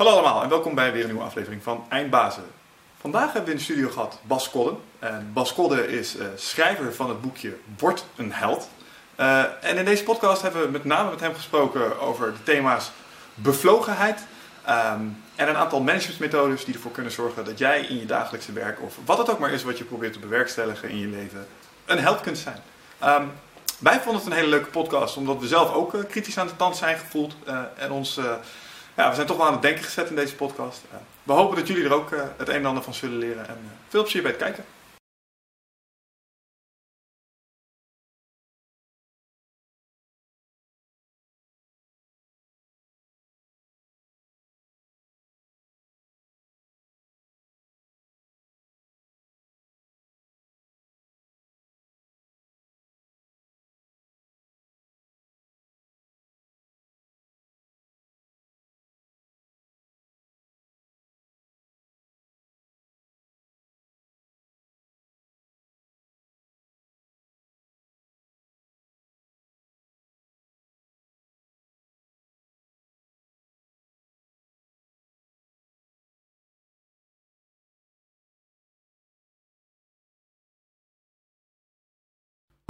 Hallo allemaal en welkom bij weer een nieuwe aflevering van Eindbazen. Vandaag hebben we in de studio gehad Bas Kodden. En Bas Kodden is eh, schrijver van het boekje Word een held. Eh, en in deze podcast hebben we met name met hem gesproken over de thema's bevlogenheid ehm, en een aantal managementmethodes die ervoor kunnen zorgen dat jij in je dagelijkse werk of wat het ook maar is wat je probeert te bewerkstelligen in je leven een held kunt zijn. Ehm, wij vonden het een hele leuke podcast omdat we zelf ook eh, kritisch aan de tand zijn gevoeld en ons ja, we zijn toch wel aan het denken gezet in deze podcast. we hopen dat jullie er ook eh, het een en ander van zullen leren. En eh, veel plezier bij het kijken.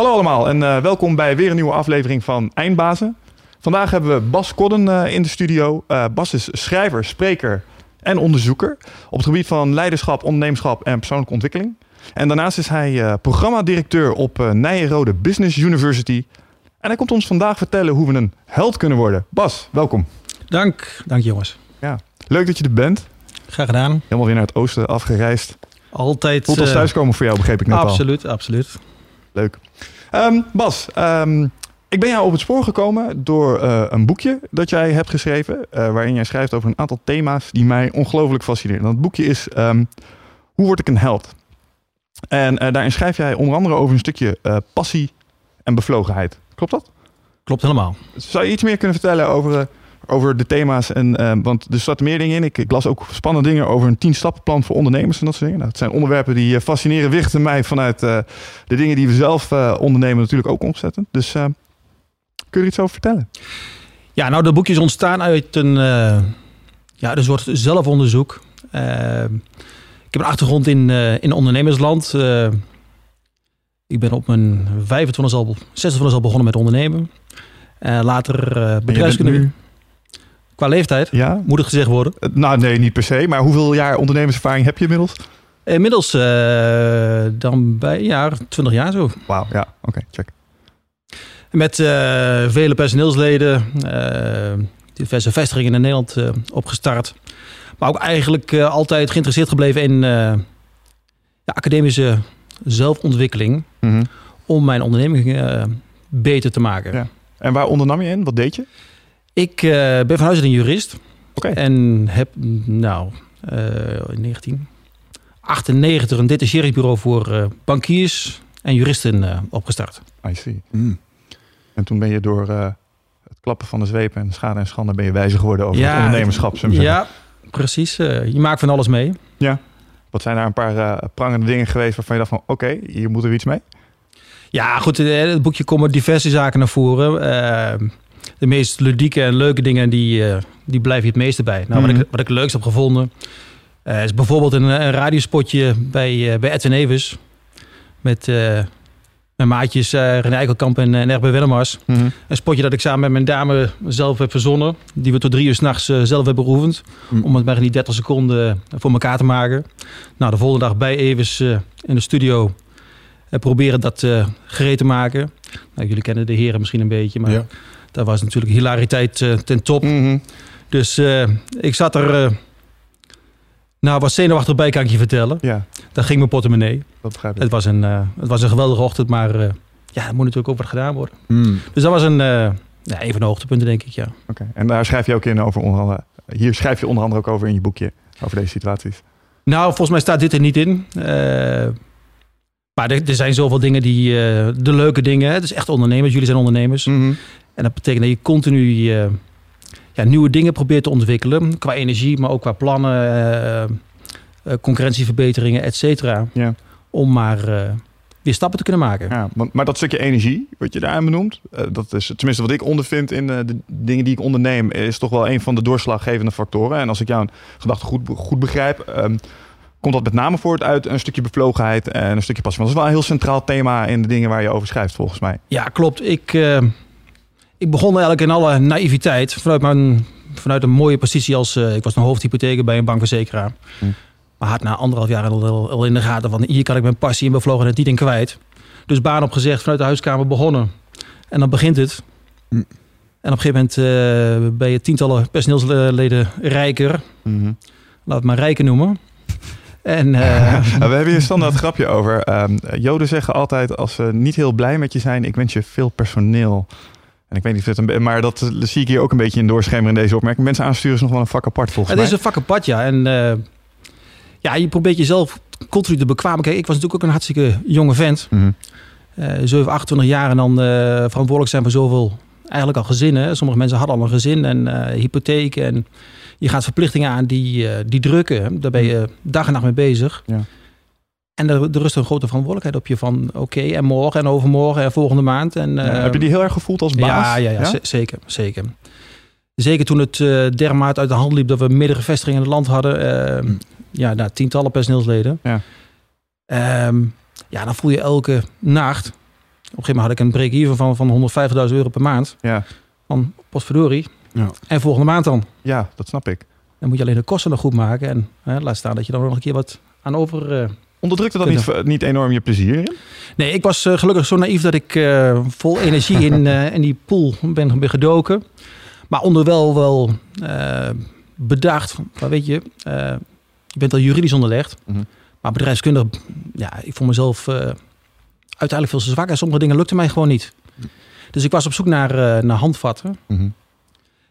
Hallo allemaal en uh, welkom bij weer een nieuwe aflevering van Eindbazen. Vandaag hebben we Bas Kodden uh, in de studio. Uh, Bas is schrijver, spreker en onderzoeker op het gebied van leiderschap, ondernemerschap en persoonlijke ontwikkeling. En daarnaast is hij programmadirecteur op Nijenrode Business University. En hij komt ons vandaag vertellen hoe we een held kunnen worden. Bas, welkom. Dank, dank jongens. Ja, leuk dat je er bent. Graag gedaan. Helemaal weer naar het oosten afgereisd. Altijd. Voelt als thuiskomen voor jou, begreep ik net absoluut, al. Absoluut, absoluut. Leuk. Um, Bas, um, ik ben jou op het spoor gekomen door uh, een boekje dat jij hebt geschreven. Uh, waarin jij schrijft over een aantal thema's die mij ongelooflijk fascineren. Dat boekje is um, Hoe word ik een held? En uh, daarin schrijf jij onder andere over een stukje passie en bevlogenheid. Klopt dat? Klopt helemaal. Zou je iets meer kunnen vertellen over over de thema's. En, uh, want er zaten meer dingen in. Ik, ik, las ook spannende dingen over een tien stappenplan voor ondernemers en dat soort dingen. Nou, het zijn onderwerpen die uh, fascineren wichten mij vanuit uh, de dingen die we zelf ondernemen natuurlijk ook omzetten. Dus kun je er iets over vertellen? Ja, nou dat boekje is ontstaan uit een, ja, een soort zelfonderzoek. ik heb een achtergrond in, in ondernemersland. ik ben op mijn 25 al, 26 al begonnen met ondernemen. later bedrijfskunde. Qua leeftijd? Ja. Moet het gezegd worden? Uh, nou, nee, niet per se. Maar hoeveel jaar ondernemerservaring heb je inmiddels? Inmiddels uh, dan bij jaar, 20 jaar zo. Wauw, ja, oké, check. Met uh, vele personeelsleden, diverse vestigingen in Nederland opgestart. Maar ook eigenlijk altijd geïnteresseerd gebleven in ja, academische zelfontwikkeling. Mm -hmm. Om mijn onderneming beter te maken. Ja. En waar ondernam je in? Wat deed je? Ik uh, ben van huis uit een jurist. Okay. En heb nou uh, in 1998 een detacheringsbureau voor uh, bankiers en juristen opgestart. I see. Mm. En toen ben je door het klappen van de zweep en schade en schande ben je wijzer geworden over ja, het ondernemerschap. Ja, precies. je maakt van alles mee. Ja. Wat zijn daar een paar prangende dingen geweest waarvan je dacht van oké, okay, hier moeten we iets mee? Ja, goed. Het boekje komen diverse zaken naar voren de meest ludieke en leuke dingen, die, uh, die blijf je het meeste bij. Nou, wat, ik, mhm. wat ik het leukst heb gevonden, uh, is bijvoorbeeld een, een radiospotje bij, uh, bij Edwin Evers. Met mijn maatjes René Eikelkamp en, en Erbe Willemars. Mm Een spotje dat ik samen met mijn dame zelf heb verzonnen. Die we tot drie uur s'nachts zelf hebben beoefend. Mm. Om het maar in die 30 seconden voor elkaar te maken. Nou, de volgende dag bij Evers in de studio proberen dat gereed te maken. Nou, jullie kennen de heren misschien een beetje, maar... Ja daar was natuurlijk hilariteit uh, ten top. Mhm. Dus uh, ik zat er... Uh, nou, was zenuwachtig bij, kan ik je vertellen. Ja. Daar ging mijn portemonnee. Dat begrijp ik. Het was een, het was een geweldige ochtend, maar ja, er moet natuurlijk ook wat gedaan worden. Mm. Dus dat was een, ja, een van de hoogtepunten, denk ik, ja. Oké, en daar schrijf je ook in over onder andere... Hier schrijf je onder andere ook over in je boekje, over deze situaties. Nou, volgens mij staat dit er niet in. maar er, er, zijn zoveel dingen die... de leuke dingen, het is echt ondernemers. Jullie zijn ondernemers. Mm en dat betekent dat je continu uh, ja, nieuwe dingen probeert te ontwikkelen. Qua energie, maar ook qua plannen, uh, concurrentieverbeteringen, et cetera. Ja. Om maar weer stappen te kunnen maken. Ja, maar, maar dat stukje energie, wat je daarin benoemt, uh, dat is tenminste wat ik ondervind in uh, de dingen die ik onderneem, is toch wel een van de doorslaggevende factoren. En als ik jouw gedachte goed, goed begrijp, um, komt dat met name voort uit een stukje bevlogenheid en een stukje passie. Want dat is wel een heel centraal thema in de dingen waar je over schrijft, volgens mij. Ja, klopt. Ik, uh, ik begon eigenlijk in alle naïviteit vanuit mijn vanuit een mooie positie als ik was een hoofdhypotheker bij een bankverzekeraar. Hm. Maar had na anderhalf jaar al, al in de gaten van hier kan ik mijn passie en bevlogenheid niet in kwijt. Dus baan opgezegd, vanuit de huiskamer begonnen. En dan begint het. Hm. En op een gegeven moment uh, ben je tientallen personeelsleden rijker. Mm-hmm. Laat het maar rijken noemen. En, uh, We hebben hier standaard grapje over. Um, Joden zeggen altijd als ze niet heel blij met je zijn, ik wens je veel personeel. En ik weet niet of het een maar dat, dat zie ik hier ook een beetje in doorschemeren in deze opmerking. Mensen aansturen is nog wel een vak apart volgens het mij. Het is een vak apart, ja. En uh, ja, je probeert jezelf continu te bekwamen. Kijk, ik was natuurlijk ook een hartstikke jonge vent. Mm-hmm. Uh, 7, 28 jaar en dan uh, verantwoordelijk zijn voor zoveel, eigenlijk al gezinnen. Sommige mensen hadden al een gezin en hypotheken. En je gaat verplichtingen aan die, die drukken. Daar ben je dag en nacht mee bezig. Ja. En er, er rust een grote verantwoordelijkheid op je van oké, okay, en morgen en overmorgen en volgende maand. En, ja, heb je die heel erg gevoeld als baas? Ja, ja, ja, ja? zeker, zeker. Zeker toen het uh, dermate uit de hand liep dat we meerdere vestigingen in het land hadden. Uh, ja, nou, tientallen personeelsleden. Ja. Um, ja, dan voel je elke nacht. Op een gegeven moment had ik een break-even van, van 150.000 euro per maand. Ja. Van potverdorie. Ja. En volgende maand dan. Ja, dat snap ik. Dan moet je alleen de kosten nog goed maken. En hè, laat staan dat je dan nog een keer wat aan over... Onderdrukte dat niet, niet enorm je plezier in? Nee, ik was uh, gelukkig zo naïef dat ik uh, vol energie in, uh, in die pool ben, ben gedoken. Maar onder wel, wel bedacht. Maar weet je, je bent al juridisch onderlegd. Mm-hmm. Maar bedrijfskundig, ja, ik vond mezelf uiteindelijk veel te zwak. En sommige dingen lukten mij gewoon niet. Dus ik was op zoek naar, naar handvatten. Mm-hmm.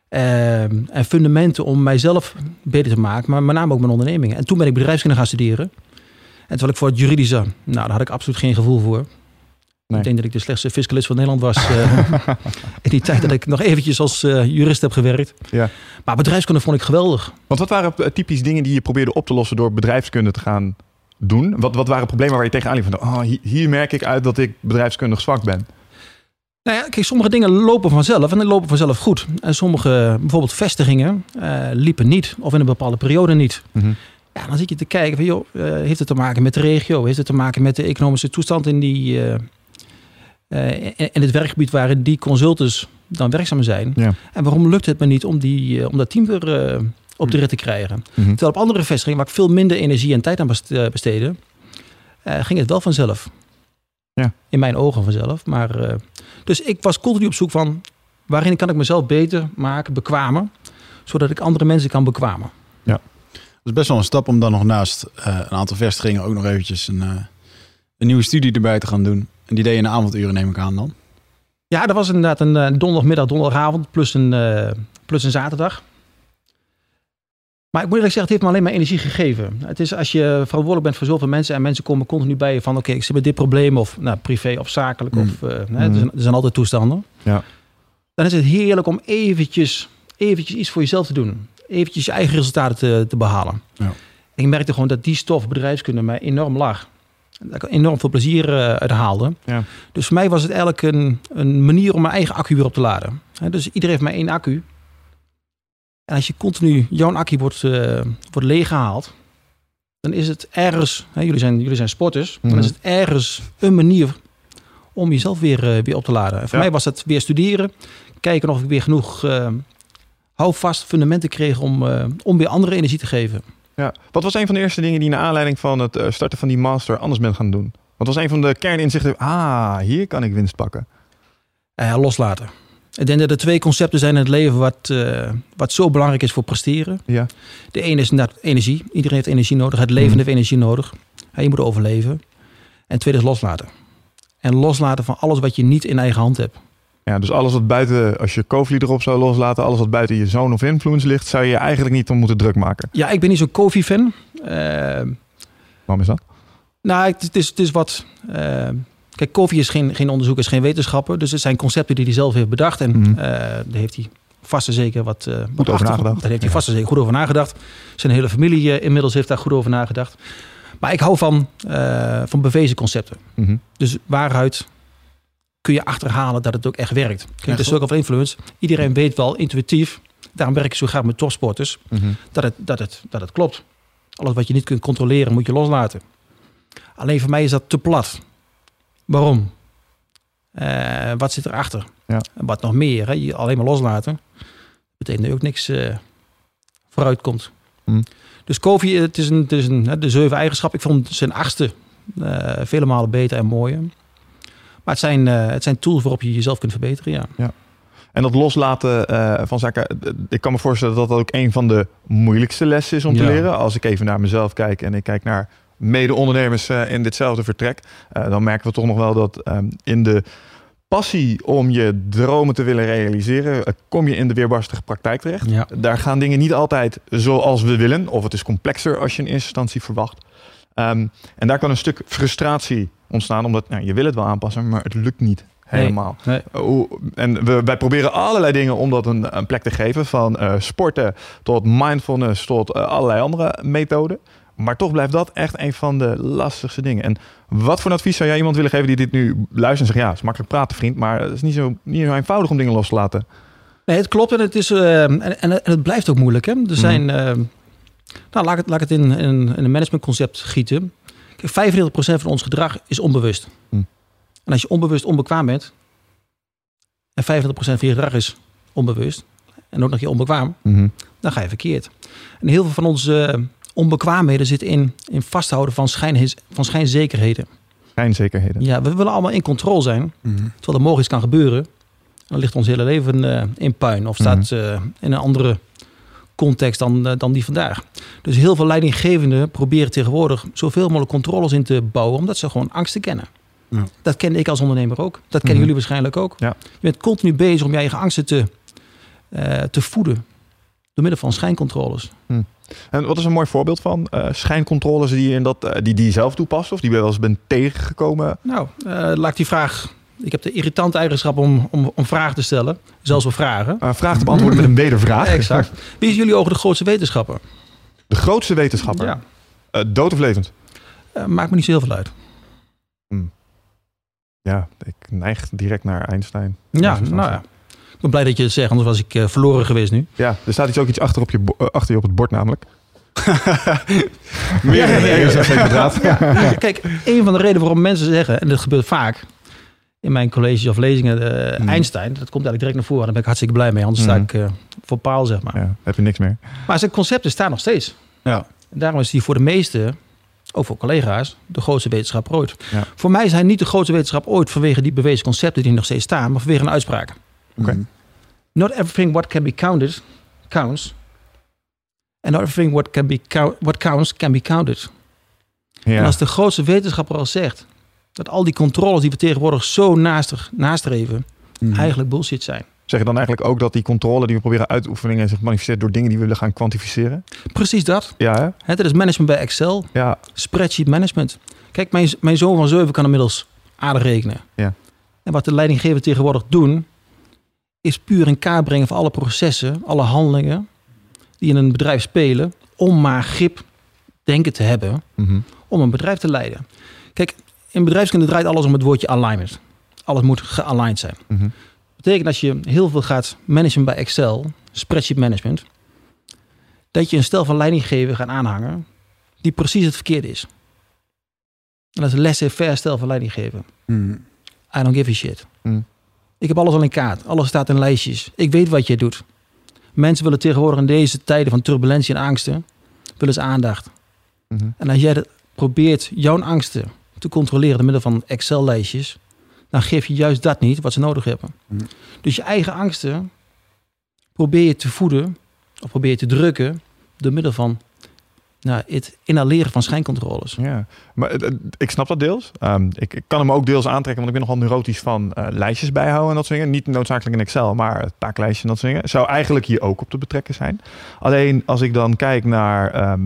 Uh, en fundamenten om mijzelf beter te maken. Maar met name ook mijn ondernemingen. En toen ben ik bedrijfskunde gaan studeren. En terwijl ik voor het juridische, nou, daar had ik absoluut geen gevoel voor. Nee. Ik denk dat ik de slechtste fiscalist van Nederland was. Uh, in die tijd dat ik nog eventjes als uh, jurist heb gewerkt. Ja. Maar bedrijfskunde vond ik geweldig. Want wat waren typisch dingen die je probeerde op te lossen door bedrijfskunde te gaan doen? Wat, wat waren problemen waar je tegenaan liep van... Oh, hier, merk ik uit dat ik bedrijfskundig zwak ben? Nou ja, kijk, sommige dingen lopen vanzelf en die lopen vanzelf goed. En sommige, bijvoorbeeld vestigingen, uh, liepen niet. Of in een bepaalde periode niet. Mm-hmm. Ja, dan zit je te kijken van, joh, heeft het te maken met de regio? Heeft het te maken met de economische toestand in die... Uh, in het werkgebied waarin die consultants dan werkzaam zijn. Ja. En waarom lukt het me niet om, die, uh, om dat team weer uh, op de rit te krijgen? Mm-hmm. Terwijl op andere vestigingen, waar ik veel minder energie en tijd aan besteedde, ging het wel vanzelf. Ja. In mijn ogen vanzelf. Maar, dus ik was continu op zoek van waarin kan ik mezelf beter maken, bekwamen, zodat ik andere mensen kan bekwamen. Ja. Dat is best wel een stap om dan nog naast een aantal vestigingen ook nog eventjes een, een nieuwe studie erbij te gaan doen. En die deed je in de avonduren, neem ik aan dan? Ja, dat was inderdaad een uh, donderdagmiddag, donderdagavond plus een, plus een zaterdag. Maar ik moet eerlijk zeggen, het heeft me alleen maar energie gegeven. Het is als je verantwoordelijk bent voor zoveel mensen en mensen komen continu bij je van oké, okay, ik zit met dit probleem of nou, privé of zakelijk mm. of mm. er, zijn, er zijn altijd toestanden. Ja. Dan is het heerlijk om eventjes, eventjes iets voor jezelf te doen. Eventjes je eigen resultaten te, te behalen. Ja. Ik merkte gewoon dat die stof bedrijfskunde mij enorm lag. Dat ik enorm veel plezier uh, uit haalde. Ja. Dus voor mij was het eigenlijk een, een manier om mijn eigen accu weer op te laden. Dus iedereen heeft maar één accu. En als je continu jouw accu wordt, uh, wordt leeggehaald, dan is het ergens, hè, jullie, zijn, jullie zijn sporters, dan is het ergens een manier om jezelf weer, uh, weer op te laden. En voor ja. mij was het weer studeren, kijken of ik weer genoeg houvast fundamenten kreeg om, om weer andere energie te geven. Ja. Wat was een van de eerste dingen die naar aanleiding van het starten van die master anders bent gaan doen? Wat was een van de kerninzichten? Ah, hier kan ik winst pakken. Uh, loslaten. Ik denk dat er twee concepten zijn in het leven wat, uh, wat zo belangrijk is voor presteren. Ja. De ene is inderdaad energie. Iedereen heeft energie nodig. Het leven mm. heeft energie nodig. Ja, je moet overleven. En het tweede is loslaten. En loslaten van alles wat je niet in eigen hand hebt. Ja, dus alles wat buiten, als je Kofi erop zou loslaten, alles wat buiten je zone of influence ligt, zou je eigenlijk niet om moeten druk maken. Ja, ik ben niet zo'n Kofi-fan. Uh, Waarom is dat? Nou, het is, het is wat. Uh, kijk, Kofi is geen, geen onderzoeker, is geen wetenschapper. Dus het zijn concepten die hij zelf heeft bedacht. En mm. uh, daar heeft hij vast en zeker wat, uh, goed over nagedacht. Daar heeft hij vast en zeker goed over nagedacht. Zijn hele familie inmiddels heeft daar goed over nagedacht. Maar ik hou van, eh, van bewezen concepten. Mhm. Dus waaruit kun je achterhalen dat het ook echt werkt. Kijk, de circle of influence. Iedereen weet wel intuïtief. Daarom werk ik zo graag met topsporters. Mhm. Dat het, dat, het, dat het klopt. Alles wat je niet kunt controleren moet je loslaten. Alleen voor mij is dat te plat. Waarom? Eh, wat zit erachter? Ja. En wat nog meer? Hè? Je alleen maar loslaten. Betekent dat ook niks eh vooruit komt. Hm. Dus Kofi, het is, een, het is een, de zeven eigenschappen. Ik vond zijn achtste eh, vele malen beter en mooier. Maar het zijn, eh, het zijn tools waarop je jezelf kunt verbeteren. Ja. En dat loslaten eh, van zaken, ik kan me voorstellen dat dat ook een van de moeilijkste lessen is om te Ja. leren. Als ik even naar mezelf kijk en ik kijk naar mede-ondernemers eh, in ditzelfde vertrek, dan merken we toch nog wel dat ehm, in de passie om je dromen te willen realiseren, kom je in de weerbarstige praktijk terecht. Ja. Daar gaan dingen niet altijd zoals we willen, of het is complexer als je in eerste instantie verwacht. Ehm, en daar kan een stuk frustratie ontstaan, omdat nou, je wil het wel aanpassen, maar het lukt niet helemaal. Nee. Hoe- en we, wij proberen allerlei dingen om dat een, een plek te geven. Van eh, sporten tot mindfulness tot eh, allerlei andere methoden. Maar toch blijft dat echt een van de lastigste dingen. En wat voor advies zou jij iemand willen geven die dit nu luistert en zegt... ja, het is makkelijk praten vriend, maar het is niet zo, niet zo eenvoudig om dingen los te laten. Nee, het klopt en het, is, eh, en, het blijft ook moeilijk. Hè? Er zijn, eh, nou, laat ik het, laat ik het in, in, in een managementconcept gieten. Kijk, 95% van ons gedrag is onbewust. Hm. En als je onbewust onbekwaam bent, en 25% van je gedrag is onbewust, en ook nog je onbekwaam, dan ga je verkeerd. En heel veel van onze eh, onbekwaamheden zitten in, in vasthouden van, schijn, van schijnzekerheden. Schijnzekerheden. Ja, we willen allemaal in controle zijn. Mhm. Terwijl er morgen iets kan gebeuren. Dan ligt ons hele leven eh, in puin. Of staat eh, in een andere context dan, eh, dan die vandaag. Dus heel veel leidinggevenden proberen tegenwoordig zoveel mogelijk controles in te bouwen. Omdat ze gewoon angsten kennen. Ja. Dat ken ik als ondernemer ook. Dat kennen Mhm. jullie waarschijnlijk ook. Ja. Je bent continu bezig om je eigen angsten te, eh, te voeden. Door middel van schijncontroles. En wat is een mooi voorbeeld van eh, schijncontroles die je, in dat, die, die je zelf toepast? Of die je wel eens bent tegengekomen? Nou, laat ik die vraag... Ik heb de irritante eigenschap om, om, om vragen te stellen. Zelfs wel vragen. Uh, vraag te beantwoorden met een wedervraag. Exact. Wie is jullie ogen de grootste wetenschapper? De grootste wetenschapper. Ja. Eh, dood of levend? Eh, maakt me niet zo heel veel uit. Ja, ik neig direct naar Einstein. Ja, nou ja. Ik ben blij dat je het zegt, anders was ik eh, verloren geweest nu. Ja, er staat iets, ook iets achter, op je, achter je op het bord namelijk. Meer Ja, ja, ja, ja. dan zeker inderdaad. Kijk, een van de redenen waarom mensen zeggen, en dat gebeurt vaak in mijn colleges of lezingen, eh, Mhm. Einstein, dat komt eigenlijk direct naar voren. Daar ben ik hartstikke blij mee, anders Mhm. sta ik eh, voor paal, zeg maar. Ja, heb je niks meer. Maar zijn concepten staan nog steeds. Ja. En daarom is hij voor de meesten, ook voor collega's, de grootste wetenschapper ooit. Ja. Voor mij is hij niet de grootste wetenschap ooit vanwege die bewezen concepten die nog steeds staan, maar vanwege een uitspraak. Oké. Mhm. Not everything what can be counted counts. And not everything what, can be what counts can be counted. Ja. En als de grootste wetenschapper al zegt dat al die controles die we tegenwoordig zo naast, nastreven, Mhm. eigenlijk bullshit zijn. Zeg je dan eigenlijk ook dat die controle die we proberen uit te oefenen zich manifesteert door dingen die we willen gaan kwantificeren? Precies dat. Ja, hè? Dat is management bij Excel, Ja. spreadsheet management. Kijk, mijn, mijn zoon van 7 kan inmiddels aardig rekenen. Ja. En wat de leidinggevenden tegenwoordig doen, is puur in kaart brengen van alle processen, alle handelingen die in een bedrijf spelen, om maar grip denken te hebben Mhm. om een bedrijf te leiden. Kijk, in bedrijfskunde draait alles om het woordje alignment. Alles moet gealigned zijn. Mhm. betekent als je heel veel gaat managen bij Excel, spreadsheet management, dat je een stel van leidinggever gaat aanhangen die precies het verkeerde is. En dat is een laissez-faire stel van leidinggever. Mhm. I don't give a shit. Mm. Ik heb alles al in kaart. Alles staat in lijstjes. Ik weet wat je doet. Mensen willen tegenwoordig in deze tijden van turbulentie en angsten, willen ze aandacht. Mhm. En als jij dat probeert jouw angsten te controleren door middel van Excel-lijstjes, dan geef je juist dat niet wat ze nodig hebben. Mhm. Dus je eigen angsten probeer je te voeden of probeer je te drukken door middel van nou, het inhaleren van schijncontroles. Ja, maar eh, eh, ik snap dat deels. Ehm, ik, ik kan hem ook deels aantrekken, want ik ben nogal neurotisch van eh, lijstjes bijhouden en dat soort dingen. Niet noodzakelijk in Excel, maar het taaklijstje en dat soort dingen. Zou eigenlijk hier ook op te betrekken zijn. Alleen als ik dan kijk naar ehm,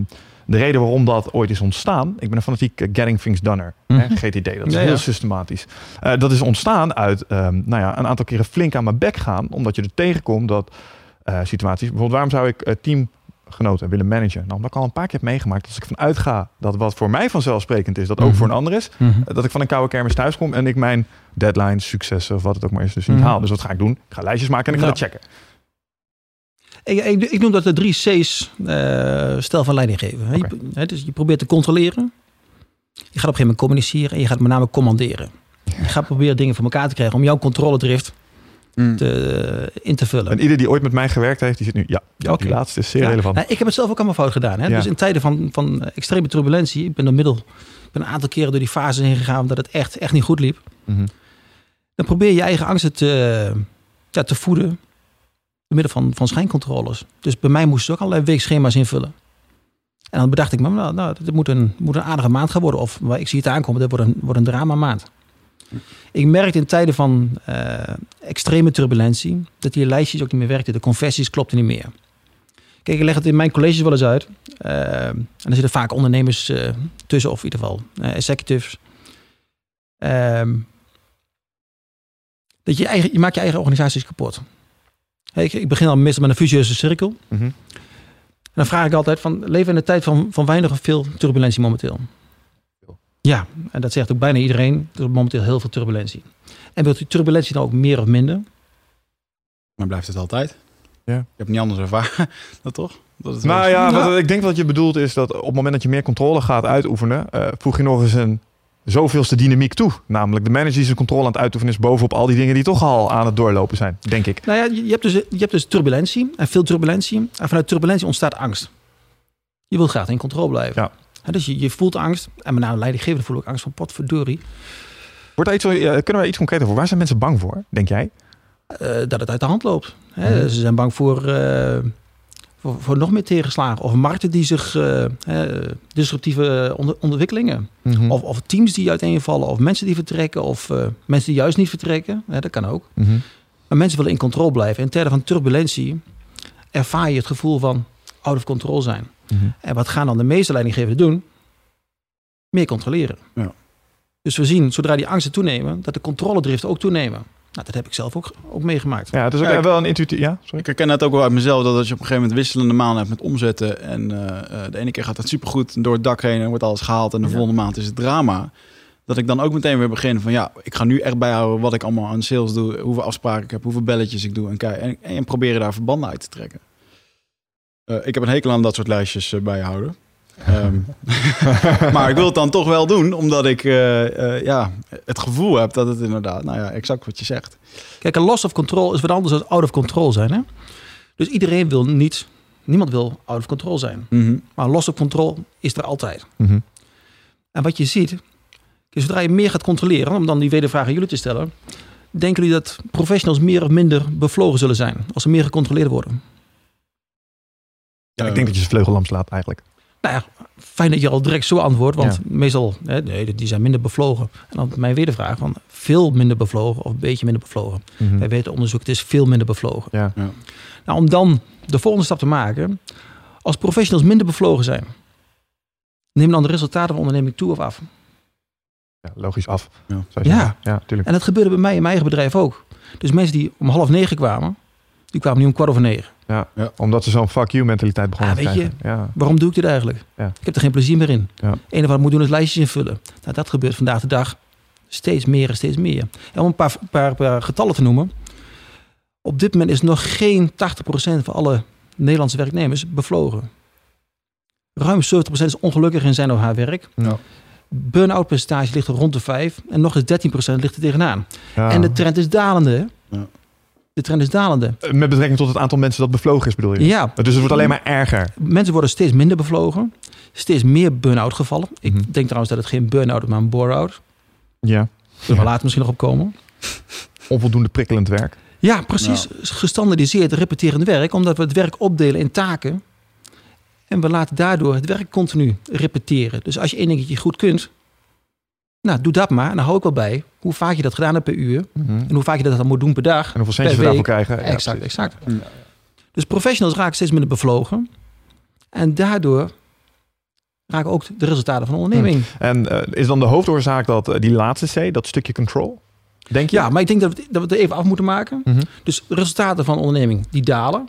de reden waarom dat ooit is ontstaan. Ik ben een fanatiek eh, Getting Things Done'er. Hè, GTD, dat is Ja, heel ja. systematisch. Eh, dat is ontstaan uit ehm, nou ja, een aantal keren flink aan mijn bek gaan. Omdat je er tegenkomt dat eh, situaties... Bijvoorbeeld waarom zou ik eh, team genoten en willen managen. Nou, omdat ik al een paar keer heb meegemaakt, als ik vanuit ga dat wat voor mij vanzelfsprekend is, dat ook Mhm. voor een ander is, Mhm. dat ik van een koude kermis thuis kom en ik mijn deadlines, successen of wat het ook maar is, dus niet Mhm. haal. Dus wat ga ik doen? Ik ga lijstjes maken en ik ga dat checken. Ik, ik, ik noem dat de drie C's eh stijl van leiding geven. Je, dus je probeert te controleren. Je gaat op een gegeven moment communiceren en je gaat met name commanderen. Je gaat proberen dingen voor elkaar te krijgen om jouw controledrift Mm. te, in te vullen. En ieder die ooit met mij gewerkt heeft, die zit nu, ja, die laatste is zeer Ja. relevant. Nou, ik heb het zelf ook allemaal fout gedaan. Hè? Ja. Dus in tijden van, van extreme turbulentie, ik ben door middel, ik ben een aantal keren door die fases heen gegaan omdat het echt, echt niet goed liep. Mhm. Dan probeer je je eigen angsten te, ja, te voeden door middel van, van schijncontroles. Dus bij mij moesten ze ook allerlei weekschema's invullen. En dan bedacht ik me, nou, nou dit moet een, moet een aardige maand gaan worden. Of ik zie het aankomen, dit wordt een, wordt een drama maand. Ik merkte in tijden van eh, extreme turbulentie dat die lijstjes ook niet meer werkten. De confessies klopten niet meer. Kijk, ik leg het in mijn colleges wel eens uit. Eh, en er zitten vaak ondernemers eh, tussen, of in ieder geval executives. Ehm, dat je, eigen, je maakt je eigen organisaties kapot. Hey, ik, ik begin al meestal met een fusieuze cirkel. Mhm. En dan vraag ik altijd van, leven we in een tijd van, van weinig of veel turbulentie momenteel? Ja, en dat zegt ook bijna iedereen. Er is momenteel heel veel turbulentie. En wilt die turbulentie dan ook meer of minder? Maar blijft het altijd? Ja. Ik heb niet anders ervaren. dat toch? Dat het Nou ja, Nou. wat ik denk wat je bedoelt is dat op het moment dat je meer controle gaat uitoefenen, eh, voeg je nog eens een zoveelste dynamiek toe. Namelijk de manager die zijn controle aan het uitoefenen is bovenop al die dingen die toch al aan het doorlopen zijn, denk ik. Nou ja, je hebt dus, je hebt dus turbulentie en veel turbulentie. En vanuit turbulentie ontstaat angst. Je wilt graag in controle blijven. Ja. Dus je, je voelt angst. En met name leidinggevende voel ik angst van potverdorie. Wordt daar iets, kunnen we iets concreter voor? Waar zijn mensen bang voor, denk jij? eh, dat het uit de hand loopt. Hè? Mhm. Ze zijn bang voor, eh, voor, voor nog meer tegenslagen. Of markten die zich, eh, hè, disruptieve onder- ontwikkelingen. Mhm. Of, of teams die uiteenvallen. Of mensen die vertrekken. Of eh, mensen die juist niet vertrekken. Hè, dat kan ook. Mhm. Maar mensen willen in controle blijven. In tijden van turbulentie ervaar je het gevoel van out of control zijn. Mhm. En wat gaan dan de meeste leidinggevenden doen? Meer controleren. Ja. Dus we zien, zodra die angsten toenemen, dat de controledrift ook toenemen. Nou, dat heb ik zelf ook, ook meegemaakt. Ja, het is ook wel een intuïtief... Ja, sorry. Ik herken het ook wel uit mezelf dat als je op een gegeven moment wisselende maanden hebt met omzetten en eh, eh, de ene keer gaat het supergoed door het dak heen en wordt alles gehaald en de Ja. volgende maand is het drama. Dat ik dan ook meteen weer begin van ja, ik ga nu echt bijhouden wat ik allemaal aan sales doe, hoeveel afspraken ik heb, hoeveel belletjes ik doe en, kijk, en, en proberen daar verbanden uit te trekken. Eh, ik heb een hekel aan dat soort lijstjes bijhouden. Ehm, maar ik wil het dan toch wel doen, omdat ik eh, eh, ja, het gevoel heb dat het inderdaad, nou ja, exact wat je zegt. Kijk, een loss of control is wat anders dan out of control zijn. Hè? Dus iedereen wil niet, niemand wil out of control zijn. Mhm. Maar loss of control is er altijd. Mhm. En wat je ziet, is zodra je meer gaat controleren, om dan die wedervraag aan jullie te stellen, denken jullie dat professionals meer of minder bevlogen zullen zijn als ze meer gecontroleerd worden? Ja, ik denk dat je ze vleugellam slaat eigenlijk. Nou ja, fijn dat je al direct zo antwoordt, want meestal, hè, nee, die zijn minder bevlogen. En dan mijn wedervraag van veel minder bevlogen of een beetje minder bevlogen. Mhm. Wij weten onderzoek, het is veel minder bevlogen. Ja. Ja. Nou, om dan de volgende stap te maken, als professionals minder bevlogen zijn, neem dan de resultaten van de onderneming toe of af? ja, logisch af. Ja. Ja. ja, tuurlijk. En dat gebeurde bij mij in mijn eigen bedrijf ook. Dus mensen die om half negen kwamen, die kwamen nu om kwart over negen. Omdat ze zo'n fuck you mentaliteit begonnen Ah, te weet je, krijgen. Ja. Waarom doe ik dit eigenlijk? Ja. Ik heb er geen plezier meer in. Ja. Het enige wat ik moet doen is lijstjes invullen. Nou, dat gebeurt vandaag de dag steeds meer en steeds meer. En om een paar, paar, paar getallen te noemen. Op dit moment is nog geen 80% van alle Nederlandse werknemers bevlogen. Ruim 70% is ongelukkig in zijn of haar werk. Ja. Burn-out percentage ligt er rond de 5 en nog eens 13% ligt er tegenaan. Ja. En de trend is dalende. Ja. De trend is dalende. Eh, Met betrekking tot het aantal mensen dat bevlogen is, bedoel je? Ja, Dus het wordt alleen maar erger. mensen worden steeds minder bevlogen. Steeds meer burn-out gevallen. Ik Mhm. denk trouwens dat het geen burn-out is, maar een bore-out. Ja. Zullen we later misschien nog op komen. Onvoldoende prikkelend werk. Ja, precies. Gestandardiseerd repeterend werk. Omdat we het werk opdelen in taken. En we laten daardoor het werk continu repeteren. Dus als je één dingetje goed kunt. Nou, doe dat maar. En dan hou ik wel bij hoe vaak je dat gedaan hebt per uur. En hoe vaak je dat dan moet doen per dag. En hoeveel centjes we daarvoor krijgen. Ja, exact, precies. exact. Ja. Dus professionals raken steeds minder bevlogen. En daardoor raken ook de resultaten van de onderneming. En eh, is dan de hoofdoorzaak dat eh, die laatste C, dat stukje control? Denk je? Ja, maar ik denk dat we, dat we het even af moeten maken. Mhm. Dus resultaten van de onderneming die dalen.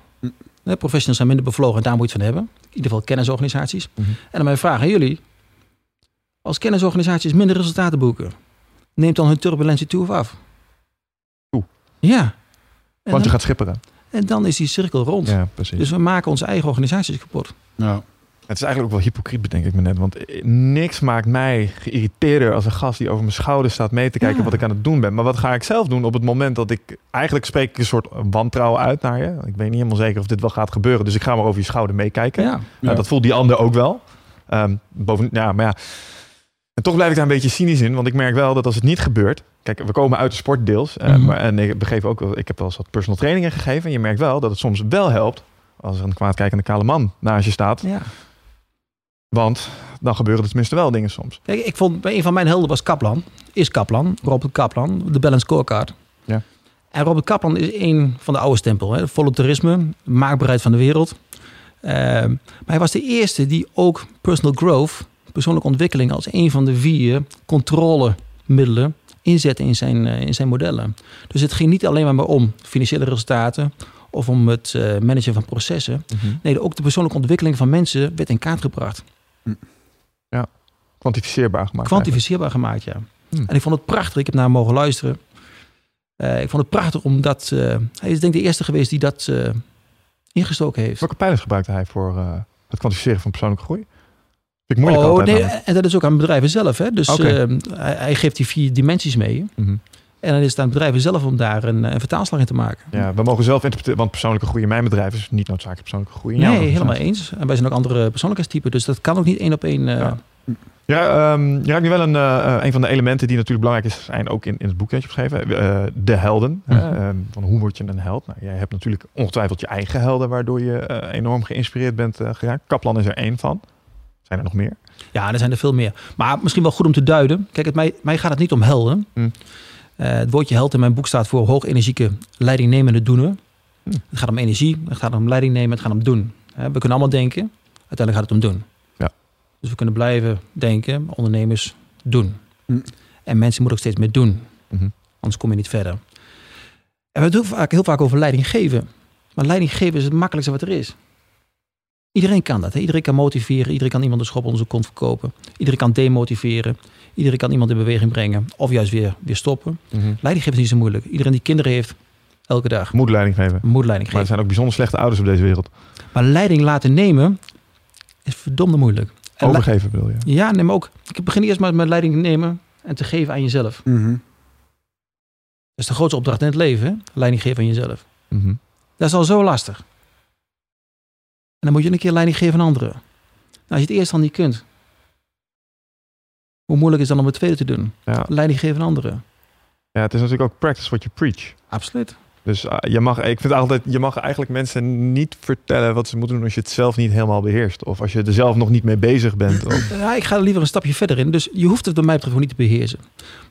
Hè, professionals zijn minder bevlogen en daar moet je het van hebben. In ieder geval kennisorganisaties. Mhm. En dan mijn vraag aan jullie. Als kennisorganisaties minder resultaten boeken, neemt dan hun turbulentie toe of af? Toe. Ja. En Want je dan, gaat schipperen. en dan is die cirkel rond. Ja, precies. Dus we maken onze eigen organisaties kapot. Ja. Het is eigenlijk ook wel hypocriet, bedenk ik me net. Want eh, niks maakt mij geïrriteerder als een gast die over mijn schouder staat mee te kijken Ja. wat ik aan het doen ben. Maar wat ga ik zelf doen op het moment dat ik... Eigenlijk spreek ik een soort wantrouwen uit naar je. Ik weet niet helemaal zeker of dit wel gaat gebeuren. Dus ik ga maar over je schouder meekijken. Ja. Dat voelt die ander ook wel. Ehm, boven, ja, maar ja. En toch blijf ik daar een beetje cynisch in. Want ik merk wel dat als het niet gebeurt... Kijk, we komen uit de sport deels. eh, Mhm. maar, en ik begeef ook wel... Ik heb wel eens wat personal trainingen gegeven. En je merkt wel dat het soms wel helpt... als er een kwaadkijkende kale man naast je staat. ja. Want dan gebeuren er tenminste wel dingen soms. Kijk, ik vond bij een van mijn helden was Kaplan. Is Kaplan, Robert Kaplan, de Balance Scorecard. Ja. En Robert Kaplan is een van de oude stempel. Hè? Voluntarisme, maakbaarheid van de wereld. Ehm, maar hij was de eerste die ook personal growth, persoonlijke ontwikkeling, als een van de vier controlemiddelen inzette in zijn, eh, in zijn modellen. Dus het ging niet alleen maar om financiële resultaten of om het eh, managen van processen. Nee, ook de persoonlijke ontwikkeling van mensen werd in kaart gebracht. Kwantificeerbaar gemaakt. Kwantificeerbaar gemaakt, ja. Hmm. En ik vond het prachtig. Ik heb naar hem mogen luisteren. Eh, ik vond het prachtig omdat hij is denk ik de eerste geweest die dat ingestoken heeft. Welke pijlers gebruikte hij voor het kwantificeren van persoonlijke groei? Vind ik moeilijk oh, altijd. nee, en dat is ook aan bedrijven zelf. Hè? Dus Oké. eh, hij, hij geeft die vier dimensies mee. Mhm. En dan is het aan bedrijven zelf om daar een, een vertaalslag in te maken. Ja, we mogen zelf interpreteren, want persoonlijke groei in mijn bedrijf is niet noodzakelijk persoonlijke groei. in nee, helemaal eens. En wij zijn ook andere persoonlijkheidstypen. Dus dat kan ook niet één op één. eh, Ja. Ja, ehm, je raakt nu wel een, eh, een van de elementen die natuurlijk belangrijk is, zijn ook in, in het boek dat je hebt geschreven. eh, de helden. Mhm. ehm, van hoe word je een held? Nou, jij hebt natuurlijk ongetwijfeld je eigen helden, waardoor je eh, enorm geïnspireerd bent eh, geraakt. Kaplan is er één van. Zijn er nog meer? Ja, er zijn er veel meer. Maar misschien wel goed om te duiden. Kijk, het, mij, mij gaat het niet om helden. Hmm. Eh, het woordje held in mijn boek staat voor hoog energieke leidingnemende doener. Hmm. Het gaat om energie, het gaat om leiding nemen, het gaat om doen. We kunnen allemaal denken, uiteindelijk gaat het om doen. Ja. Dus we kunnen blijven denken, ondernemers doen. Hmm. En mensen moeten ook steeds meer doen, Mhm. anders kom je niet verder. En we doen vaak, heel vaak over leiding geven. Maar leiding geven is het makkelijkste wat er is. Iedereen kan dat. Hè? Iedereen kan motiveren. Iedereen kan iemand een schop onder zijn kont verkopen. Iedereen kan demotiveren. Iedereen kan iemand in beweging brengen. Of juist weer, weer stoppen. Leiding geven is niet zo moeilijk. Iedereen die kinderen heeft, elke dag, Moet leiding geven. moet leiding Maar er geven. zijn ook bijzonder slechte ouders op deze wereld. Maar leiding laten nemen is verdomde moeilijk. En Overgeven wil je. ja, neem ook. Ik begin eerst maar met leiding nemen en te geven aan jezelf. Mhm. Dat is de grootste opdracht in het leven. Hè? Leiding geven aan jezelf. Mhm. Dat is al zo lastig. En dan moet je een keer leiding geven aan anderen. Nou, als je het eerst al niet kunt. Hoe moeilijk is het dan om het tweede te doen? Ja. Leiding geven aan anderen. ja, het is natuurlijk ook practice what you preach. Absoluut. Dus eh, je mag, ik vind altijd, je mag eigenlijk mensen niet vertellen wat ze moeten doen als je het zelf niet helemaal beheerst. Of als je er zelf nog niet mee bezig bent. Of, Ja, ik ga er liever een stapje verder in. Dus je hoeft het bij mij betreft niet te beheersen.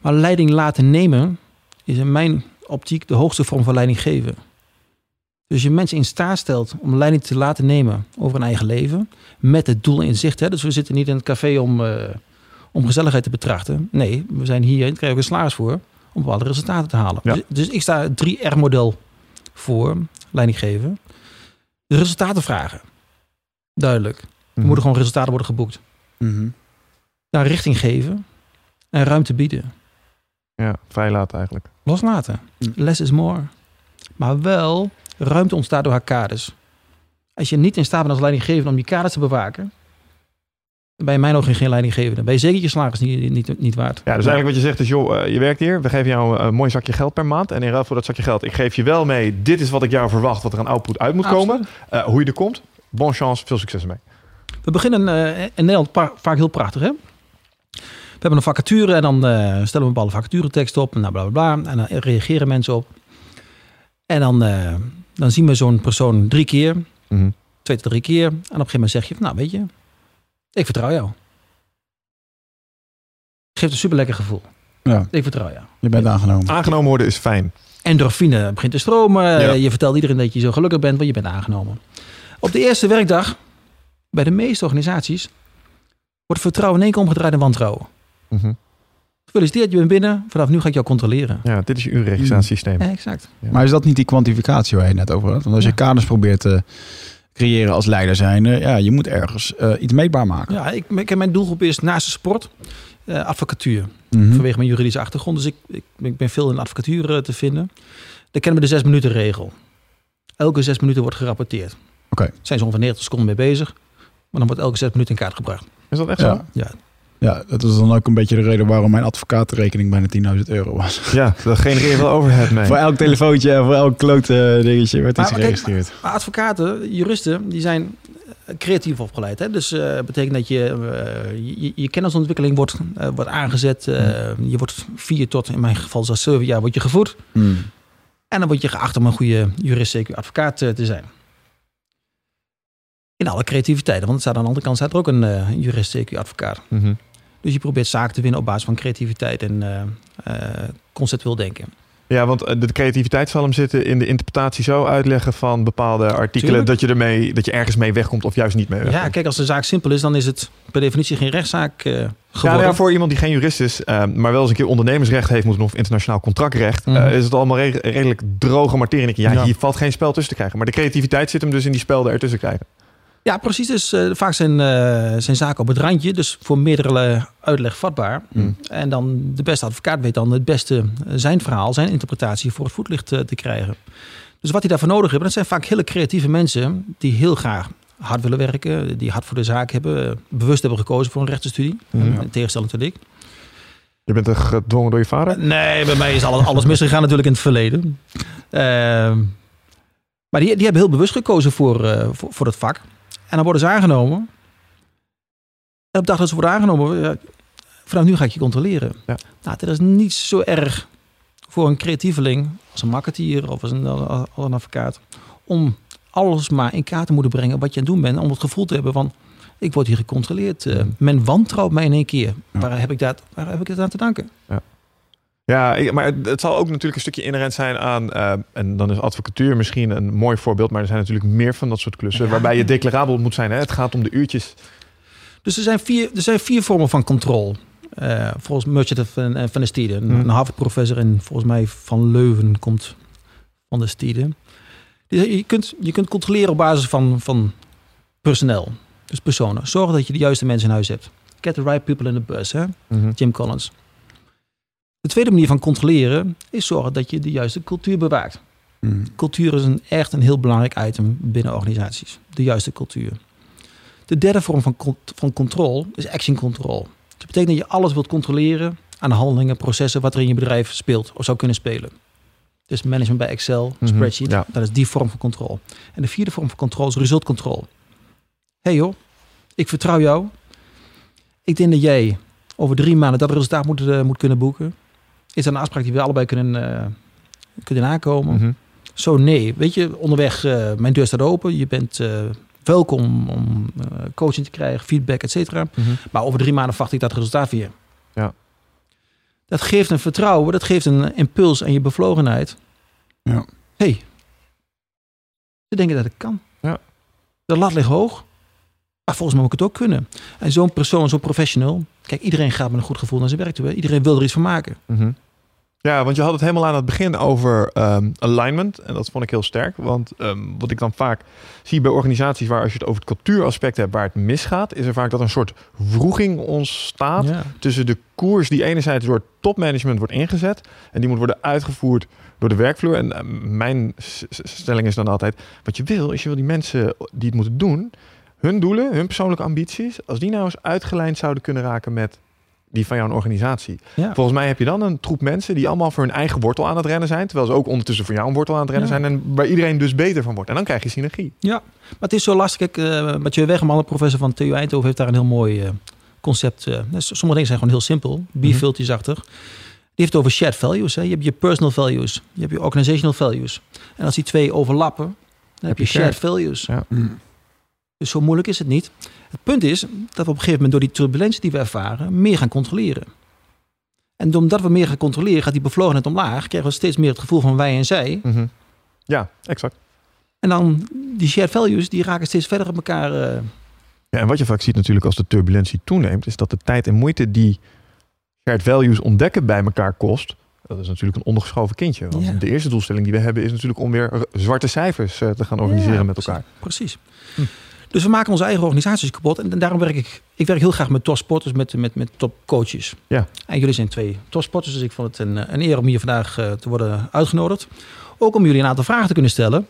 Maar leiding laten nemen is in mijn optiek de hoogste vorm van leiding geven. Dus je mensen in staat stelt om leiding te laten nemen over hun eigen leven. Met het doel in zicht. Hè? Dus we zitten niet in het café om, eh, om gezelligheid te betrachten. Nee, we zijn hier en krijgen we een salaris voor om bepaalde resultaten te halen. Ja. Dus, dus ik sta het 3R-model voor, leiding geven. De resultaten vragen. Duidelijk. Er Mhm. moeten gewoon resultaten worden geboekt Mhm. naar richting geven en ruimte bieden. Ja, vrij laat eigenlijk. Loslaten. Less is more. Maar wel ruimte ontstaat door haar kaders. Als je niet in staat bent als leidinggever om die kaders te bewaken, dan ben je in mijn ogen geen leidinggever. Dan ben je zeker je salaris niet, niet, niet waard. Ja, dus eigenlijk wat je zegt is, joh, eh, je werkt hier. We geven jou een mooi zakje geld per maand. En in ruil voor dat zakje geld, ik geef je wel mee. Dit is wat ik jou verwacht, wat er aan output uit moet komen. Eh, hoe je er komt. Bon chance, veel succes ermee. We beginnen eh, in Nederland vaak heel prachtig. Hè? We hebben een vacature en dan stellen we een bepaalde vacaturetekst op. Nou, bla, bla, bla. En dan reageren mensen op. En dan, dan zien we zo'n persoon drie keer. Mhm. twee tot drie keer. En op een gegeven moment zeg je, van, nou weet je, ik vertrouw jou. Geeft een super lekker gevoel. Ja, Ik vertrouw jou. je bent aangenomen. Aangenomen worden is fijn. Endorfine begint te stromen. Ja. Je vertelt iedereen dat je zo gelukkig bent, want je bent aangenomen. Op de eerste werkdag, bij de meeste organisaties, wordt vertrouwen in één keer omgedraaid in wantrouwen. Mhm. Gefeliciteerd, je bent binnen. Vanaf nu ga ik jou controleren. Ja, dit is je uurregistratiesysteem. Ja, exact. Ja. Maar is dat niet die kwantificatie waar je het net over had? Want als je kaders probeert te creëren als leider zijn, ja, je moet ergens eh, iets meetbaar maken. Ja, ik, ik, mijn doelgroep is naast de sport eh, advocatuur. Mhm. Vanwege mijn juridische achtergrond. Dus ik, ik, ik ben veel in advocatuur eh, te vinden. Dan kennen we de zes minuten regel. Elke zes minuten wordt gerapporteerd. Oké. Zijn ze ongeveer 90 seconden mee bezig. Maar dan wordt elke zes minuten in kaart gebracht. Is dat echt Ja. zo? Ja. Ja, dat is dan ook een beetje de reden waarom mijn advocatenrekening bijna 10.000 euro was. Ja, dat genereert wel overhead mee. Voor elk telefoontje en voor elk klote dingetje werd iets kijk, geregistreerd. Maar advocaten, juristen, die zijn eh, creatief opgeleid. Hè? Dus eh betekent dat je, eh, je je kennisontwikkeling wordt, eh, wordt aangezet. eh, Je wordt vier tot, in mijn geval zelfs zeven jaar, word je gevoed. Hmm. En dan word je geacht om een goede jurist, CQ advocaat eh, te zijn. In alle creativiteit. Want er staat aan de andere kant staat er ook een eh, jurist, CQ advocaat. Mhm. Dus je probeert zaken te winnen op basis van creativiteit en eh, conceptueel denken. Ja, want eh, de creativiteit zal hem zitten in de interpretatie zo uitleggen van bepaalde artikelen Tuurlijk. dat je ermee dat je ergens mee wegkomt of juist niet mee wegkomt. Ja, kijk, als de zaak simpel is, dan is het per definitie geen rechtszaak eh Ja, geworden. nou ja, voor iemand die geen jurist is, maar wel eens een keer ondernemersrecht heeft moeten of internationaal contractrecht, Mhm. is het allemaal re- redelijk droge materie. Ja, Ja. hier valt geen spel tussen te krijgen. Maar de creativiteit zit hem dus in die spelden ertussen krijgen. Ja, precies. Dus eh, vaak zijn, eh, zijn zaken op het randje, dus voor meerdere uitleg vatbaar. Mm. En dan de beste advocaat weet dan het beste eh, zijn verhaal, zijn interpretatie voor het voetlicht eh, te krijgen. Dus wat hij daarvoor nodig heeft, dat zijn vaak hele creatieve mensen die heel graag hard willen werken, die hard voor de zaak hebben, eh, bewust hebben gekozen voor een rechtenstudie, Mhm. in tegenstelling tot ik. Je bent er gedwongen door je vader? Nee, bij mij is alles, alles misgegaan natuurlijk in het verleden. Ehm, maar die, die hebben heel bewust gekozen voor, eh, voor, voor het vak. En dan worden ze aangenomen. En op de dag dat ze worden aangenomen, ja, vanaf nu ga ik je controleren. Ja. Nou, dat is niet zo erg voor een creatieveling, als een marketeer of als een, als een advocaat, om alles maar in kaart te moeten brengen wat je aan het doen bent. Om het gevoel te hebben van, ik word hier gecontroleerd. Eh, men wantrouwt mij in één keer. Ja. Waar, heb ik dat, waar heb ik het aan te danken? Ja, ik- maar het, het zal ook natuurlijk een stukje inherent zijn aan, eh, en dan is advocatuur misschien een mooi voorbeeld, maar er zijn natuurlijk meer van dat soort klussen Ja. waarbij je declarabel moet zijn. Hè? Het gaat om de uurtjes. Dus er zijn vier, er zijn vier vormen van controle. Eh, volgens Merchant van, eh, van de Stiede. Een, Hmm. een Harvard-professor en volgens mij van Leuven komt van de Stiede. Die- Je kunt, je kunt controleren op basis van, van personeel. Dus personen. Zorg dat je de juiste mensen in huis hebt. Get the right people in the bus, hè? Jim Collins. De tweede manier van controleren is zorgen dat je de juiste cultuur bewaakt. Hmm. Cultuur is een, echt een heel belangrijk item binnen organisaties. De juiste cultuur. De derde vorm van, van controle is action control. Dat betekent dat je alles wilt controleren aan de handelingen, processen wat er in je bedrijf speelt of zou kunnen spelen. Dus management bij Excel, Mhm, spreadsheet, ja. dat is die vorm van controle. En de vierde vorm van controle is result control. hey joh, ik vertrouw jou. Ik denk dat jij over drie maanden dat resultaat moet, eh, moet kunnen boeken. Is dat een afspraak die we allebei kunnen, eh, kunnen nakomen? Mhm. Zo nee. Weet je, onderweg, eh, mijn deur staat open. Je bent eh, welkom om eh, coaching te krijgen, feedback, et cetera. Mhm. Maar over drie maanden wacht ik dat resultaat weer. Ja. Dat geeft een vertrouwen, dat geeft een impuls aan je bevlogenheid. Ja. hey, ze denken dat ik kan. Ja. De lat ligt hoog. Maar volgens mij moet ik het ook kunnen. En zo'n persoon, zo'n professional. Kijk, iedereen gaat met een goed gevoel naar zijn werk toe. Hè? Iedereen wil er iets van maken. Mhm. Ja, want je had het helemaal aan het begin over ehm, alignment. En dat vond ik heel sterk. Want ehm, wat ik dan vaak zie bij organisaties waar als je het over het cultuuraspect hebt waar het misgaat, is er vaak dat een soort wroeging ontstaat Ja. tussen de koers die enerzijds door topmanagement wordt ingezet en die moet worden uitgevoerd door de werkvloer. En eh, mijn stelling is dan altijd, wat je wil, is je wil die mensen die het moeten doen, hun doelen, hun persoonlijke ambities, als die nou eens uitgelijnd zouden kunnen raken met die van jouw organisatie. Ja. Volgens mij heb je dan een troep mensen die allemaal voor hun eigen wortel aan het rennen zijn, terwijl ze ook ondertussen voor jou een wortel aan het rennen Ja. zijn en waar iedereen dus beter van wordt. En dan krijg je synergie. Maar het is zo lastig. Kijk, uh, Mathieu Wegeman, de professor van TU Eindhoven, heeft daar een heel mooi eh, concept. eh, dus sommige dingen zijn gewoon heel simpel. B-filtjesachtig. Die heeft het over shared values. Hè. Je hebt je personal values. Je hebt je organizational values. En als die twee overlappen, dan heb je shared values. Ja. Hmm. Dus zo moeilijk is het niet. Het punt is dat we op een gegeven moment door die turbulentie die we ervaren, meer gaan controleren. En omdat we meer gaan controleren, gaat die bevlogenheid omlaag. Krijgen we steeds meer het gevoel van wij en zij. Mhm. Ja, exact. En dan die shared values, die raken steeds verder op elkaar. eh, Ja, en wat je vaak ziet natuurlijk als de turbulentie toeneemt, is dat de tijd en moeite die shared values ontdekken bij elkaar kost, dat is natuurlijk een ondergeschoven kindje. Want Ja. de eerste doelstelling die we hebben is natuurlijk om weer zwarte cijfers eh, te gaan organiseren Ja, met elkaar. Precies. Hm. Dus we maken onze eigen organisaties kapot. En daarom werk ik, ik werk heel graag met topsporters, met, met, met topcoaches. Ja. En jullie zijn twee topsporters, dus ik vond het een, eh, een eer om hier vandaag eh, te worden uitgenodigd. Ook om jullie een aantal vragen te kunnen stellen.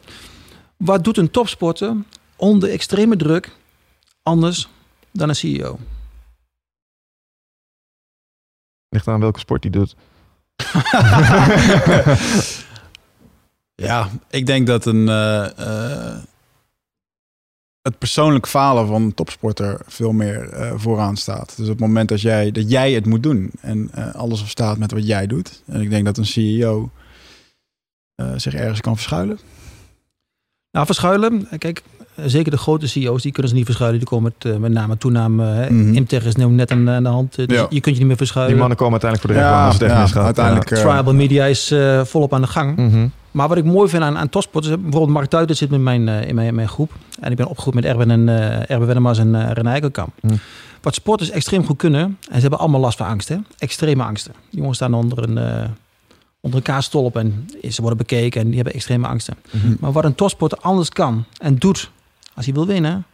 Wat doet een topsporter onder extreme druk anders dan een CEO? Ligt aan welke sport die doet. Ja, ik denk dat een, eh, eh, het persoonlijk falen van een topsporter veel meer eh, vooraan staat. Dus op het moment dat jij, dat jij het moet doen en eh, alles op staat met wat jij doet. En ik denk dat een CEO eh, zich ergens kan verschuilen. Nou, verschuilen. Kijk, zeker de grote CEO's, die kunnen ze niet verschuilen. Die komen met, met name en toename. hè. Mhm. Imtech is nu net aan, aan de hand. Dus Ja. je kunt je niet meer verschuilen. Die mannen komen uiteindelijk voor de als het echt misgaat. uiteindelijk. Tribal media is eh, volop aan de gang. Ja. Mhm. Maar wat ik mooi vind aan, aan topsporters, bijvoorbeeld Mark Tuiten zit met mijn, eh, in, mijn, in mijn groep. En ik ben opgegroeid met Erwin, en, eh Erwin Wennemars en eh René Eikelkamp. Hm. Wat sporters extreem goed kunnen, en ze hebben allemaal last van angst, hè? extreme angsten. Die jongens staan onder een, eh onder een kaastolp en ze worden bekeken en die hebben extreme angsten. Mhm. Maar wat een topsporter anders kan en doet, als hij wil winnen,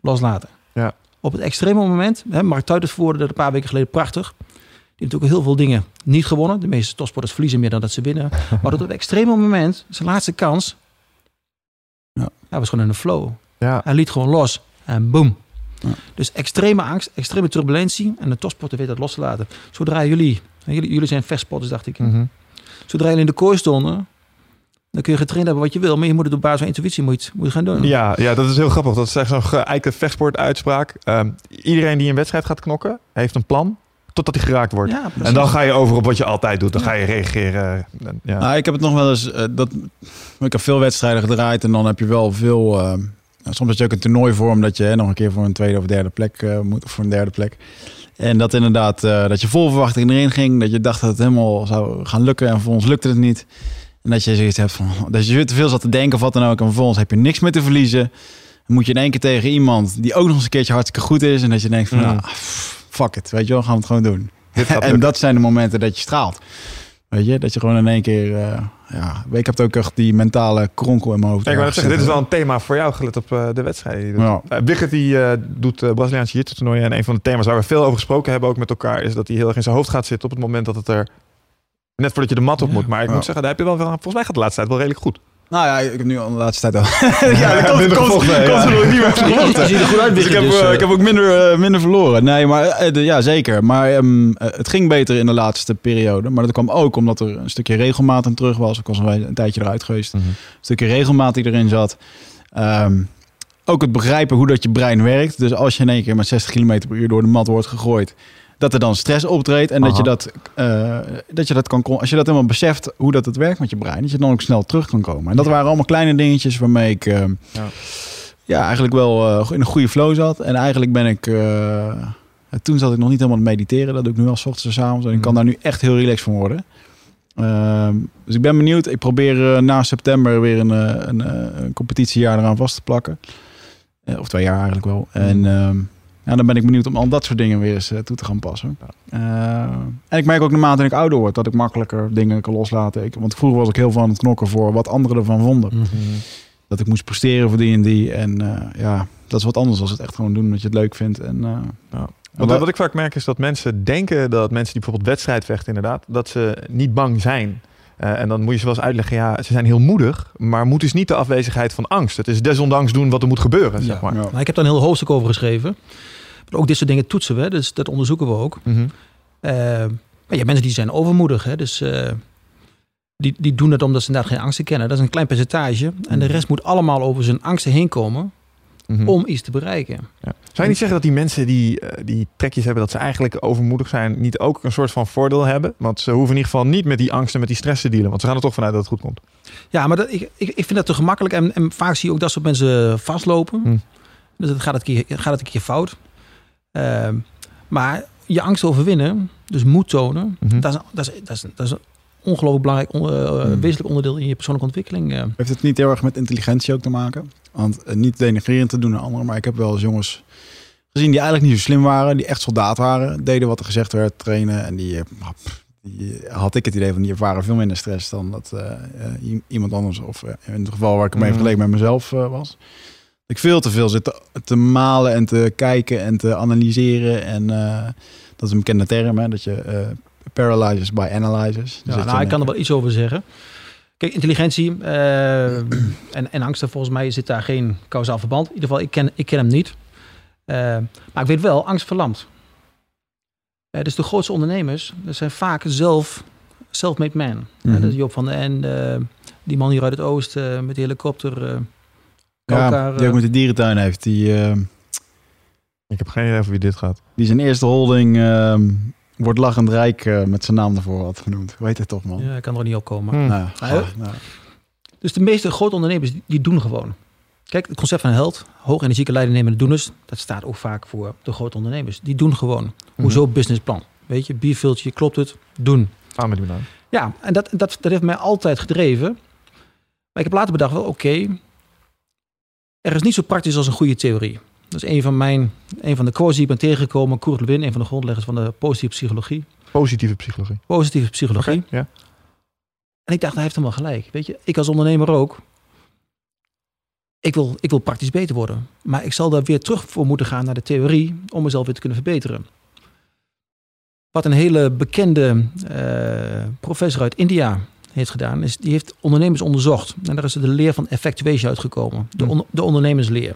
loslaten. Ja. Op het extreme moment, hè, Mark Tuitens voerde dat een paar weken geleden prachtig. Die heeft natuurlijk heel veel dingen niet gewonnen. De meeste topsporters verliezen meer dan dat ze winnen. Maar op het extreme moment, zijn laatste kans, Ja. hij was gewoon in een flow. Ja. Hij liet gewoon los en boom. Ja. Dus extreme angst, extreme turbulentie en de topsporter weet dat los te laten. Zodra jullie, jullie, jullie zijn vechtsporters dacht ik. Mhm. Zodra jullie in de kooi stonden, dan kun je getraind hebben wat je wil. Maar je moet het op basis van intuïtie moet moet gaan doen. Ja, ja, dat is heel grappig. Dat is echt zo'n geëikte vechtsport-uitspraak. Ehm, iedereen die een wedstrijd gaat knokken, heeft een plan totdat hij geraakt wordt. Ja, en dan ga je over op wat je altijd doet. Dan ga je reageren. En, Ja. Nou, ik heb het nog wel eens. eh, dat, ik heb veel wedstrijden gedraaid en dan heb je wel veel. eh, soms heb je ook een toernooivorm dat je hè, nog een keer voor een tweede of derde plek eh, moet, of voor een derde plek. En dat inderdaad, eh, dat je vol verwachting erin ging. Dat je dacht dat het helemaal zou gaan lukken en voor ons lukte het niet. En dat je zoiets hebt van, dat je te veel zat te denken of wat dan ook. En vervolgens heb je niks meer te verliezen. Dan moet je in één keer tegen iemand die ook nog eens een keertje hartstikke goed is. En dat je denkt van, Mm. nou, pff, fuck it, weet je wel, gaan we het gewoon doen. En dat zijn de momenten dat je straalt. Weet je, dat je gewoon in één keer... eh, ja, ik heb ook echt die mentale kronkel in mijn hoofd. Ik zeggen, dit is wel een thema voor jou, gelet op eh, de die doet. Ja. Eh, Wigert die eh, doet uh, Braziliaanse jiu toernooien. En een van de thema's waar we veel over gesproken hebben, ook met elkaar, is dat hij heel erg in zijn hoofd gaat zitten op het moment dat het er... Net voordat je de mat op Ja. moet. Maar ik Ja. moet zeggen, daar heb je wel, wel- volgens mij gaat de laatste tijd wel redelijk goed. Nou ja, ik heb nu al de laatste tijd al... ja, dat komt, minder komt, ja. er niet meer Je gevochten. ziet er goed uit, Dus ik, heb, dus, eh, eh, ik heb ook minder, eh, minder verloren. Nee, maar de- ja, zeker. Maar ehm, eh, het ging beter in de laatste periode. Maar dat kwam ook omdat er een stukje regelmaat aan terug was. Ik was al een tijdje eruit geweest. Een stukje regelmaat die erin zat. Ehm, ook het begrijpen hoe dat je brein werkt. Dus als je in één keer met 60 km per uur door de mat wordt gegooid, dat er dan stress optreedt en dat je dat, eh, dat je dat kan, als je dat helemaal beseft hoe dat het werkt met je brein, dat je dan ook snel terug kan komen. En dat waren allemaal kleine dingetjes waarmee ik ehm, Ja. ja. eigenlijk wel eh, in een goede flow zat. En eigenlijk ben ik, eh, toen zat ik nog niet helemaal het mediteren. Dat doe ik nu al 's ochtends en 's avonds. En ik kan daar nu echt heel relaxed van worden. Ehm, dus ik ben benieuwd. Ik probeer na september weer een, een, een competitiejaar eraan vast te plakken. Of twee jaar eigenlijk wel. En ehm, ja, dan ben ik benieuwd om al dat soort dingen weer eens eh, toe te gaan passen. Eh, en ik merk ook naarmate ik ouder word dat ik makkelijker dingen kan loslaten. Ik, want vroeger was ik heel veel aan het knokken voor wat anderen ervan vonden. Mhm. Dat ik moest presteren voor die en die. En eh, ja, dat is wat anders als het echt gewoon doen omdat je het leuk vindt. En, eh, Wat, wat ik vaak merk is dat mensen denken dat mensen die bijvoorbeeld wedstrijd vechten inderdaad, dat ze niet bang zijn. Eh, en dan moet je ze wel eens uitleggen, ja, ze zijn heel moedig, maar moed is niet de afwezigheid van angst. Het is desondanks doen wat er moet gebeuren, zeg Ja. maar. ja. Nou, ik heb daar een heel hoofdstuk over geschreven. Maar ook dit soort dingen toetsen we, dus dat onderzoeken we ook. Mhm. Eh, maar ja, mensen die zijn overmoedig, hè, dus eh, die, die doen het omdat ze inderdaad geen angsten kennen. Dat is een klein percentage. En de rest moet allemaal over zijn angsten heen komen Mhm. om iets te bereiken. Ja. Zou je niet zeggen dat die mensen die eh, die trekjes hebben, dat ze eigenlijk overmoedig zijn, niet ook een soort van voordeel hebben? Want ze hoeven in ieder geval niet met die angst en met die stress te dealen, want ze gaan er toch vanuit dat het goed komt. Ja, maar dat, ik, ik, ik vind dat te gemakkelijk. En, en vaak zie je ook dat soort mensen vastlopen. Hm. Dus dan gaat het, een keer, gaat het een keer fout. Ehm, maar je angst overwinnen, dus moed tonen, Mhm. dat, is, dat, is, dat, is, dat is een ongelooflijk belangrijk, eh, wezenlijk onderdeel in je persoonlijke ontwikkeling. eh. Heeft het niet heel erg met intelligentie ook te maken? Want eh, niet denigrerend te doen naar anderen, maar ik heb wel eens jongens gezien die eigenlijk niet zo slim waren, die echt soldaat waren, deden wat er gezegd werd, trainen. En die, eh, die eh, had ik het idee van, die ervaren veel minder stress dan dat iemand anders, of in het geval waar ik hem even Mhm. vergeleken met mezelf was. Ik veel te veel zit te, te malen en te kijken en te analyseren. En dat is een bekende term, hè, dat je paralyzes by analyzes. Ja, nou, ik kan er wel iets over zeggen. Kijk, intelligentie eh, en, en angsten, volgens mij zit daar geen kausaal verband. In ieder geval, ik ken, ik ken hem niet. Eh, maar ik weet wel, angst verlamt. Eh, dus de grootste ondernemers, dat zijn vaak zelf self-made man. Mhm. dat is Job van den En, eh, die man hier uit het oosten eh, met de helikopter. eh Ja, elkaar, die ook met de dierentuin heeft. Die, eh, Ik heb geen idee over wie dit gaat. die zijn eerste holding ehm, wordt lachend rijk eh, met zijn naam ervoor had genoemd. Hoe heet het toch, man? ja, ik kan er niet op komen. Hm. Nou, Ah, ah, nou. Dus de meeste grote ondernemers, die, die doen gewoon. Kijk, het concept van een held, hoog energieke leidingnemende doeners, dat staat ook vaak voor de grote ondernemers. Die doen gewoon. Hoezo businessplan? Weet je, bierviltje, klopt het? Doen. Gaan we die maar aan. Ja, en dat, dat, dat heeft mij altijd gedreven. Maar ik heb later bedacht, wel oké, er is niet zo praktisch als een goede theorie. Dat is een van, mijn, een van de quotes die ik ben tegengekomen. Kurt Lewin, een van de grondleggers van de positieve psychologie. Positieve psychologie. Positieve psychologie. Ja. En ik dacht, hij heeft helemaal gelijk. Weet je, ik als ondernemer ook. Ik wil, ik wil praktisch beter worden. Maar ik zal daar weer terug voor moeten gaan naar de theorie om mezelf weer te kunnen verbeteren. Wat een hele bekende eh, professor uit India heeft gedaan, is die heeft ondernemers onderzocht. En daar is de leer van effectuation uitgekomen. De, Hm. on- de ondernemersleer.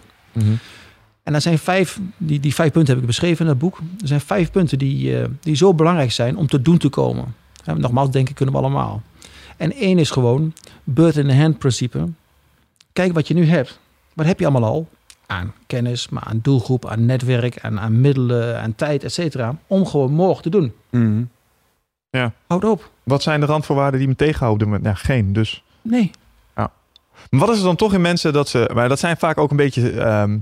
En daar zijn vijf, die, die vijf punten heb ik beschreven in het boek. Er zijn vijf punten die, eh, die zo belangrijk zijn om te doen te komen. En nogmaals, denken kunnen we allemaal. En één is gewoon bird in the hand principe. Kijk wat je nu hebt. Wat heb je allemaal al? Aan kennis, maar aan doelgroep, aan netwerk, aan, aan middelen, aan tijd, et cetera. Om gewoon morgen te doen. Mhm. Houd op. Wat zijn de randvoorwaarden die me tegenhouden? Ja, geen. Dus. Nee. Maar wat is er dan toch in mensen dat ze... Maar dat zijn vaak ook een beetje... ehm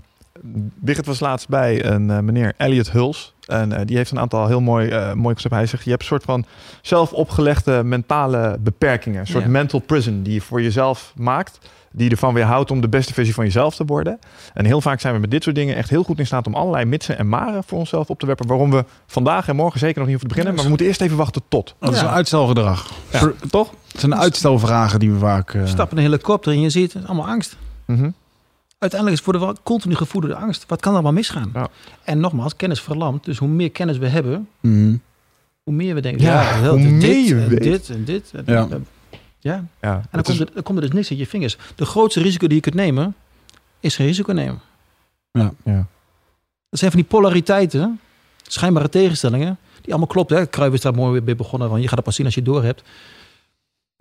Birgit was laatst bij een eh, meneer Elliot Huls. En eh, die heeft een aantal heel mooi, eh mooi concepten. Hij zegt, je hebt een soort van zelf opgelegde mentale beperkingen. Een soort Ja. mental prison die je voor jezelf maakt. Die je ervan weerhoudt om de beste versie van jezelf te worden. En heel vaak zijn we met dit soort dingen echt heel goed in staat om allerlei mitsen en maren voor onszelf op te werpen. Waarom we vandaag en morgen zeker nog niet hoeven te beginnen. Maar we moeten eerst even wachten tot. Dat is een uitstelgedrag. Ja, toch? Het zijn uitstelvragen die we vaak... eh, Stap in een helikopter en je ziet het is allemaal angst. Mhm. Uiteindelijk is voor de wel continu gevoelde angst. Wat kan er allemaal misgaan? Ja. En nogmaals, kennis verlamt. Dus hoe meer kennis we hebben, mhm. hoe meer we denken, Ja, ja, hoe heel- meer dit, je en weet. dit en dit. En, Ja. ja. Ja, En dan komt, is- er, dan komt er dus niks uit je vingers. De grootste risico die je kunt nemen, is geen risico nemen. ja. Dat zijn van die polariteiten, schijnbare tegenstellingen, die allemaal kloppen. Hè? Kruijff is daar mooi weer bij begonnen, van je gaat het pas zien als je het door hebt.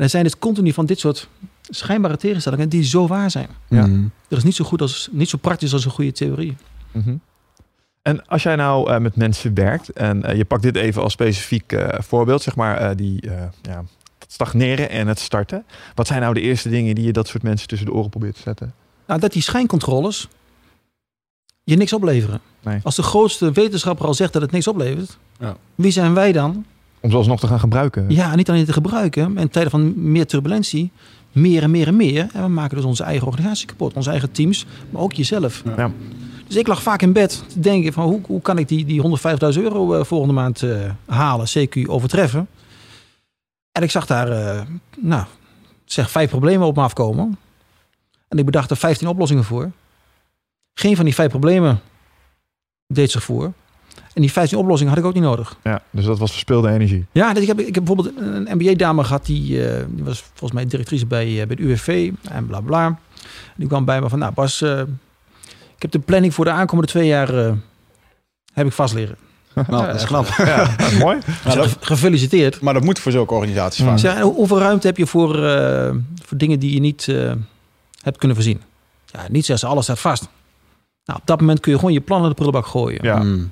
En er zijn dus continu van dit soort schijnbare tegenstellingen die zo waar zijn. Ja. Mhm. Dat is niet zo goed als, niet zo praktisch als een goede theorie. Mhm. En als jij nou eh, met mensen werkt en eh, je pakt dit even als specifiek eh, voorbeeld, zeg maar, eh, die eh, ja, het stagneren en het starten. Wat zijn nou de eerste dingen die je dat soort mensen tussen de oren probeert te zetten? Nou, dat die schijncontroles je niks opleveren. Nee. Als de grootste wetenschapper al zegt dat het niks oplevert, Ja. wie zijn wij dan? Om ze alsnog te gaan gebruiken. Ja, niet alleen te gebruiken. In tijden van meer turbulentie, meer en meer en meer. En we maken dus onze eigen organisatie kapot. Onze eigen teams, maar ook jezelf. Ja. Dus ik lag vaak in bed te denken van hoe, hoe kan ik die, die 150.000 euro eh, volgende maand eh, halen, CQ overtreffen. En ik zag daar, eh, nou, zeg vijf problemen op me afkomen. En ik bedacht er 15 oplossingen voor. Geen van die vijf problemen deed zich voor. En die 15 oplossingen had ik ook niet nodig. Ja, dus dat was verspilde energie. Ja, dus ik, heb, ik heb bijvoorbeeld een MBA-dame gehad, die, eh, die was volgens mij directrice bij, eh, bij het UWV en bla bla. Die kwam bij me van, nou Bas, eh, ik heb de planning voor de aankomende twee jaar, eh, heb ik vast liggen. Nou, dat is knap. Ja, dat is mooi. Zeg, Gefeliciteerd. Maar dat moet voor zulke organisaties Mm. vaak. Zeg, hoeveel ruimte heb je voor, eh, voor dingen die je niet eh, hebt kunnen voorzien? Ja, niet zeggen ze, alles staat vast. Nou, op dat moment kun je gewoon je plannen in de prullenbak gooien. Ja. Mm.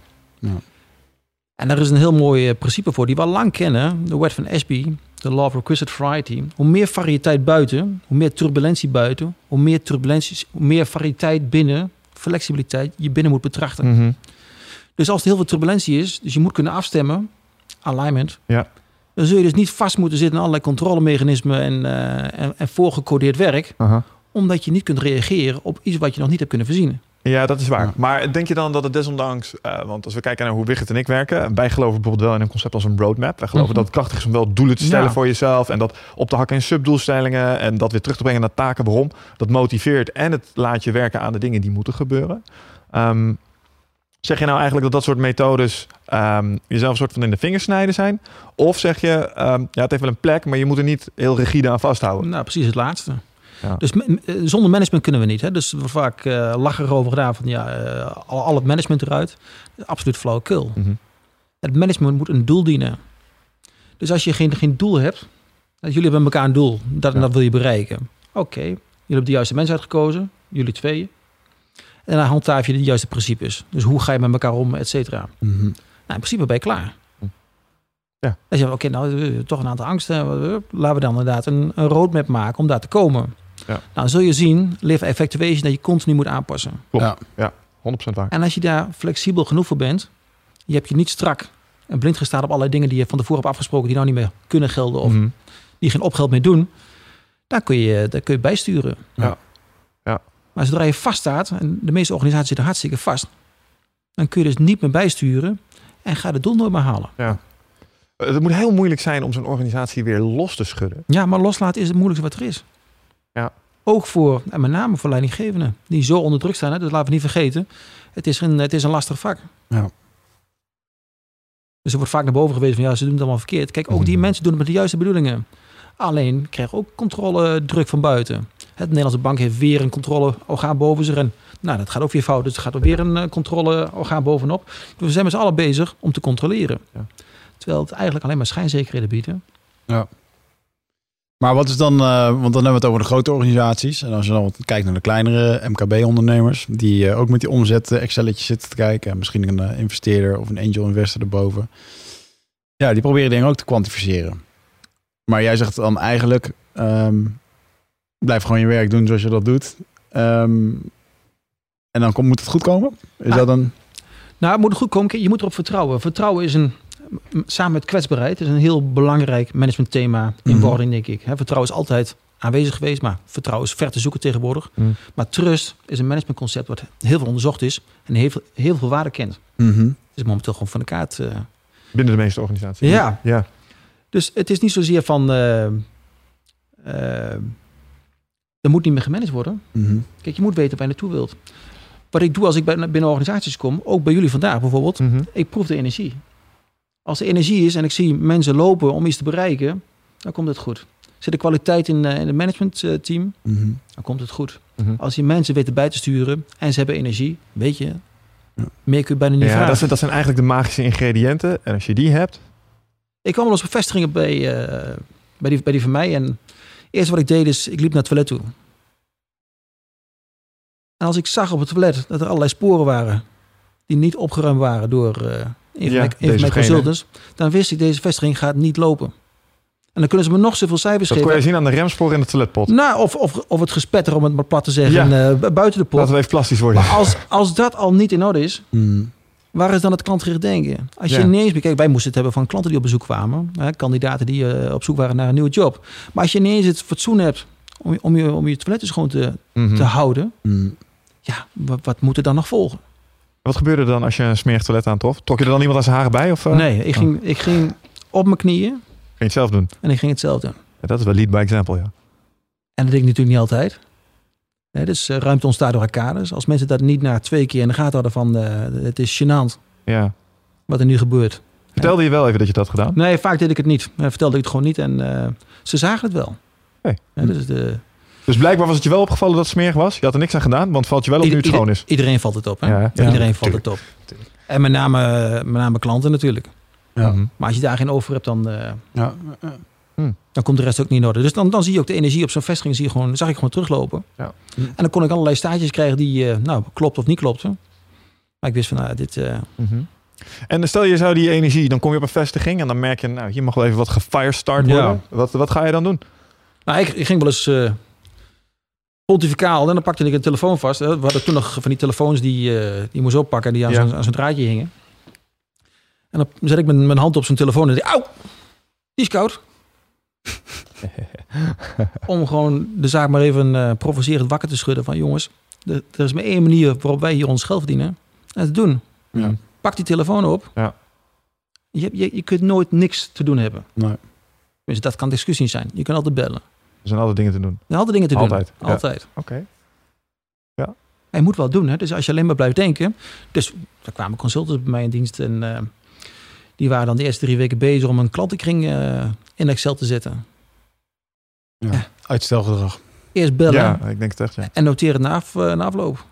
En daar is een heel mooi eh, principe voor, die we al lang kennen. De wet van Ashby, de law of requisite variety. Hoe meer variëteit buiten, hoe meer turbulentie buiten, hoe meer turbulenties, hoe meer variëteit binnen, flexibiliteit je binnen moet betrachten. Mhm. Dus als er heel veel turbulentie is, dus je moet kunnen afstemmen, alignment. Ja. Dan zul je dus niet vast moeten zitten in allerlei controlemechanismen en, eh, en, en voorgecodeerd werk, omdat je niet kunt reageren op iets wat je nog niet hebt kunnen voorzien. Ja, dat is waar. Ja. Maar denk je dan dat het desondanks, eh, want als we kijken naar hoe Wigert en ik werken, wij geloven bijvoorbeeld wel in een concept als een roadmap. Wij geloven Mhm. dat het krachtig is om wel doelen te stellen Ja. voor jezelf en dat op te hakken in subdoelstellingen en dat weer terug te brengen naar taken. Waarom? Dat motiveert en het laat je werken aan de dingen die moeten gebeuren. Ehm, zeg je nou eigenlijk dat dat soort methodes ehm, jezelf een soort van in de vingers snijden zijn? Of zeg je, ehm, ja, het heeft wel een plek, maar je moet er niet heel rigide aan vasthouden? Nou, precies het laatste. Ja. Dus eh, zonder management kunnen we niet. Hè? Dus wordt vaak eh lachen erover gedaan van ja, eh, al, al het management eruit. Absoluut flauwekul. Mhm. Het management moet een doel dienen. Dus als je geen, geen doel hebt, jullie hebben met elkaar een doel, dat, Ja. dat wil je bereiken. Oké, jullie hebben de juiste mensen uitgekozen, jullie tweeën. En dan handhaaf je de juiste principes. Dus hoe ga je met elkaar om, et cetera. Mhm. Nou, in principe ben je klaar. Hm. Ja. Dan je, oké, nou, we toch een aantal angsten. Laten we dan inderdaad een, een roadmap maken om daar te komen. Ja. Nou, zul je zien, live effectuation, dat je continu moet aanpassen. Klopt. 100% waar. En als je daar flexibel genoeg voor bent, je hebt je niet strak en blind gestaan op allerlei dingen die je van tevoren hebt afgesproken, die nou niet meer kunnen gelden of Mhm. die geen opgeld meer doen, daar kun je, daar kun je bijsturen. Ja. Ja. Maar zodra je vaststaat, en de meeste organisaties zitten hartstikke vast, dan kun je dus niet meer bijsturen en ga het doel nooit meer halen. Eh, Het moet heel moeilijk zijn om zo'n organisatie weer los te schudden. Ja, maar loslaten is het moeilijkste wat er is. Ja. Ook voor, en met name voor leidinggevenden, die zo onder druk staan. Hè, dat laten we niet vergeten. Het is een, het is een lastig vak. Ja. Dus er wordt vaak naar boven gewezen van ja, ze doen het allemaal verkeerd. Kijk, ook die Mhm. mensen doen het met de juiste bedoelingen. Alleen krijgen ook controle druk van buiten. Het Nederlandse bank heeft weer een controleorgaan boven zich. En nou, dat gaat ook weer fout. Dus er gaat ook weer een eh, controleorgaan bovenop. Dus we zijn met z'n allen bezig om te controleren. Ja. Terwijl het eigenlijk alleen maar schijnzekerheden biedt. hè. Maar wat is dan, eh, want dan hebben we het over de grote organisaties. En als je dan kijkt naar de kleinere MKB-ondernemers, die eh, ook met die omzet eh, Excelletjes zitten te kijken. En misschien een investeerder of een angel investor erboven. Ja, die proberen dingen ook te kwantificeren. Maar jij zegt dan eigenlijk, ehm, blijf gewoon je werk doen zoals je dat doet. Ehm, en dan komt, moet het goed komen? Is Ah. dat dan... Nou, het moet goed komen. Je moet erop vertrouwen. Vertrouwen is een, samen met kwetsbaarheid, is een heel belangrijk managementthema in wording, denk ik. Hè, vertrouwen is altijd aanwezig geweest, maar vertrouwen is ver te zoeken tegenwoordig. Mhm. Maar trust is een managementconcept wat heel veel onderzocht is en heel veel, heel veel waarde kent. Het is momenteel gewoon van de kaart. eh. Binnen de meeste organisaties. Ja. ja. Dus het is niet zozeer van, eh, er moet niet meer gemanaged worden. Mhm. Kijk, je moet weten waar je naartoe wilt. Wat ik doe als ik binnen organisaties kom, ook bij jullie vandaag bijvoorbeeld, Mhm. ik proef de energie. Als er energie is en ik zie mensen lopen om iets te bereiken, dan komt het goed. Zit er kwaliteit in, eh, in het managementteam, Mhm. dan komt het goed. Mhm. Als je mensen weten bij te sturen en ze hebben energie, weet je, Ja. meer kun je bijna niet Ja, vragen. dat zijn, dat zijn eigenlijk de magische ingrediënten. En als je die hebt, Ik kwam wel eens op vestigingen bij, eh, bij, die, bij die van mij en het eerste wat ik deed is, ik liep naar het toilet toe. En als ik zag op het toilet dat er allerlei sporen waren die niet opgeruimd waren door eh, een van Ja, consultants, dan wist ik deze vestiging gaat niet lopen. En dan kunnen ze me nog zoveel cijfers dat kon geven. je zien aan de remsporen in de toiletpot. Nou, of, of, of het gespetter, om het maar plat te zeggen, Ja. eh, bu- buiten de pot. Laten we even plastisch worden. Maar als, als dat al niet in orde is, Mhm. waar is dan het klantgericht denken? Als je ineens bekijkt, wij moesten het hebben van klanten die op bezoek kwamen, hè, kandidaten die eh, op zoek waren naar een nieuwe job. Maar als je ineens het fatsoen hebt om, je- om, je, om je toilet dus schoon te, Mhm. te houden, Mhm. ja, wat, wat moet er dan nog volgen? Wat gebeurde er dan als je een smerig toilet aantrof? Trok je er dan iemand aan zijn haren bij? Of eh, Nee, ik ging, ik ging op mijn knieën ging je het zelf doen? en ik ging het zelf doen. Ja, dat is wel lead by example, ja. En dat deed ik natuurlijk niet altijd. Hè, dus eh, ruimte ontstaat door arcades. Als mensen dat niet na twee keer in de gaten hadden van eh, het is gênant ja. wat er nu gebeurt. Vertelde je wel even dat je dat had gedaan? Nee, vaak deed ik het niet. Vertelde ik het gewoon niet en ze zagen het wel. Hey. Dus de, Dus blijkbaar was het je wel opgevallen dat het smerig was. Je had er niks aan gedaan, want het valt je wel op nu het schoon is. Iedereen valt het op. Hè? Ja, ja. Iedereen valt het op. En met name, met name klanten natuurlijk. Ja. Mhm. Maar als je daar geen over hebt, dan, eh, Ja. ja. dan komt de rest ook niet in orde. Dus dan, dan zie je ook de energie op zo'n vestiging, zie je gewoon, zag ik gewoon teruglopen. Ja. En dan kon ik allerlei staartjes krijgen die, eh, nou, klopt of niet klopten. Maar ik wist van, nou, dit... eh, Mhm. En stel je zou die energie, dan kom je op een vestiging en dan merk je, nou, hier mag wel even wat gefirestart worden. Ja. Wat, wat ga je dan doen? Nou, ik, ik ging wel eens eh, pontificaal en dan pakte ik een telefoon vast. hè. We hadden toen nog van die telefoons die, eh, die moest oppakken, die aan Ja. zo'n zo'n draadje hingen. En dan zet ik mijn, mijn hand op zijn telefoon en zei, auw, die is koud. Om gewoon de zaak maar even eh, provocerend wakker te schudden van jongens, Er er is maar één manier waarop wij hier ons geld verdienen. En te doen. Ja. Pak die telefoon op. Ja. Je, je, je kunt nooit niks te doen hebben. Nee. Dus dat kan discussie zijn. Je kan altijd bellen. Er zijn altijd dingen te doen. Er zijn altijd dingen te doen. Altijd, ja. Altijd. Oké. En je moet wel doen. Hè? Dus als je alleen maar blijft denken. Dus er kwamen consultants bij mij in dienst. En eh, die waren dan de eerste drie weken bezig om een klantenkring eh, in Excel te zetten. Ja. Uitstelgedrag. Eerst bellen Ja, ik denk het echt, ja. en noteren na, af, eh, na afloop.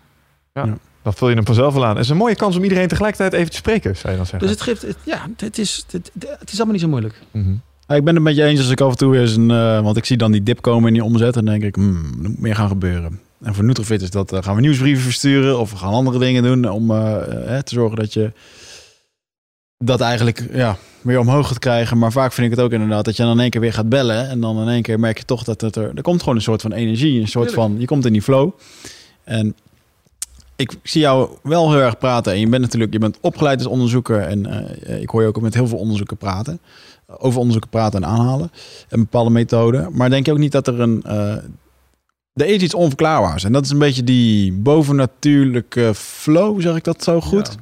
Dan vul je hem vanzelf wel aan. Het is een mooie kans om iedereen tegelijkertijd even te spreken, zou je dan zeggen. Dus het geeft, het- ja, het is, het, het is allemaal niet zo moeilijk. Mhm. Ja, ik ben het met je eens als ik af en toe weer eens een... eh, want ik zie dan die dip komen in die omzet. En dan denk ik, hmm, er moet meer gaan gebeuren. En voor Nutrifit is dat, eh, gaan we nieuwsbrieven versturen. Of we gaan andere dingen doen om eh, te zorgen dat je dat eigenlijk ja, weer omhoog gaat krijgen. Maar vaak vind ik het ook inderdaad dat je dan in één keer weer gaat bellen. En dan in één keer merk je toch dat het er... Er komt gewoon een soort van energie. Een soort van... Je komt in die flow. En ik zie jou wel heel erg praten. En je bent natuurlijk... Je bent opgeleid als onderzoeker. En ik hoor je ook met heel veel onderzoeken praten. Over onderzoeken praten en aanhalen. En bepaalde methoden. Maar denk je ook niet dat er een... eh, er is iets onverklaarbaars. En dat is een beetje die bovennatuurlijke flow, zeg ik dat zo goed?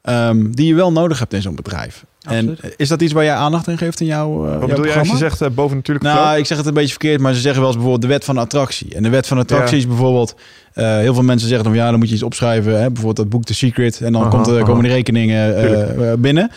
Ehm, die je wel nodig hebt in zo'n bedrijf. Absoluut. En is dat iets waar jij aandacht in geeft in jouw, uh, Wat bedoel je als je zegt eh, boven natuurlijk Nou, ik zeg het een beetje verkeerd, maar ze zeggen wel eens bijvoorbeeld de wet van attractie. En de wet van attractie Ja. is bijvoorbeeld... eh, heel veel mensen zeggen dan, ja, dan moet je iets opschrijven. Hè? Bijvoorbeeld dat boek The Secret. En dan Aha, komt, er- aha. komen die rekeningen eh, eh, binnen.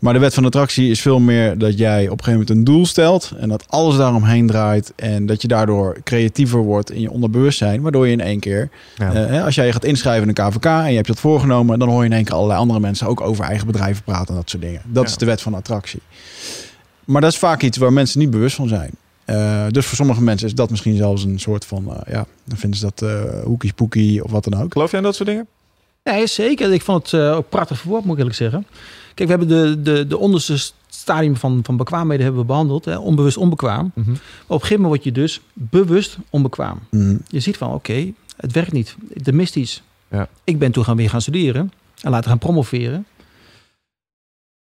Maar de wet van attractie is veel meer dat jij op een gegeven moment een doel stelt. En dat alles daaromheen draait. En dat je daardoor creatiever wordt in je onderbewustzijn. Waardoor je in één keer Ja. eh, hè, als jij je gaat inschrijven in de KVK en je hebt je dat voorgenomen, dan hoor je in één keer allerlei andere mensen ook over eigen bedrijven praten en dat soort dingen. Dat Ja. is de wet van attractie. Maar dat is vaak iets waar mensen niet bewust van zijn. Eh, dus voor sommige mensen is dat misschien zelfs een soort van, eh, ja, dan vinden ze dat eh hoekie poekie of wat dan ook. Geloof jij in dat soort dingen? Nee, zeker. Ik vond het eh, ook prachtig verwoord, moet ik eerlijk zeggen. Kijk, we hebben de, de, de onderste stadium van, van bekwaamheden hebben we behandeld. Hè? Onbewust onbekwaam. Maar op een gegeven moment word je dus bewust onbekwaam. Mhm. Je ziet van, oké, het werkt niet. Er mist iets. Ja. Ik ben toen gaan weer gaan studeren. En later gaan promoveren.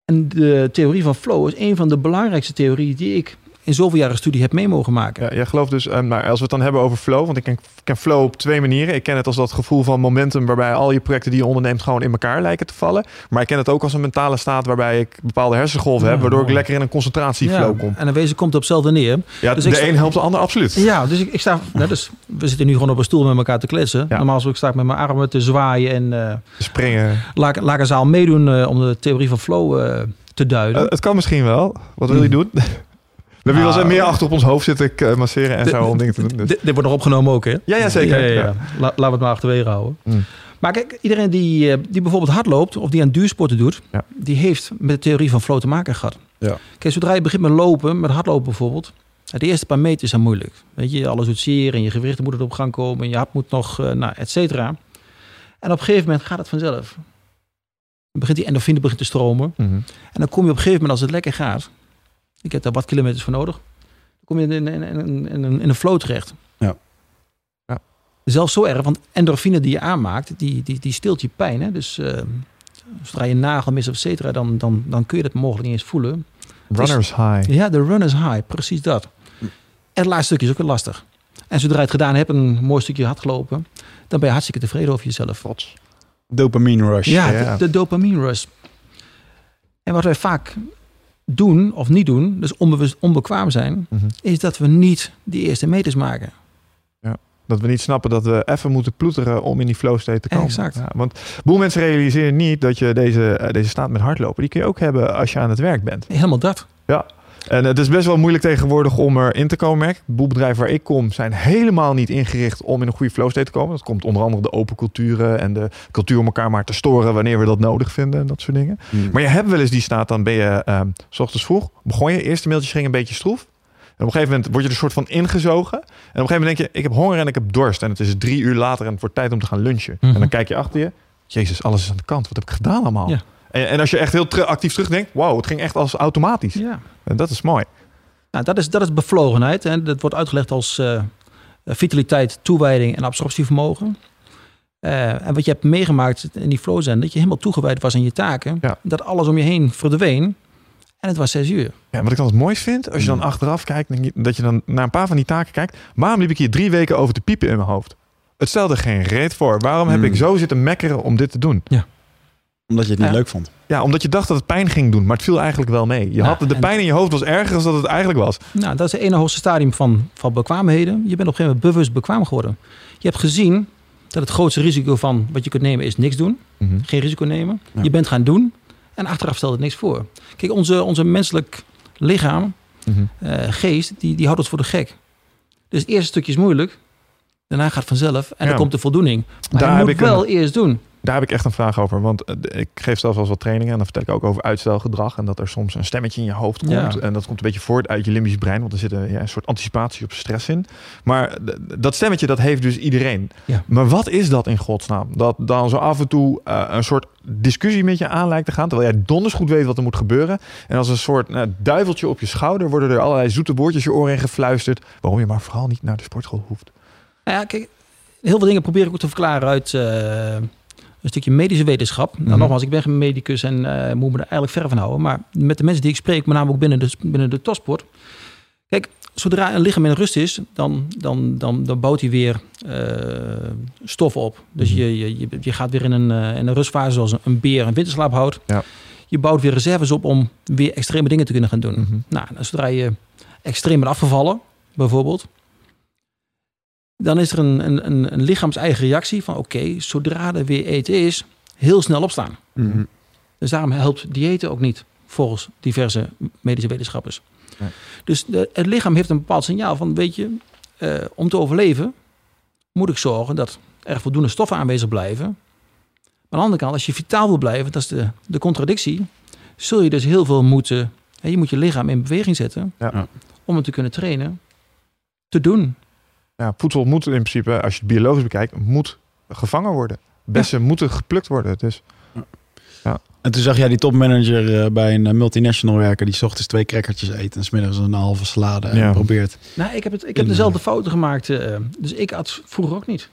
En de theorie van flow is een van de belangrijkste theorieën die ik in zoveel jaren studie heb mee mogen maken. Ja, jij gelooft dus, eh, maar als we het dan hebben over flow, want ik ken, ken flow op twee manieren. Ik ken het als dat gevoel van momentum waarbij al je projecten die je onderneemt gewoon in elkaar lijken te vallen. Maar ik ken het ook als een mentale staat waarbij ik bepaalde hersengolven Ja, heb, waardoor ik lekker in een concentratieflow kom. En dan wezen komt het op hetzelfde neer. Ja, Dus de sta- een helpt de ander absoluut. Ja, dus ik, ik sta. nou, dus we zitten nu gewoon op een stoel met elkaar te kletsen. Ja. Normaal zou ik sta ik met mijn armen te zwaaien en eh Springen. laat, laat een zaal meedoen eh, om de theorie van flow te duiden. Het kan misschien wel. Wat wil je Mm. doen? We hebben hier wel eens meer achter op ons hoofd zitten eh, masseren en zo om dingen te doen. Dus. Dit, wordt nog opgenomen ook, hè? Ja, ja, zeker. Ja, ja, ja. Ja. La- laten we het maar achterwege houden. Mm. Maar kijk, iedereen die, eh, die bijvoorbeeld hardloopt of die aan duursporten doet, Ja. die heeft met de theorie van flow te maken gehad. Ja. Kijk, zodra je begint met lopen, met hardlopen bijvoorbeeld, de eerste paar meters zijn moeilijk. Weet je, alles doet zeer en je gewrichten moeten op gang komen en je hart moet nog, eh, nou, et cetera. En op een gegeven moment gaat het vanzelf. Dan begint die endorfine begint te stromen. Mhm. En dan kom je op een gegeven moment, als het lekker gaat, ik heb daar wat kilometers voor nodig, dan kom je in, in, in, in, in een- flow terecht. Ja. Ja. Zelfs zo erg, want endorfine die je aanmaakt, die, die, die stilt je pijn. Hè? Dus eh, zodra je nagel mist of et cetera, dan, dan, dan kun je dat mogelijk niet eens voelen. Runners high. Ja, de runner's high, precies dat. En het laatste stukje is ook weer lastig. En zodra je het gedaan hebt, een mooi stukje hard gelopen, dan ben je hartstikke tevreden over jezelf. Dopamine rush. Ja, Ja. De, de dopamine rush. En wat wij vaak doen of niet doen, dus onbewust onbekwaam zijn, Mhm. is dat we niet die eerste meters maken. Dat we niet snappen dat we even moeten ploeteren om in die flow state te komen. Exact. Ja, want boel mensen realiseren niet dat je deze, eh, deze staat met hardlopen, die kun je ook hebben als je aan het werk bent. Helemaal dat. En het is best wel moeilijk tegenwoordig om erin te komen. merk boelbedrijven waar ik kom zijn helemaal niet ingericht om in een goede flow state te komen. Dat komt onder andere de open culturen en de cultuur om elkaar maar te storen wanneer we dat nodig vinden en dat soort dingen. Mhm. Maar je hebt wel eens die staat, dan ben je ehm, s ochtends vroeg, begon je, eerste mailtjes ging een beetje stroef. En op een gegeven moment word je er soort van ingezogen. En op een gegeven moment denk je, ik heb honger en ik heb dorst. En het is drie uur later en het wordt tijd om te gaan lunchen. Mhm. En dan kijk je achter je, jezus, alles is aan de kant. Wat heb ik gedaan allemaal? Ja. En, en als je echt heel ter- actief terugdenkt, wauw, het ging echt als automatisch. Ja. En dat is mooi. Nou, dat, is, dat is bevlogenheid. En dat wordt uitgelegd als eh, vitaliteit, toewijding en absorptievermogen. Eh, en wat je hebt meegemaakt in die flow zijn, dat je helemaal toegewijd was aan je taken. Ja. Dat alles om je heen verdween. En het was zes uur. Ja, wat ik dan het mooist vind, als je dan achteraf kijkt, dat je dan naar een paar van die taken kijkt. Waarom liep ik hier drie weken over te piepen in mijn hoofd? Het stelde geen reet voor. Waarom heb Hmm. ik zo zitten mekkeren om dit te doen? Omdat je het niet Ja. leuk vond. Ja, omdat je dacht dat het pijn ging doen, maar het viel eigenlijk wel mee. Je had, de pijn in je hoofd was erger dan dat het eigenlijk was. Nou, dat is het ene hoogste stadium van, van bekwaamheden. Je bent op een gegeven moment bewust bekwaam geworden. Je hebt gezien dat het grootste risico van wat je kunt nemen is niks doen. Mhm. Geen risico nemen. Ja. Je bent gaan doen en achteraf stelt het niks voor. Kijk, onze, onze menselijk lichaam, Mhm. eh, geest, die, die houdt het voor de gek. Dus het eerste stukje is moeilijk. Daarna gaat het vanzelf en Ja. dan komt de voldoening. Maar Daar je heb moet ik een- wel eerst doen. Daar heb ik echt een vraag over. Want eh, ik geef zelfs wel eens wat trainingen. En dan vertel ik ook over uitstelgedrag. En dat er soms een stemmetje in je hoofd komt. Ja. En dat komt een beetje voort uit je limbisch brein. Want er zit een, ja, een soort anticipatie op stress in. Maar d- dat stemmetje, dat heeft dus iedereen. Ja. Maar wat is dat in godsnaam? Dat dan zo af en toe eh, een soort discussie met je aan lijkt te gaan. Terwijl jij donders goed weet wat er moet gebeuren. En als een soort nou, duiveltje op je schouder... worden er allerlei zoete woordjes je oor in gefluisterd. Waarom je maar vooral niet naar de sportschool hoeft. Nou ja, kijk, heel veel dingen probeer ik ook te verklaren uit eh, een stukje medische wetenschap. Nou, Mhm. nogmaals, ik ben geen medicus en eh, moet me er eigenlijk ver van houden. Maar met de mensen die ik spreek, met name ook binnen de, binnen de topsport. Kijk, zodra een lichaam in rust is, dan, dan, dan, dan bouwt hij weer eh, stof op. Dus Mhm. je, je, je, je gaat weer in een, eh, in een rustfase zoals een, een beer een winterslaap houdt. Ja. Je bouwt weer reserves op om weer extreme dingen te kunnen gaan doen. Mhm. Nou, zodra je extreem bent afgevallen, bijvoorbeeld, dan is er een, een, een, een lichaams-eigen reactie van oké, zodra er weer eten is, heel snel opstaan. Mhm. Dus daarom helpt diëten ook niet, volgens diverse medische wetenschappers. Nee. Dus de, het lichaam heeft een bepaald signaal van, weet je, eh, om te overleven moet ik zorgen dat er voldoende stoffen aanwezig blijven. Maar aan de andere kant, als je vitaal wil blijven, dat is de, de contradictie, zul je dus heel veel moeten, hè, je moet je lichaam in beweging zetten. Ja. om het te kunnen trainen, te doen. Ja, voedsel moet in principe, als je het biologisch bekijkt, moet gevangen worden. Bessen moeten geplukt worden. Dus En toen zag jij die topmanager eh, bij een eh, multinational werken die 's ochtends twee crackertjes eet en smiddags een halve salade en Ja. Nou, probeert. ik heb, het, ik heb eh, dezelfde fouten gemaakt. eh, dus ik had vroeger ook niet.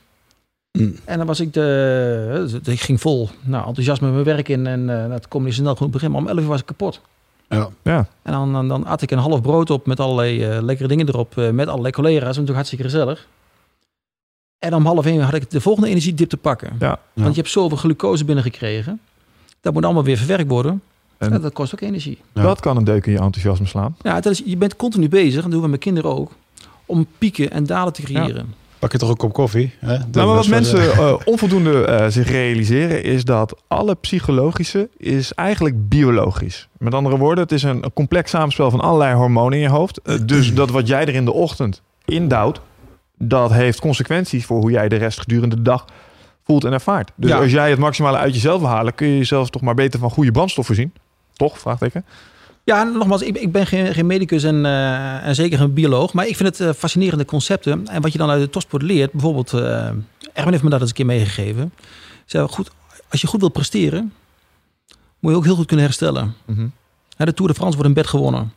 Mm. En dan was ik de. eh, Ik ging vol nou, enthousiasme mijn werk in. En uh, dat kon niet snel genoeg beginnen. Maar om 11 uur was ik kapot. Ja. ja, En dan, dan, dan at ik een half brood op met allerlei eh, lekkere dingen erop. eh, met allerlei collega's. En toen hartstikke gezellig. En om half één had ik de volgende energiedip te pakken. Ja. Want je hebt zoveel glucose binnengekregen. Dat moet allemaal weer verwerkt worden. En- dat kost ook energie. Ja. dat kan een deuk in je enthousiasme slaan. Ja, dat is, je bent continu bezig. En dat doen we met kinderen ook. Om pieken en dalen te creëren. Pak je toch ook op koffie? Hè? Nou, maar wat mensen eh, onvoldoende eh, zich realiseren is dat alle psychologische is eigenlijk biologisch. Met andere woorden, het is een, een complex samenspel van allerlei hormonen in je hoofd. Eh, dus dat wat jij er in de ochtend indouwt, dat heeft consequenties voor hoe jij de rest gedurende de dag voelt en ervaart. Dus Ja. als jij het maximale uit jezelf wil halen, kun je jezelf toch maar beter van goede brandstof voorzien. Toch? Vraagteken. Ja, nogmaals, ik, ik ben geen, geen medicus en, eh, en zeker geen bioloog. Maar ik vind het eh, fascinerende concepten. En wat je dan uit de topsport leert. Bijvoorbeeld, eh Erwin heeft me dat eens een keer meegegeven. Zei, goed, als je goed wilt presteren, moet je ook heel goed kunnen herstellen. Mhm. De Tour de France wordt in bed gewonnen.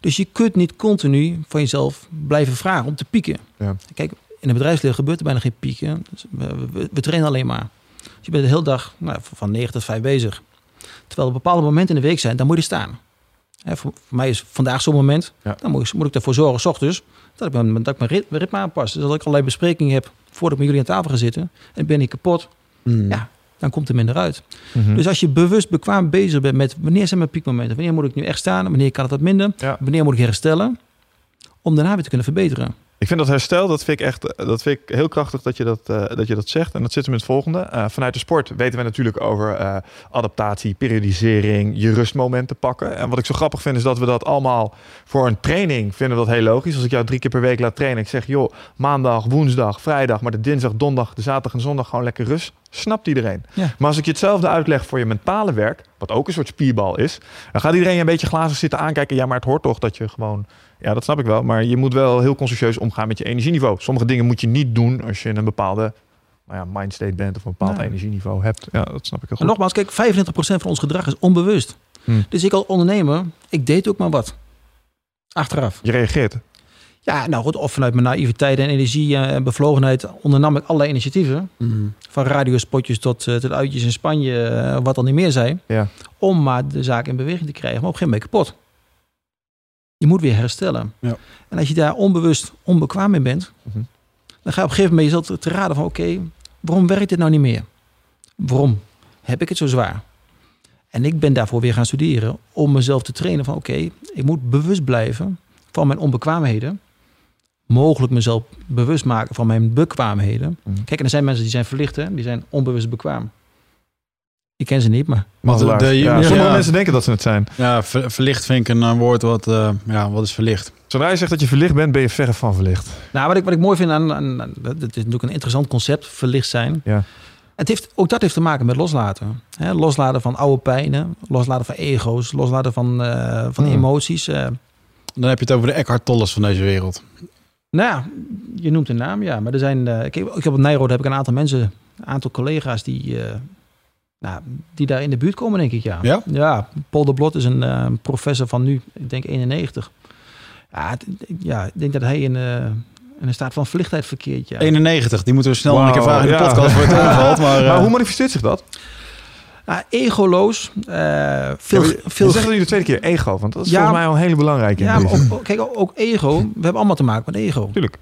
Dus je kunt niet continu van jezelf blijven vragen om te pieken. Ja. Kijk, in het bedrijfsleven gebeurt er bijna geen pieken. We, we- we trainen alleen maar. Dus je bent de hele dag nou, van 9 tot 5 bezig. Terwijl er bepaalde momenten in de week zijn, dan moet je staan. Voor, voor mij is vandaag zo'n moment. Ja. Dan moet ik, moet ik ervoor zorgen, s ochtends, dat ik mijn, dat ik mijn rit- mijn ritme aanpas. Dus dat ik allerlei besprekingen heb voordat ik met jullie aan tafel ga zitten. En ben ik kapot, Mm. Ja. dan komt er minder uit. Mhm. Dus als je bewust bekwaam bezig bent met wanneer zijn mijn piekmomenten, wanneer moet ik nu echt staan, wanneer kan het wat minder, Ja. wanneer moet ik herstellen, om daarna weer te kunnen verbeteren. Ik vind dat herstel, dat vind ik echt dat vind ik heel krachtig dat je dat, eh, dat je dat zegt. En dat zit hem in het volgende. Eh, vanuit de sport weten we natuurlijk over eh, adaptatie, periodisering, je rustmomenten pakken. En wat ik zo grappig vind is dat we dat allemaal voor een training vinden we dat heel logisch. Als ik jou drie keer per week laat trainen, ik zeg joh, maandag, woensdag, vrijdag, maar de dinsdag, donderdag, de zaterdag en zondag gewoon lekker rust. Snapt iedereen. Ja. Maar als ik je hetzelfde uitleg voor je mentale werk, wat ook een soort spierbal is, dan gaat iedereen een beetje glazig zitten aankijken. Ja, maar het hoort toch dat je gewoon ja, dat snap ik wel. Maar je moet wel heel consciëntieus omgaan met je energieniveau. Sommige dingen moet je niet doen als je in een bepaalde nou ja, mindstate bent of een bepaald Nee. energieniveau hebt. Ja, dat snap ik heel En goed. nogmaals, kijk, 95% van ons gedrag is onbewust. Hmm. Dus ik als ondernemer, ik deed ook maar wat. Achteraf. Je reageert. Ja, nou goed, of vanuit mijn naïviteit en energie en bevlogenheid ondernam ik allerlei initiatieven. Mm. Van radiospotjes tot, eh, tot uitjes in Spanje, eh, wat dan niet meer zijn. Ja. Om maar de zaak in beweging te krijgen. Maar op een gegeven moment kapot. Je moet weer herstellen. Ja. En als je daar onbewust onbekwaam in bent, Mhm. Dan ga je op een gegeven moment jezelf te raden van... oké, waarom werkt dit nou niet meer? Waarom heb ik het zo zwaar? En ik ben daarvoor weer gaan studeren om mezelf te trainen van... oké, ik moet bewust blijven van mijn onbekwaamheden. Mogelijk mezelf bewust maken van mijn bekwaamheden. Mhm. Kijk, en er zijn mensen die zijn verlicht, hè? die zijn onbewust bekwaam. Ik ken ze niet, maar Want de- de- ja, sommige Ja. mensen denken dat ze het zijn. Ja, ver- verlicht vind ik een eh, woord wat, eh, ja, wat is verlicht? Zodra je zegt dat je verlicht bent, ben je verre van verlicht. Nou, wat ik, wat ik mooi vind aan, aan, aan- dat is natuurlijk een interessant concept, verlicht zijn. Ja. Het heeft, ook dat heeft te maken met loslaten. Hè? Loslaten van oude pijnen, loslaten van ego's, loslaten van, eh, van Hmm. emoties. eh. Dan heb je het over de Eckhart Tolles van deze wereld. nou ja, je noemt een naam, ja. Maar er zijn, eh, ik, heb, ik heb op Nijrode heb ik een aantal mensen, een aantal collega's die, eh, nou, die daar in de buurt komen, denk ik, ja. Ja? Ja, Paul de Blot is een eh, professor van nu, ik denk 91. Ja, het- ja, ik denk dat hij in, eh, in een staat van verlichtheid verkeert, ja. 91, die moeten we snel Wauw, een keer vragen in de podcast voor het omvalt. Maar, eh, Maar hoe manifesteert zich dat? Ah, egoloos. eh, veel, Ja, veel je zegt nu de tweede keer ego, want dat is Ja, volgens mij al een hele belangrijke. Ja, maar ook, kijk, ook, ook ego. We hebben allemaal te maken met ego. Tuurlijk.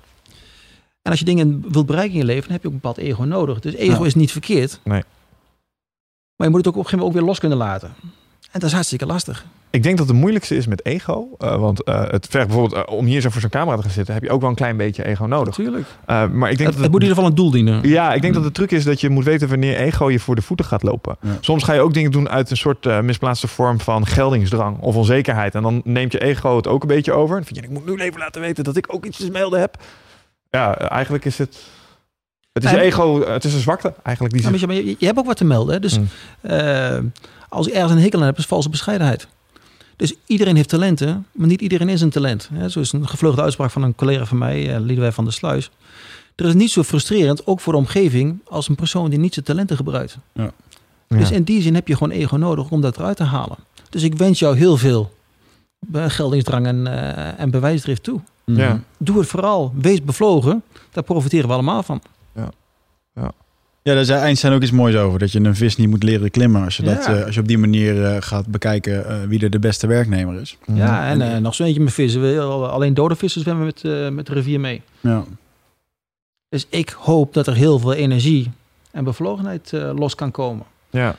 En als je dingen wilt bereiken in je leven, dan heb je ook een bepaald ego nodig. Dus ego Ja. is niet verkeerd. Nee. Maar je moet het ook op een gegeven moment ook weer los kunnen laten. En dat is hartstikke lastig. Ik denk dat het moeilijkste is met ego. eh, want eh, het vergt bijvoorbeeld, eh, om hier zo voor zo'n camera te gaan zitten, heb je ook wel een klein beetje ego nodig. Natuurlijk. Eh, maar ik denk Het, dat het moet in ieder geval een doel dienen. Ja, ik denk dat de truc is dat je moet weten wanneer ego je voor de voeten gaat lopen. Ja. Soms ga je ook dingen doen uit een soort misplaatste vorm van geldingsdrang of onzekerheid. En dan neemt je ego het ook een beetje over. Dan vind je, ik moet nu even laten weten dat ik ook iets te melden heb. Ja, eigenlijk is het... Het is En- ego, het is een zwakte eigenlijk. Die maar je, je hebt ook wat te melden. Hè? Dus Hmm. eh, als je ergens een hekel aan hebt, is valse bescheidenheid. Dus iedereen heeft talenten, maar niet iedereen is een talent. Hè? Zo is een gevleugelde uitspraak van een collega van mij, eh Liedewij van der Sluis. Er is niet zo frustrerend, ook voor de omgeving, als een persoon die niet zijn talenten gebruikt. Ja. Dus in die zin heb je gewoon ego nodig om dat eruit te halen. Dus ik wens jou heel veel eh, geldingsdrang en, eh, en bewijsdrift toe. Ja. Doe het vooral. Wees bevlogen. Daar profiteren we allemaal van. Ja, daar zei Einstein ook iets moois over. Dat je een vis niet moet leren klimmen. Als je, dat, Ja. eh, als je op die manier eh, gaat bekijken eh, wie er de beste werknemer is. Mhm. Ja, en eh, nog zo eentje met vissen. We- Alleen dode vissen zwemmen met, eh, met de rivier mee. Ja. Dus ik hoop dat er heel veel energie en bevlogenheid eh, los kan komen. ja.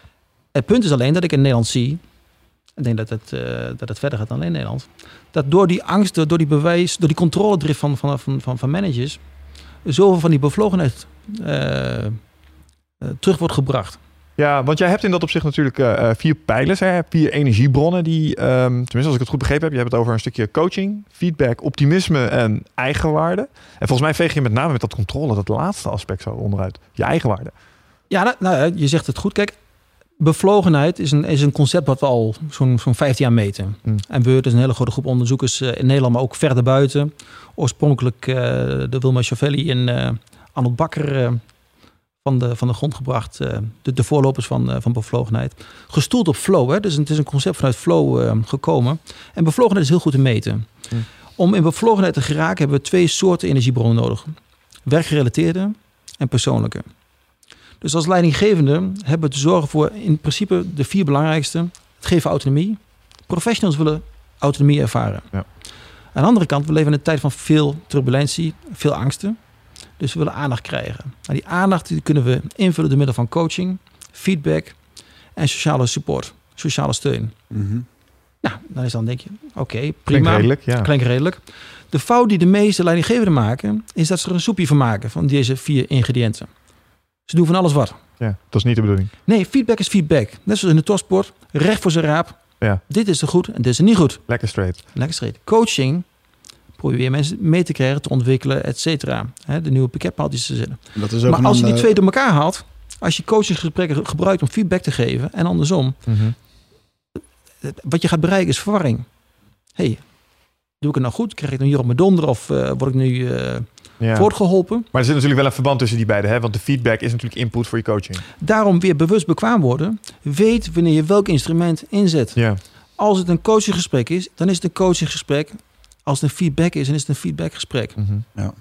Het punt is alleen dat ik in Nederland zie, ik denk dat het, eh, dat het verder gaat dan alleen Nederland, dat door die angsten, door die bewijs, door die controledrift van, van, van, van, van managers, zoveel van die bevlogenheid eh, eh, terug wordt gebracht. Ja, want jij hebt in dat opzicht natuurlijk eh, vier pijlers, hè? vier energiebronnen die, ehm, tenminste als ik het goed begrepen heb, je hebt het over een stukje coaching, feedback, optimisme en eigenwaarde. En volgens mij veeg je met name met dat controle, dat laatste aspect zo onderuit, je eigenwaarde. Ja, nou, nou, je zegt het goed. Kijk, bevlogenheid is een, is een concept wat we al zo'n zo'n 15 jaar meten. Hmm. En Beurt is een hele grote groep onderzoekers eh, in Nederland, maar ook verder buiten. Oorspronkelijk eh, de Wilma Chavelli en eh Arnold Bakker van, de, van de grond gebracht. de, de voorlopers van, van bevlogenheid. Gestoeld op flow. Hè? Dus het is een concept vanuit flow gekomen. En bevlogenheid is heel goed te meten. Hmm. Om in bevlogenheid te geraken hebben we twee soorten energiebronnen nodig. Werkgerelateerde en persoonlijke. Dus als leidinggevende hebben we te zorgen voor in principe de vier belangrijkste. Het geven autonomie. Professionals willen autonomie ervaren. Ja. Aan de andere kant, we leven in een tijd van veel turbulentie, veel angsten. Dus we willen aandacht krijgen. Die aandacht die kunnen we invullen door middel van coaching, feedback en sociale support, sociale steun. Mhm. Nou, dan is dan denk je, oké, Klinkt prima. redelijk, ja. Klinkt redelijk. De fout die de meeste leidinggevenden maken, is dat ze er een soepje van maken van deze vier ingrediënten. Ze doen van alles wat. ja. Dat is niet de bedoeling. Nee, feedback is feedback. Net zoals in de topsport, recht voor zijn raap. Ja. Dit is er goed en dit is er niet goed. Lekker straight. Lekker straight. Coaching, probeer mensen mee te krijgen, te ontwikkelen, et cetera. Hè, De nieuwe pakketpaaltjes te zetten. Dat is ook Maar als je die twee door elkaar haalt, als je coachingsgesprekken gebruikt om feedback te geven en andersom, Mhm. wat je gaat bereiken is verwarring. hey, doe ik het nou goed? Krijg ik dan hier op mijn donder of eh, word ik nu eh, Ja. voortgeholpen? Maar er zit natuurlijk wel een verband tussen die beiden, hè? want de feedback is natuurlijk input voor je coaching. Daarom weer bewust bekwaam worden. Weet wanneer je welk instrument inzet. Ja. Als het een coachinggesprek is, dan is het een coachinggesprek. Als het een feedback is, dan is het een feedbackgesprek. Mhm. Ja.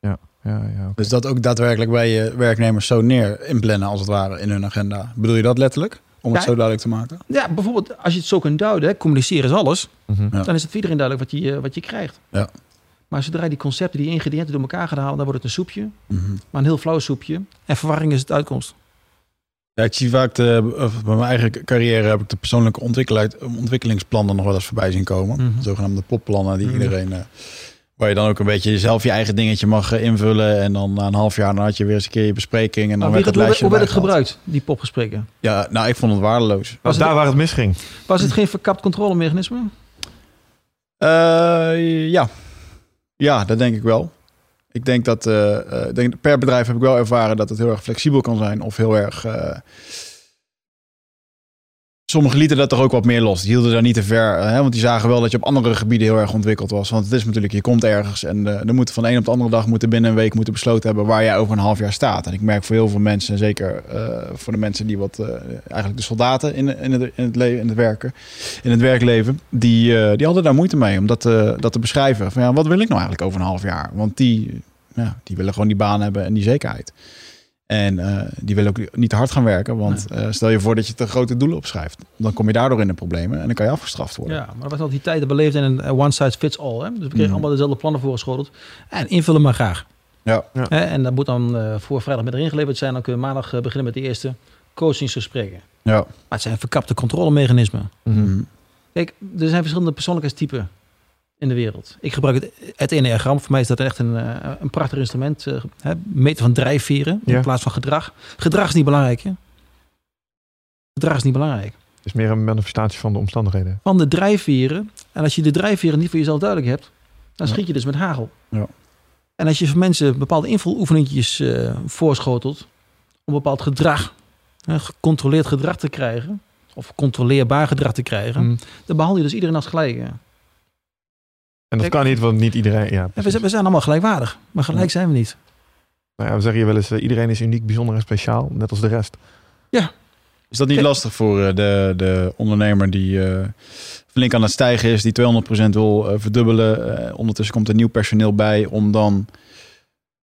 Ja, ja, ja. Dus dat ook daadwerkelijk bij je werknemers zo neer inplannen als het ware in hun agenda. Bedoel je dat letterlijk? Om het Ja, zo duidelijk te maken? Ja, bijvoorbeeld als je het zo kunt duiden, hè, communiceren is alles. Mhm. Ja. Dan is het voor iedereen duidelijk wat je, eh, wat je krijgt. Ja. Maar zodra je die concepten, die ingrediënten door elkaar gaat halen, dan wordt het een soepje. Mhm. Maar een heel flauw soepje. En verwarring is het uitkomst. Ja, ik zie vaak de, bij mijn eigen carrière heb ik de persoonlijke ontwikkelaar- ontwikkelingsplannen nog wel eens voorbij zien komen. Mhm. Zogenaamde popplannen die Mhm. iedereen. eh, waar je dan ook een beetje zelf je eigen dingetje mag eh, invullen. En dan na een half jaar dan had je weer eens een keer je bespreking. En dan werd het hoe, lijstje hoe werd het gebruikt, die popgesprekken? Ja, nou, ik vond het waardeloos. Was daar het, waar het misging. was het geen verkapt controlemechanisme? Eh, ja. Ja, dat denk ik wel. Ik denk dat eh, eh, per bedrijf heb ik wel ervaren dat het heel erg flexibel kan zijn. Of heel erg. Eh, Sommigen lieten dat toch ook wat meer los. Die hielden daar niet te ver. eh, Hè, want die zagen wel dat je op andere gebieden heel erg ontwikkeld was. Want het is natuurlijk, je komt ergens en eh dan moet van de een op de andere dag moeten binnen een week moeten besloten hebben waar jij over een half jaar staat. En ik merk voor heel veel mensen, zeker eh, voor de mensen die wat, eh, eigenlijk de soldaten in, in, het, leven, in het werken, in het werkleven, die, eh, die hadden daar moeite mee om dat, eh, dat te beschrijven. Van ja, wat wil ik nou eigenlijk over een half jaar? Want die, die willen gewoon die baan hebben en die zekerheid. En eh, die willen ook niet te hard gaan werken. Want eh, stel je voor dat je te grote doelen opschrijft. Dan kom je daardoor in de problemen en dan kan je afgestraft worden. Ja, maar dat was al die tijd dat we leefden in een eh, one size fits all. Hè? Dus we kregen Mhm. allemaal dezelfde plannen voorgeschoteld. En invullen maar graag. Ja. En dat moet dan eh, voor vrijdagmiddag ingeleverd zijn. Dan kunnen we maandag beginnen met de eerste coachingsgesprekken. Ja. Maar het zijn verkapte controlemechanismen. Mhm. Kijk, er zijn verschillende persoonlijkheidstypen in de wereld. Ik gebruik het, het enneagram. Voor mij is dat echt een, eh, een prachtig instrument. eh, hè, meten van drijfveren in Ja. plaats van gedrag. Gedrag is niet belangrijk. Hè? Gedrag is niet belangrijk. Het is meer een manifestatie van de omstandigheden. Van de drijfveren. En als je de drijfveren niet voor jezelf duidelijk hebt, dan Ja. schiet je dus met hagel. Ja. En als je voor mensen bepaalde invuloefeningetjes eh voorschotelt om bepaald gedrag, hè, gecontroleerd gedrag te krijgen, of controleerbaar gedrag te krijgen, Mm. dan behandel je dus iedereen als gelijk. En dat Kijk- kan niet, want niet iedereen... Ja, we, zijn, we zijn allemaal gelijkwaardig, maar gelijk Ja. zijn we niet. Nou ja, we zeggen je wel eens, eh, iedereen is uniek, bijzonder en speciaal. Net als de rest. Is dat niet Kijk- lastig voor eh, de, de ondernemer die eh, flink aan het stijgen is, die 200% wil verdubbelen? Eh, ondertussen komt er nieuw personeel bij om dan.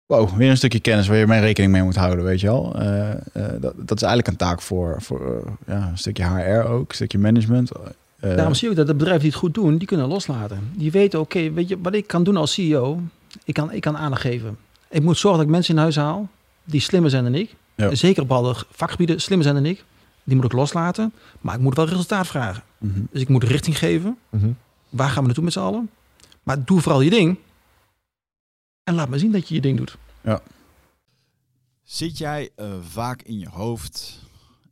Wow, weer een stukje kennis waar je mee rekening mee moet houden, weet je wel. Eh, eh, dat, dat is eigenlijk een taak voor, voor ja, een stukje HR ook, een stukje management. Eh, Daarom zie je ook dat de bedrijven die het goed doen, die kunnen loslaten. Die weten, oké, weet je, wat ik kan doen als CEO, ik kan, ik kan aandacht geven. Ik moet zorgen dat ik mensen in huis haal die slimmer zijn dan ik. Ja. Zeker op bepaalde vakgebieden slimmer zijn dan ik. Die moet ik loslaten, maar ik moet wel resultaat vragen. mhm. Dus ik moet richting geven. Mhm. Waar gaan we naartoe met z'n allen? Maar doe vooral je ding. En laat me zien dat je je ding doet. Zit jij eh, vaak in je hoofd?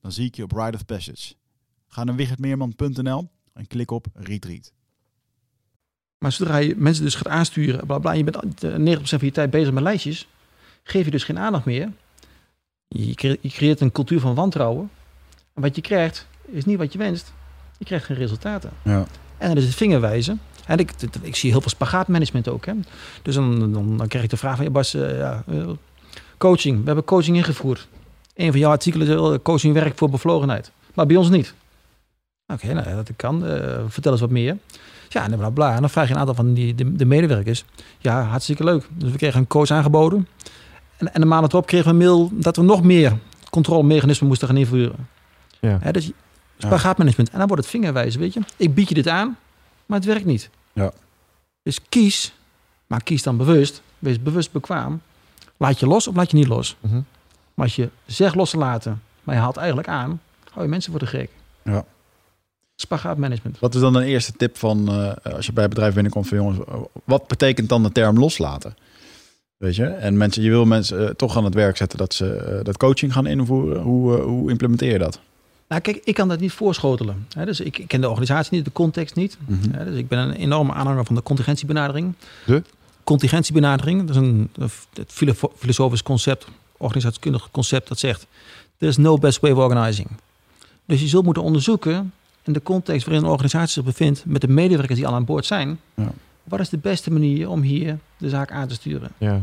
Dan zie ik je op Ride of Passage. Ga naar wichertmeerman.nl en klik op Retreat. Maar zodra je mensen dus gaat aansturen, bla bla, je bent eh, 90% van je tijd bezig met lijstjes, geef je dus geen aandacht meer. Je cre- je creëert een cultuur van wantrouwen. En wat je krijgt, is niet wat je wenst. Je krijgt geen resultaten. Ja. En dan is het vingerwijzen. En ik, ik, zie heel veel spagaatmanagement ook. Hè. Dus dan, dan, dan krijg ik de vraag van, ja Bas, eh, ja, eh, coaching. We hebben coaching ingevoerd. Een van jouw artikelen is eh, coaching werkt voor bevlogenheid. Maar bij ons niet. Oké, nou dat kan. Eh, vertel eens wat meer. Ja, en bla bla. En dan vraag je een aantal van die, de, de medewerkers. Ja, hartstikke leuk. Dus we kregen een coach aangeboden. En, en de maand erop kregen we een mail dat we nog meer controlemechanisme moesten gaan invoeren. Ja. Hè, dus spagaatmanagement. En dan wordt het vingerwijzen, weet je. Ik bied je dit aan, maar het werkt niet. Ja. Dus kies, maar kies dan bewust. Wees bewust bekwaam. Laat je los of laat je niet los. Mhm. Maar als je zegt los te laten, maar je haalt eigenlijk aan, hou je mensen voor de gek. Ja. Spagaatmanagement. Wat is dan een eerste tip van eh, als je bij het bedrijf binnenkomt van jongens, wat betekent dan de term loslaten? Weet je? En mensen, je wil mensen eh, toch aan het werk zetten dat ze eh, dat coaching gaan invoeren. Hoe, hoe implementeer je dat? Nou, kijk, ik kan dat niet voorschotelen. Hè, dus ik, ik ken de organisatie niet, de context niet. Mhm. Ja, dus ik ben een enorme aanhanger van de contingentiebenadering. De? Contingentiebenadering, dat is een, filosofo- filosofisch concept, organisatiekundig concept dat zegt: there is no best way of organizing. Dus je zult moeten onderzoeken in de context waarin een organisatie zich bevindt, met de medewerkers die al aan boord zijn, Ja. wat is de beste manier om hier de zaak aan te sturen? Ja.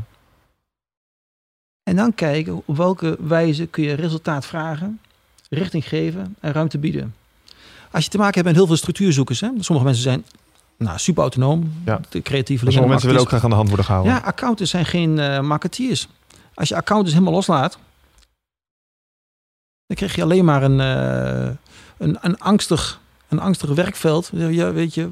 En dan kijken op welke wijze kun je resultaat vragen, richting geven en ruimte bieden. Als je te maken hebt met heel veel structuurzoekers, hè? sommige mensen zijn nou, super autonoom, Ja. de creatieve sommige mensen willen ook graag aan de hand worden gehouden. Ja, accountants zijn geen eh marketeers. Als je accountants helemaal loslaat, dan krijg je alleen maar een, eh, een, een, angstig, een angstig werkveld. Ja, weet je,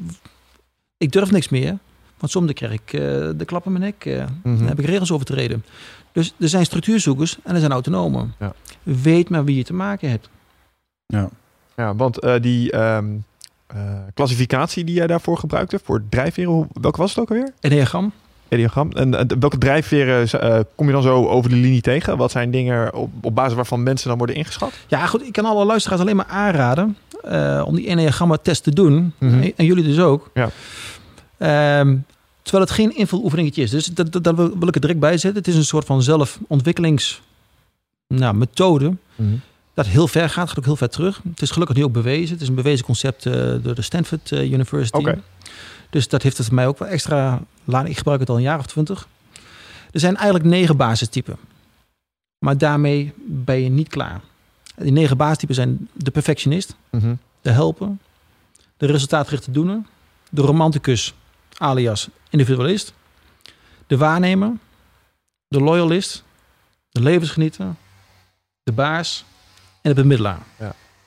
ik durf niks meer. Want soms krijg ik eh, de klap in mijn nek. eh, Mhm. dan heb ik regels overtreden. Dus er zijn structuurzoekers en er zijn autonomen. Ja. Weet maar wie je te maken hebt. Ja, want eh, die ehm, eh, klassificatie die jij daarvoor gebruikte, voor drijfveren, welke was het ook alweer? Enneagram. Diagram. En welke drijfveren eh, kom je dan zo over de linie tegen? Wat zijn dingen op, op basis waarvan mensen dan worden ingeschat? Ja, goed. Ik kan alle luisteraars alleen maar aanraden eh, om die Enneagramma-test te doen. Mhm. en, en jullie dus ook. Ja. Ehm, terwijl het geen invuloefeningetje is. Dus dat, dat, dat wil, ik er direct bij zetten. Het is een soort van zelfontwikkelings nou, methode. Dat heel ver gaat, gaat ook heel ver terug. Het is gelukkig nu ook bewezen. Het is een bewezen concept eh, door de Stanford University. Oké. Dus dat heeft het voor mij ook wel extra... laat- Ik gebruik het al een jaar of twintig. Er zijn eigenlijk negen basistypen. Maar daarmee ben je niet klaar. Die negen basistypen zijn de perfectionist, Mhm. de helper, de resultaatgerichte doener, de romanticus alias individualist, de waarnemer, de loyalist, de levensgenieter, de baas en de bemiddelaar.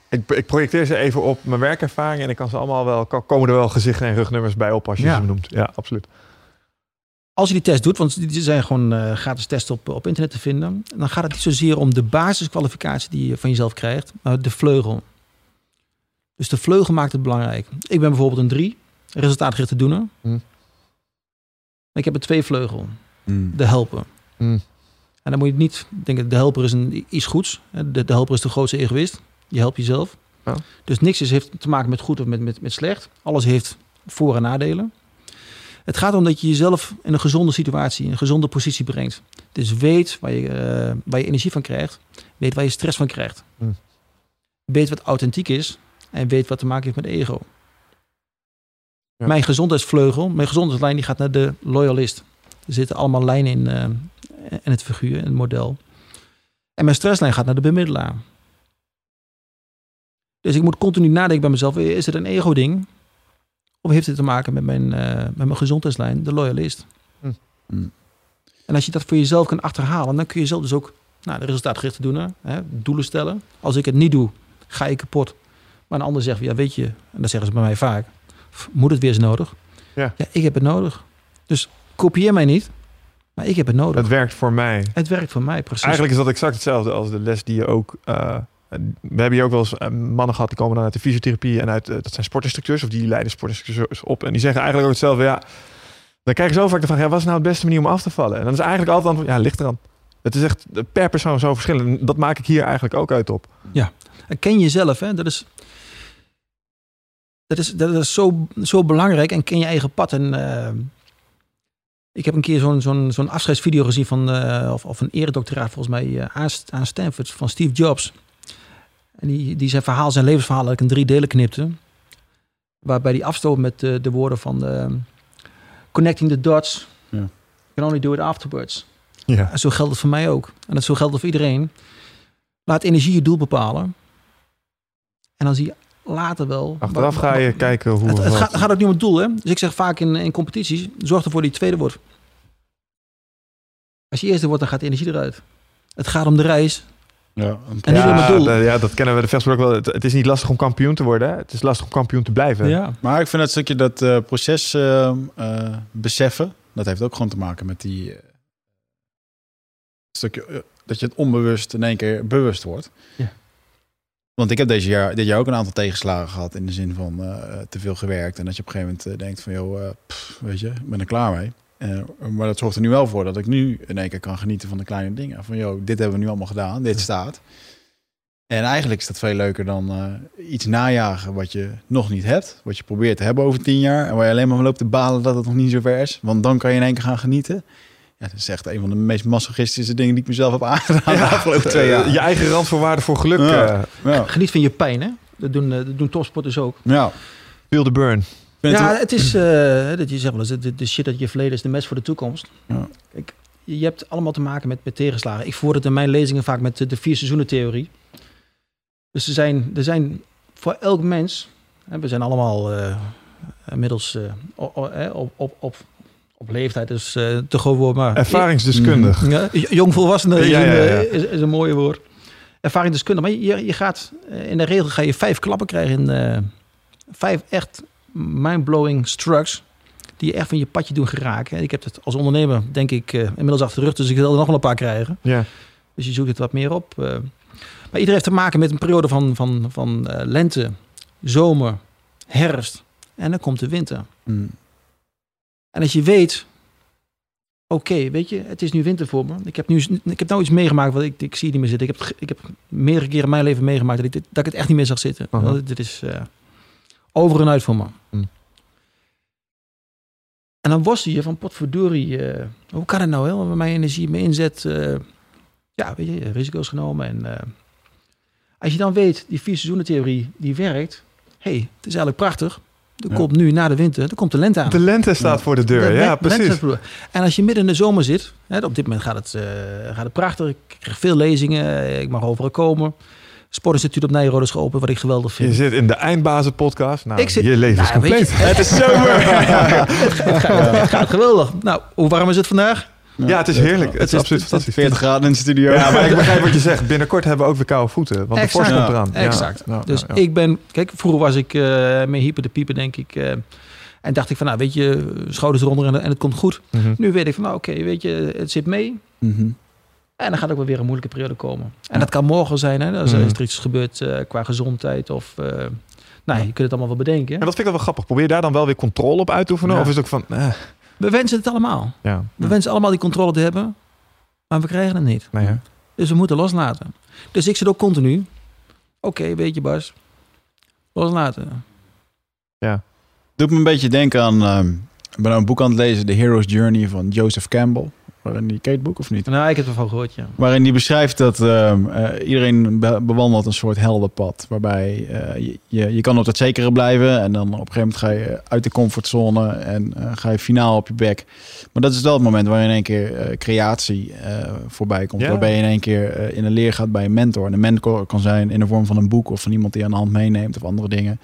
Ik, ik projecteer ze even op mijn werkervaring en ik kan ze allemaal wel, ko- komen er wel gezichten en rugnummers bij op als je Ja. ze noemt. Ja, absoluut. Als je die test doet, want die zijn gewoon eh, gratis tests op, op internet te vinden, dan gaat het niet zozeer om de basiskwalificatie die je van jezelf krijgt, maar de vleugel. Dus de vleugel maakt het belangrijk. Ik ben bijvoorbeeld een 3, resultaatgerichte doener. Hm. Ik heb een twee vleugel, Mm. de helper. Hm. En dan moet je niet denken, de helper is een, iets goeds. De, de helper is de grootste egoïst. Je helpt jezelf. Ja. Dus niks is, heeft te maken met goed of met, met, met slecht. Alles heeft voor- en nadelen. Het gaat om dat je jezelf in een gezonde situatie, in een gezonde positie brengt. Dus weet waar je, eh, waar je energie van krijgt. Weet waar je stress van krijgt. Hm. Weet wat authentiek is. En weet wat te maken heeft met ego. Ja. Mijn gezondheidsvleugel, mijn gezondheidslijn, die gaat naar de loyalist. Er zitten allemaal lijnen in, eh, in het figuur, in het model. En mijn stresslijn gaat naar de bemiddelaar. Dus ik moet continu nadenken bij mezelf, is het een ego-ding? Of heeft het te maken met mijn, eh, met mijn gezondheidslijn, de loyalist? Hm. Hm. En als je dat voor jezelf kan achterhalen, dan kun je zelf dus ook nou, de resultaatgerichte doen, hè, doelen stellen. Als ik het niet doe, ga ik kapot. Maar een ander zegt, ja weet je, en dat zeggen ze bij mij vaak, "F, moet het weer eens nodig? Ja. ja, ik heb het nodig. Dus kopieer mij niet, maar ik heb het nodig. Het werkt voor mij. Het werkt voor mij, precies. Eigenlijk is dat exact hetzelfde als de les die je ook. eh, we hebben hier ook wel eens eh, mannen gehad die komen dan uit de fysiotherapie en uit eh, dat zijn sportinstructeurs of die leiden sportinstructeurs op en die zeggen eigenlijk ook hetzelfde. Ja, dan krijg je zo vaak de vraag: ja, wat is nou de beste manier om af te vallen? En dan is eigenlijk altijd antwoord: ja, ligt eraan. Het is echt per persoon zo verschillend. En Dat maak ik hier eigenlijk ook uit op. En ken jezelf, hè? Dat is, dat is, dat is zo, zo belangrijk. En ken je eigen pad. En, eh, ik heb een keer zo'n zo'n zo'n afscheidsvideo gezien van, eh, of, of een eredoctoraat volgens mij, eh, aan Stanford van Steve Jobs. En die, die zijn verhaal, zijn levensverhaal, dat ik in drie delen knipte. Waarbij die afstoot met de, de woorden van eh, connecting the dots. Ja. You can only do it afterwards. Ja. En zo geldt het voor mij ook. En dat zo geldt het voor iedereen. Laat energie je doel bepalen. En dan zie je later wel... Achteraf wat- ga je kijken hoe. Het, het gaat, het gaat ook niet om het doel, hè? Dus ik zeg vaak in, in competities, zorg ervoor dat je tweede wordt. Als je eerste wordt, dan gaat de energie eruit. Het gaat om de reis Ja, En ja, door mijn doel. da- ja, dat kennen we de vechtsport ook wel. Het, het is niet lastig om kampioen te worden. Hè? Het is lastig om kampioen te blijven. Ja. Maar ik vind dat stukje dat eh, proces eh, eh, beseffen, dat heeft ook gewoon te maken met die eh, stukje dat je het onbewust in één keer bewust wordt. Ja. Want ik heb deze jaar, dit jaar ook een aantal tegenslagen gehad in de zin van eh, te veel gewerkt en dat je op een gegeven moment denkt van joh, pff, weet je, ik ben er klaar mee. Eh, maar dat zorgt er nu wel voor dat ik nu in één keer kan genieten van de kleine dingen. Van joh, dit hebben we nu allemaal gedaan, dit staat. En eigenlijk is dat veel leuker dan eh, iets najagen wat je nog niet hebt. Wat je probeert te hebben over tien jaar. En waar je alleen maar loopt te balen dat het nog niet zo ver is. Want dan kan je in één keer gaan genieten. Ja, dat is echt een van de meest masochistische dingen die ik mezelf heb aangedaan de afgelopen twee jaar. Eh, je eigen randvoorwaarden voor geluk. Ja. Ja, Geniet van je pijn, hè? Dat doen, eh, dat doen topsporters ook. ja. feel the burn. Ja, het- het is, eh, dat je zegt wel eens, de, de shit dat je verleden is de mes voor de toekomst. Ja. Kijk, je hebt allemaal te maken met, met tegenslagen. Ik voer het in mijn lezingen vaak met de, de vier seizoenen theorie. Dus er zijn, er zijn voor elk mens, hè, we zijn allemaal eh, inmiddels eh, op, op, op, op leeftijd, is eh, te groot woord, maar... Ervaringsdeskundig. Ja, jongvolwassenen is, Ja, ja, een, ja. Is, is een mooie woord. Ervaringsdeskundig. Maar je, je gaat, in de regel ga je vijf klappen krijgen in eh, vijf echt mindblowing strokes. Die je echt van je padje doen geraken. Ik heb het als ondernemer, denk ik, eh, inmiddels achter de rug. Dus ik zal er nog wel een paar krijgen. Ja. Dus je zoekt het wat meer op. eh. maar iedereen heeft te maken met een periode van, van, van eh, lente, zomer, herfst. En dan komt de winter. Mm. En als je weet, oké, weet je, het is nu winter voor me. Ik heb nu ik heb nou iets meegemaakt wat ik, ik zie niet meer zitten. Ik heb, ik heb meerdere keren in mijn leven meegemaakt dat ik, dat ik het echt niet meer zag zitten. Want Dit is over en uit voor me. Hmm. En dan was je van potverdorie, eh hoe kan het nou? Hè? Waar mijn energie, mijn inzet, eh, ja, weet je, risico's genomen. En eh, als je dan weet, die vier seizoenen theorie, die werkt. hey, het is eigenlijk prachtig. Er Ja. komt nu na de winter, er komt de lente aan. De lente staat Ja. voor de deur. De ja, precies. En als je midden in de zomer zit, hè, op dit moment gaat het, gaat het prachtig. Ik krijg veel lezingen, ik mag overal komen. Sportinstituut op Nijrode is geopend, wat ik geweldig Je vind. zit in de eindbazen podcast. Nou, Ik zit- je leven is Nou, compleet. je, het is zomer. het, gaat, het gaat geweldig. Nou, hoe warm is het vandaag? ja, het is heerlijk. Het, is is- absoluut fantastisch. 40 graden in de studio. Ja, maar ik begrijp wat je zegt. Binnenkort hebben we ook weer koude voeten. Want Exact. de vorst komt eraan. Ja, exact. ja, Dus ja, ja. ik ben, kijk, vroeger was ik eh mee hyper de piepen, denk ik. eh, en dacht ik van, nou, weet je, schouders eronder en, en het komt goed. Mhm. Nu weet ik van, nou, oké, weet je, het zit mee. Mhm. En dan gaat ook wel weer een moeilijke periode komen. En dat kan morgen zijn, hè? Als Mhm. er iets gebeurt eh, qua gezondheid of... eh nou, je kunt het allemaal wel bedenken. En dat vind ik wel grappig. Probeer je daar dan wel weer controle op uit te oefenen? Ja. Of is het ook van... eh, We wensen het allemaal. ja, We wensen allemaal die controle te hebben, maar we krijgen het niet. nee? Dus we moeten loslaten. Dus ik zit ook continu. Oké, weet je Bas. Loslaten. Doet me een beetje denken aan... ehm, ik ben nou een boek aan het lezen, The Hero's Journey van Joseph Campbell. Waarin die, ken je het boek of niet? Nou, ik heb ervan gehoord, ja. Waarin die beschrijft dat ehm, eh, iedereen be- bewandelt een soort heldenpad. Waarbij eh, je, je, je kan op het zekere blijven. En dan op een gegeven moment ga je uit de comfortzone. En eh, ga je finaal op je bek. Maar dat is wel het moment waar in één keer creatie voorbij komt. Ja. Waarbij je in één keer in een leer gaat bij een mentor. En een mentor kan zijn in de vorm van een boek. Of van iemand die je aan de hand meeneemt. Of andere dingen.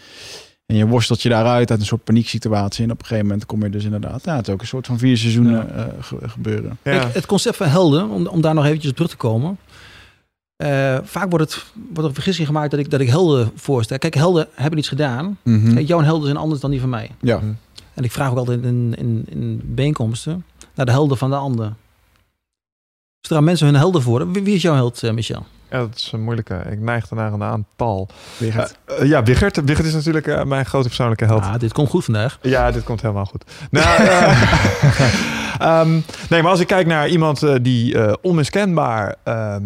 En je worstelt je daaruit uit een soort panieksituatie. En op een gegeven moment kom je dus inderdaad... Ja, het is ook een soort van vier seizoenen eh, ge- gebeuren. Ja. Kijk, het concept van helden, om, om daar nog eventjes op terug te komen. Eh, vaak wordt, het, wordt er een vergissing gemaakt dat ik, dat ik helden voorstel. Kijk, helden hebben iets gedaan. Mhm. Kijk, jouw helden zijn anders dan die van mij. Ja. En ik vraag ook altijd in, in, in bijeenkomsten naar de helden van de ander. Aan mensen hun helden voor. Wie, wie is jouw held, eh, Michel? Ja, dat is een moeilijke. Ik neig ernaar een aantal. Wigert. Eh, eh, ja, Wigert. Wigert is natuurlijk eh, mijn grote persoonlijke held. Ah, dit komt goed vandaag. Ja, dit komt helemaal goed. Nou, eh, ehm, nee, maar als ik kijk naar iemand die onmiskenbaar ehm,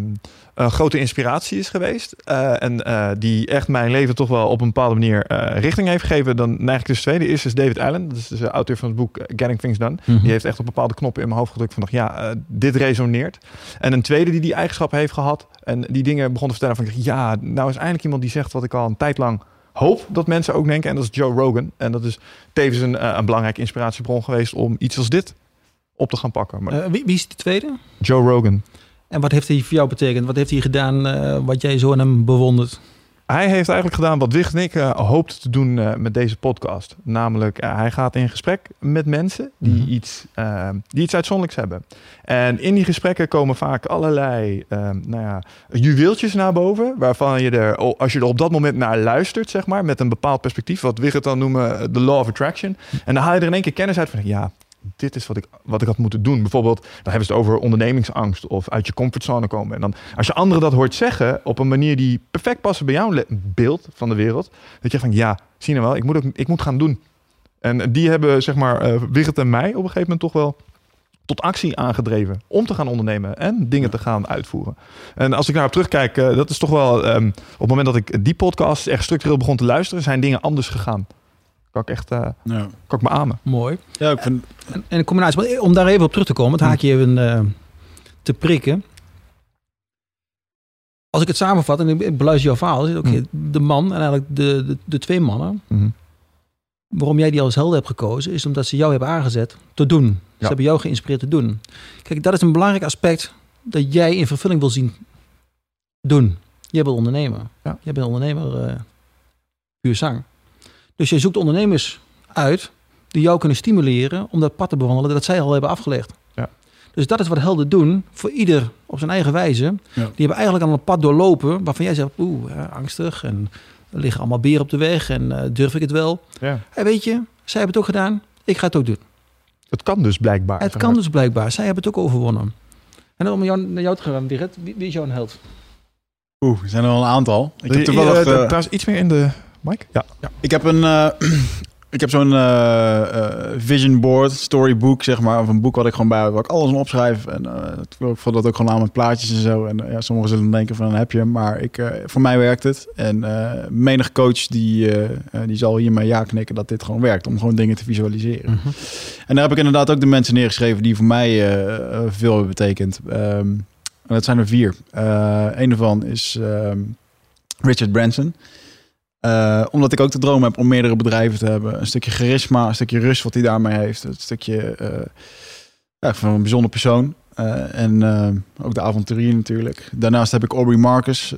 een grote inspiratie is geweest. eh, en eh, die echt mijn leven toch wel op een bepaalde manier eh, richting heeft gegeven. Dan neig ik dus twee. De eerste is David Allen. Dat is dus de auteur van het boek eh, Getting Things Done. Die heeft echt op bepaalde knoppen in mijn hoofd gedrukt van dacht, ja, eh, dit resoneert. En een tweede die die eigenschappen heeft gehad en die dingen begon te vertellen van ja, nou is eindelijk iemand die zegt wat ik al een tijd lang hoop dat mensen ook denken. En dat is Joe Rogan. En dat is tevens een, eh, een belangrijke inspiratiebron geweest om iets als dit op te gaan pakken. Maar Eh, wie, wie is de tweede? Joe Rogan. En wat heeft hij voor jou betekend? Wat heeft hij gedaan eh, wat jij zo hem bewondert? Hij heeft eigenlijk gedaan wat Wicht en ik uh, hoopten te doen uh, met deze podcast. Namelijk, uh, hij gaat in gesprek met mensen die, Mhm. iets, die iets uitzonderlijks hebben. En in die gesprekken komen vaak allerlei nou ja, juweeltjes naar boven. Waarvan je er, als je er op dat moment naar luistert, zeg maar, met een bepaald perspectief. Wat Wicht dan noemen de law of attraction. En dan haal je er in één keer kennis uit van, ja, dit is wat ik, wat ik had moeten doen. Bijvoorbeeld, dan hebben ze het over ondernemingsangst of uit je comfortzone komen. En dan, als je anderen dat hoort zeggen op een manier die perfect past bij jouw beeld van de wereld, dat je van ja, zie je nou wel, ik moet, ik moet gaan doen. En die hebben, zeg maar, uh, Wigert en mij op een gegeven moment toch wel tot actie aangedreven om te gaan ondernemen en dingen te gaan uitvoeren. En als ik nou op terugkijk, uh, dat is toch wel, um, op het moment dat ik die podcast echt structureel begon te luisteren, zijn dingen anders gegaan. Kan ik echt, uh, Ja. kan ik me amen. Mooi. Ja, ik vind... En, en in combinatie, maar om daar even op terug te komen, het haakje even eh, te prikken. Als ik het samenvat en ik beluister jouw verhaal, is het oké, de man en eigenlijk de, de, de twee mannen, Mhm. waarom jij die als helder hebt gekozen, is omdat ze jou hebben aangezet te doen. Ze hebben jou geïnspireerd te doen. Kijk, dat is een belangrijk aspect dat jij in vervulling wil zien doen. Jij bent ondernemer. Ja. Jij bent ondernemer eh puur zang. Dus je zoekt ondernemers uit die jou kunnen stimuleren om dat pad te bewandelen dat zij al hebben afgelegd. Ja. Dus dat is wat helden doen voor ieder op zijn eigen wijze. Die hebben eigenlijk al een pad doorlopen waarvan jij zegt, oeh, angstig en er liggen allemaal beren op de weg en uh, durf ik het wel? Ja. Hey, weet je, zij hebben het ook gedaan, ik ga het ook doen. Het kan dus blijkbaar. Het kan dus blijkbaar, zij hebben het ook overwonnen. En dan om jou, naar jou te gaan, Direct, wie, wie is jouw held? Oeh, er zijn er wel een aantal. Ik heb toevallig... je- eh, trouwens iets meer in de mic? Ja. Ik heb een. eh, ik heb zo'n eh, eh, vision board, storybook, zeg maar. Of een boek wat ik gewoon bij heb, waar ik alles in opschrijf. En eh, ik vond dat ook gewoon aan met plaatjes en zo. En ja, sommigen zullen denken van, heb je hem. Maar ik, eh, voor mij werkt het. En eh menig coach die, die zal hiermee ja knikken dat dit gewoon werkt. Om gewoon dingen te visualiseren. Mhm. En daar heb ik inderdaad ook de mensen neergeschreven die voor mij veel hebben betekend. Ehm, en dat zijn er vier. Eh een daarvan is ehm, Richard Branson. Eh, omdat ik ook de droom heb om meerdere bedrijven te hebben. Een stukje charisma, een stukje rust wat hij daarmee heeft. Een stukje eh, ja, van een bijzonder persoon. Eh, en ook de avonturier natuurlijk. Daarnaast heb ik Aubrey Marcus,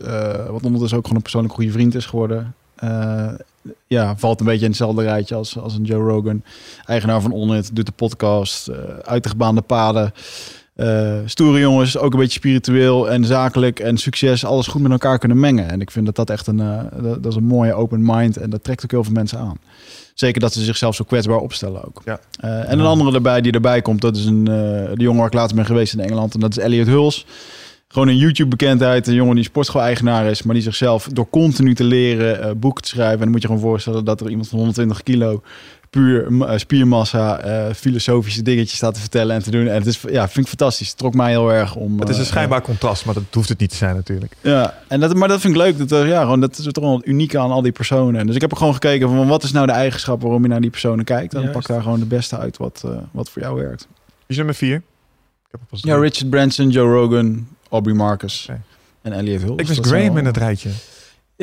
wat ondertussen ook gewoon een persoonlijk goede vriend is geworden. Ja, valt een beetje in hetzelfde rijtje als, als een Joe Rogan. Eigenaar van Onit, doet de podcast, eh uit de gebaande paden. Eh, stoere jongens, ook een beetje spiritueel en zakelijk en succes, alles goed met elkaar kunnen mengen. En ik vind dat dat echt een, eh, dat, dat is een mooie open mind en dat trekt ook heel veel mensen aan. Zeker dat ze zichzelf zo kwetsbaar opstellen ook. Ja. Eh, en een andere erbij die erbij komt, dat is een, de jongen waar ik later ben geweest in Engeland. En dat is Elliot Huls. Gewoon een YouTube-bekendheid. Een jongen die sportschool-eigenaar is, maar die zichzelf door continu te leren, boeken te schrijven. En dan moet je gewoon voorstellen dat er iemand van 120 kilo puur eh, spiermassa, eh, filosofische dingetjes staat te vertellen en te doen. En het is, ja, vind ik fantastisch. Het trok mij heel erg om. Het is een eh, schijnbaar contrast, maar dat hoeft het niet te zijn natuurlijk. ja, en dat, maar dat vind ik leuk. Dat, ja, gewoon, dat is toch wel het unieke aan al die personen. Dus ik heb er gewoon gekeken van wat is nou de eigenschap waarom je naar die personen kijkt. En dan pak daar gewoon de beste uit wat, eh, wat voor jou werkt. Wie is nummer vier? Ik heb pas Ja. Richard Branson, Joe Rogan, Aubrey Marcus en Elliot Huls. Ik wist Graham wel- in het rijtje.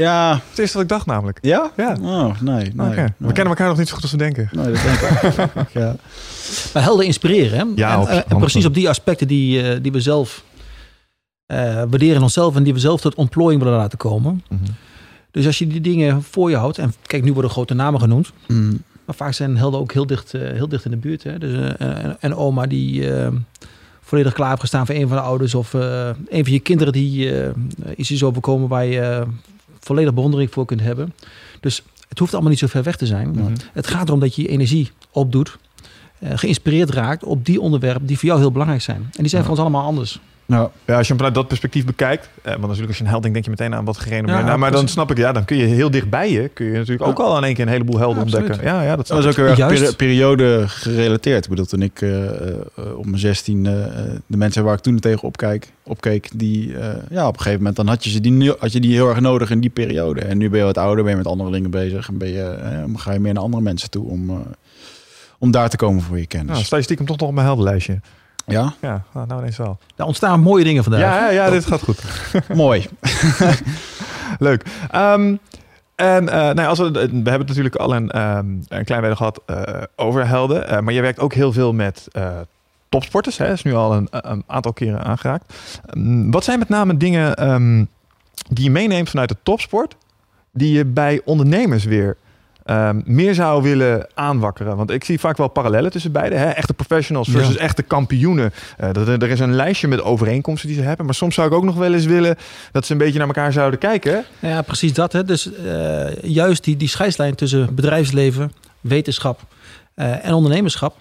Ja, Het is eerste wat ik dacht namelijk. ja? Ja. Oh, nee, nee. We kennen elkaar nog niet zo goed als we denken. Nee, dat denk ik ja. Maar helden inspireren, hè? Ja, en, op- eh, en precies op die aspecten die, eh, die we zelf eh, waarderen onszelf en die we zelf tot ontplooiing willen laten komen. Mhm. Dus als je die dingen voor je houdt, en kijk, nu worden grote namen genoemd, Mm. maar vaak zijn helden ook heel dicht, eh, heel dicht in de buurt. Hè? Dus eh, een, een oma die eh, volledig klaar heeft gestaan voor een van de ouders, of eh, een van je kinderen die eh, iets is overkomen waar je eh, volledig bewondering voor kunt hebben. Dus het hoeft allemaal niet zo ver weg te zijn. Mhm. Het gaat erom dat je je energie opdoet, eh, geïnspireerd raakt op die onderwerpen die voor jou heel belangrijk zijn. En die zijn Ja. voor ons allemaal anders. Nou, Ja, als je hem vanuit dat perspectief bekijkt, eh, want natuurlijk als je een held denkt, denk je meteen aan wat gerenommeerd. Ja, nou, maar dan snap ik, ja, dan kun je heel dicht bij je, kun je natuurlijk Ja. ook al in één keer een heleboel helden Ja, ontdekken. Ja, ja, dat is ook heel erg Juist. peri- periode gerelateerd. Ik bedoel, toen ik eh, eh, op mijn 16 eh, de mensen waar ik toen tegen opkijk, opkeek, die eh, ja, op een gegeven moment dan had je, ze die, nu- had je die heel erg nodig in die periode. En nu ben je wat ouder, ben je met andere dingen bezig en ben je, eh, ga je meer naar andere mensen toe om, eh, om daar te komen voor je kennis. Nou, sta je stiekem toch nog op mijn heldenlijstje. Ja, Ja, nou, nou ineens wel. Daar ontstaan mooie dingen vandaag. Ja, ja, ja, dit gaat goed. mooi. Leuk. Ehm, en eh, nou, ja, als we, we hebben het natuurlijk al een, ehm, een klein beetje gehad eh, over helden. eh, maar je werkt ook heel veel met eh, topsporters. Hè? Dat is nu al een, een aantal keren aangeraakt. Ehm, wat zijn met name dingen ehm, die je meeneemt vanuit de topsport... die je bij ondernemers weer ehm, meer zou willen aanwakkeren? Want ik zie vaak wel parallellen tussen beide. Hè? Echte professionals versus Ja. echte kampioenen. Eh, dat, er is een lijstje met overeenkomsten die ze hebben. Maar soms zou ik ook nog wel eens willen dat ze een beetje naar elkaar zouden kijken. Ja, precies dat. Hè. Dus eh, juist die, die scheidslijn tussen bedrijfsleven, wetenschap eh, en ondernemerschap.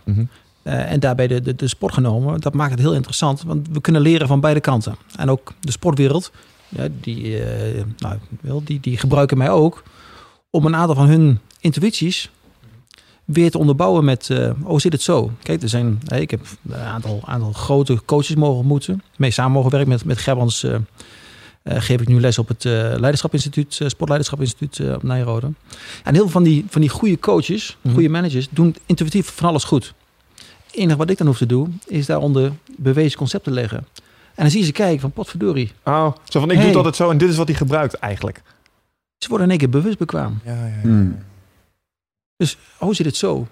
eh, en daarbij de, de, de sport genomen. Dat maakt het heel interessant. Want we kunnen leren van beide kanten. En ook de sportwereld, ja, die, eh, nou, wel, die, die gebruiken mij ook. Om een aantal van hun intuïties weer te onderbouwen met... eh, oh, zit het zo? Kijk, er zijn, hè, ik heb een aantal, aantal grote coaches mogen ontmoeten. Mee samen mogen werken met, met Gerbrands... eh, eh, geef ik nu les op het eh Leiderschap Instituut, eh, Sportleiderschap Instituut eh, op Nijrode. En heel veel van die, van die goede coaches, Mhm. goede managers, doen intuïtief van alles goed. Het enige wat ik dan hoef te doen, is daaronder bewezen concepten leggen. En dan zie je ze kijken van potverdorie. Oh, zo van ik doe Hey. het altijd zo en dit is wat hij gebruikt eigenlijk. Ze worden in één keer bewust bekwaam. Ja, ja, ja. Hmm. Oh, zit het zo?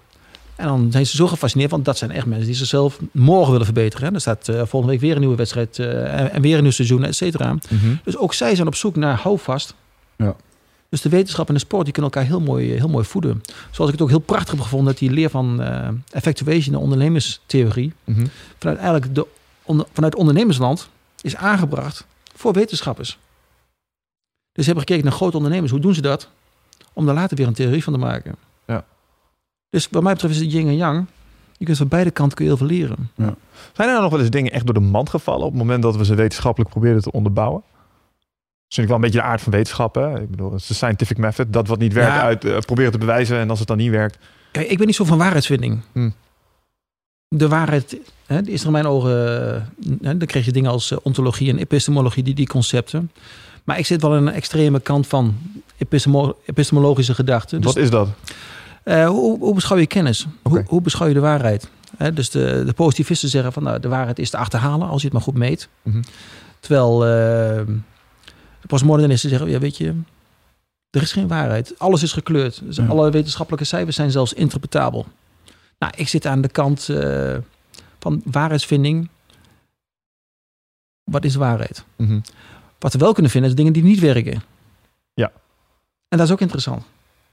En dan zijn ze zo gefascineerd, want dat zijn echt mensen die zichzelf morgen willen verbeteren. hè. Er staat eh, volgende week weer een nieuwe wedstrijd eh, en, en weer een nieuw seizoen, et cetera. Mhm. Dus ook zij zijn op zoek naar houvast. Ja. Dus de wetenschap en de sport die kunnen elkaar heel mooi, heel mooi voeden. Zoals ik het ook heel prachtig heb gevonden dat die leer van eh effectuation, de ondernemerstheorie, Mhm. vanuit eigenlijk de, onder- vanuit ondernemersland is aangebracht voor wetenschappers. Dus ze hebben gekeken naar grote ondernemers. Hoe doen ze dat? Om daar later weer een theorie van te maken. Ja. Dus wat mij betreft is het yin en yang. Je kunt van beide kanten kun je heel veel leren. Zijn er nou nog wel eens dingen echt door de mand gevallen op het moment dat we ze wetenschappelijk probeerden te onderbouwen? Dat ik wel een beetje de aard van wetenschap. Hè? Ik bedoel, het is de scientific method. Dat wat niet werkt, Ja. uit, eh, proberen te bewijzen. En als het dan niet werkt. Kijk, ik ben niet zo van waarheidsvinding. Hm. De waarheid hè, is er in mijn ogen... eh, hè, dan krijg je dingen als eh, ontologie en epistemologie, die, die concepten. Maar ik zit wel aan een extreme kant van epistemo- epistemologische gedachten. Dus, wat is dat? Eh, hoe, hoe beschouw je kennis? Hoe, hoe beschouw je de waarheid? Dus de, de positivisten zeggen van nou, de waarheid is te achterhalen als je het maar goed meet. Mhm. Terwijl eh, de postmodernisten zeggen, ja weet je, er is geen waarheid. Alles is gekleurd. Dus Ja. alle wetenschappelijke cijfers zijn zelfs interpretabel. Nou, ik zit aan de kant eh, van waarheidsvinding. Wat is waarheid? Mhm. Wat we wel kunnen vinden, is dingen die niet werken. Ja. En dat is ook interessant.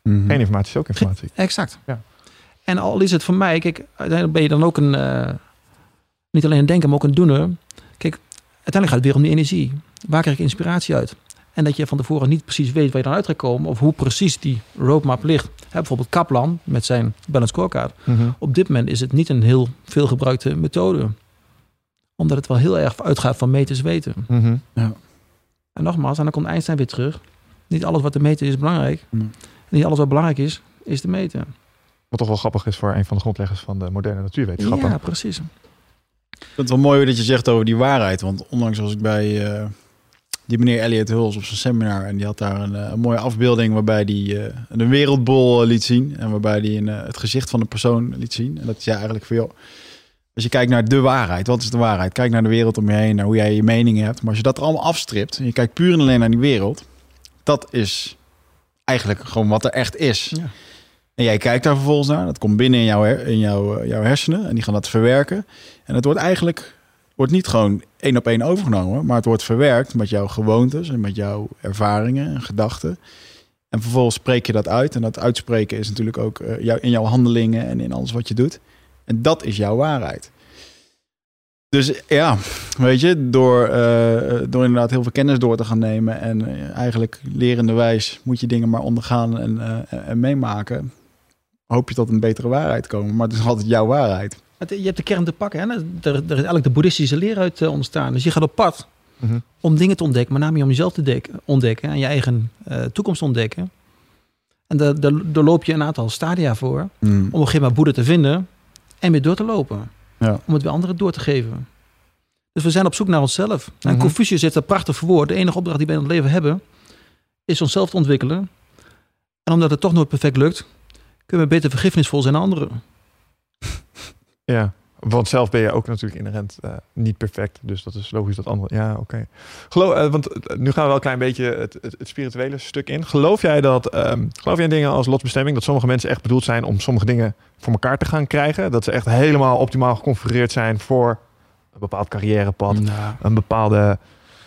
Mhm. Geen informatie is ook informatie. Exact. Ja. En al is het voor mij, kijk, uiteindelijk ben je dan ook een, eh, niet alleen een denker, maar ook een doener. Kijk, uiteindelijk gaat het weer om die energie. Waar krijg ik inspiratie uit? En dat je van tevoren niet precies weet waar je dan uit gaat komen, of hoe precies die roadmap ligt. Hè, bijvoorbeeld Kaplan met zijn balance scorecard. Mhm. Op dit moment is het niet een heel veel gebruikte methode. Omdat het wel heel erg uitgaat van meten is weten. Mhm. En nogmaals, en dan komt Einstein weer terug. Niet alles wat te meten is belangrijk. Niet alles wat belangrijk is, is te meten. Wat toch wel grappig is voor een van de grondleggers van de moderne natuurwetenschappen. Ja, precies. Ik vind het wel mooi dat je zegt over die waarheid. Want onlangs was ik bij eh, die meneer Elliot Hulls op zijn seminar. En die had daar een, eh, een mooie afbeelding waarbij hij eh, een wereldbol liet zien. En waarbij hij een, eh, het gezicht van de persoon liet zien. En dat is ja eigenlijk voor jou. Als je kijkt naar de waarheid, wat is de waarheid? Kijk naar de wereld om je heen, naar hoe jij je meningen hebt. Maar als je dat er allemaal afstript en je kijkt puur en alleen naar die wereld. Dat is eigenlijk gewoon wat er echt is. Ja. En jij kijkt daar vervolgens naar. Dat komt binnen in jouw, in jouw, eh, jouw hersenen. En die gaan dat verwerken. En het wordt eigenlijk wordt niet gewoon één op één overgenomen. Maar het wordt verwerkt met jouw gewoontes en met jouw ervaringen en gedachten. En vervolgens spreek je dat uit. En dat uitspreken is natuurlijk ook eh, jou, in jouw handelingen en in alles wat je doet. En dat is jouw waarheid. Dus ja, weet je, door, eh, door inderdaad heel veel kennis door te gaan nemen en eh, eigenlijk lerende wijs moet je dingen maar ondergaan en, eh, en meemaken, hoop je tot een betere waarheid te komen. Maar het is altijd jouw waarheid. Je hebt de kern te pakken. Hè? Er, er is eigenlijk de boeddhistische leer uit ontstaan. Dus je gaat op pad Mhm. om dingen te ontdekken, maar name om jezelf te dek- ontdekken en je eigen eh, toekomst te ontdekken. En daar, daar, daar loop je een aantal stadia voor om op een gegeven moment Boeddha te vinden en weer door te lopen. Ja. Om het weer anderen door te geven. Dus we zijn op zoek naar onszelf. En Mhm. Confucius heeft dat prachtig verwoord. De enige opdracht die wij in het leven hebben, is onszelf te ontwikkelen. En omdat het toch nooit perfect lukt, kunnen we beter vergiffenisvol zijn aan anderen. Ja, want zelf ben je ook natuurlijk inherent eh, niet perfect. Dus dat is logisch dat anderen... Ja, oké. Geloof, eh, want eh, nu gaan we wel een klein beetje het, het, het spirituele stuk in. Geloof jij dat... ehm, geloof jij in dingen als lotsbestemming? Dat sommige mensen echt bedoeld zijn om sommige dingen voor elkaar te gaan krijgen? Dat ze echt helemaal optimaal geconfigureerd zijn voor een bepaald carrièrepad? Nou, Een bepaalde...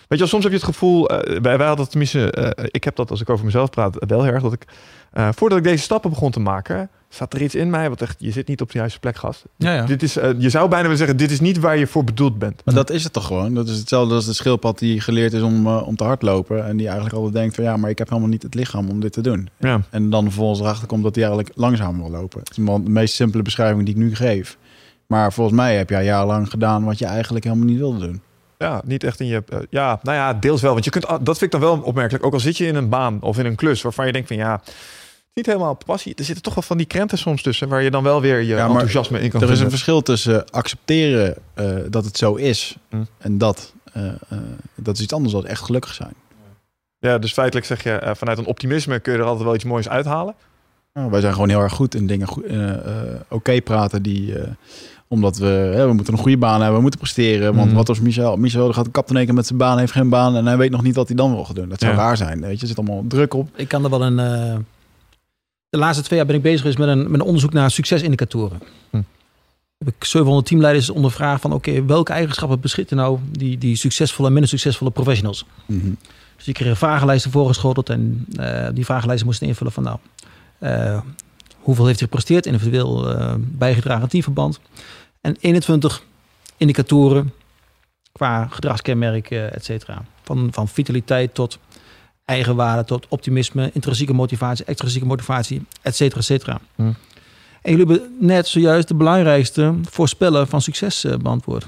Weet je, soms heb je het gevoel, eh, wij, wij hadden tenminste, eh, ik heb dat als ik over mezelf praat wel heel erg, dat ik, voordat ik deze stappen begon te maken, zat er iets in mij wat echt, je zit niet op de juiste plek, gast. Ja, ja. Dit is, eh, je zou bijna willen zeggen, dit is niet waar je voor bedoeld bent. Maar dat is het toch gewoon? Dat is hetzelfde als de schildpad die geleerd is om, eh, om te hardlopen. En die eigenlijk altijd denkt van ja, maar ik heb helemaal niet het lichaam om dit te doen. Ja. En dan vervolgens erachter komt dat hij eigenlijk langzamer wil lopen. Het is de meest simpele beschrijving die ik nu geef. Maar volgens mij heb jij jarenlang gedaan wat je eigenlijk helemaal niet wilde doen. Ja, niet echt in je. eh, ja, nou ja, deels wel. Want je kunt, dat vind ik dan wel opmerkelijk. Ook al zit je in een baan of in een klus waarvan je denkt van ja, niet helemaal passie. Er zitten toch wel van die krenten soms tussen waar je dan wel weer je Ja, maar enthousiasme in kan Er is een verschil tussen accepteren eh, dat het zo is Hm. en dat. eh, eh, dat is iets anders dan echt gelukkig zijn. Ja, dus feitelijk zeg je vanuit een optimisme kun je er altijd wel iets moois uithalen. Nou, wij zijn gewoon heel erg goed in dingen goed- eh, eh, oké praten die. eh, omdat we, hè, we moeten een goede baan hebben, we moeten presteren. Want Mhm. wat als Michel? Michel gaat kapt in één met zijn baan, heeft geen baan en hij weet nog niet wat hij dan wil gaan doen. Dat zou Ja. raar zijn. Weet je, er zit allemaal druk op. Ik kan er wel een. De laatste twee jaar ben ik bezig geweest met een, met een onderzoek naar succesindicatoren. Hm. Heb ik 700 teamleiders ondervraagd van oké, welke eigenschappen beschikken nou die, die succesvolle en minder succesvolle professionals? Mhm. Dus die kregen vragenlijsten voorgeschoteld en eh, die vragenlijsten moesten invullen van nou, eh, hoeveel heeft hij gepresteerd, individueel eh, bijgedragen aan teamverband. En 21 indicatoren qua gedragskenmerken, et cetera. Van, van vitaliteit tot eigenwaarde, tot optimisme, intrinsieke motivatie, extrinsieke motivatie, et cetera, et cetera. Hm. En jullie hebben net zojuist de belangrijkste voorspellen van succes eh, beantwoord.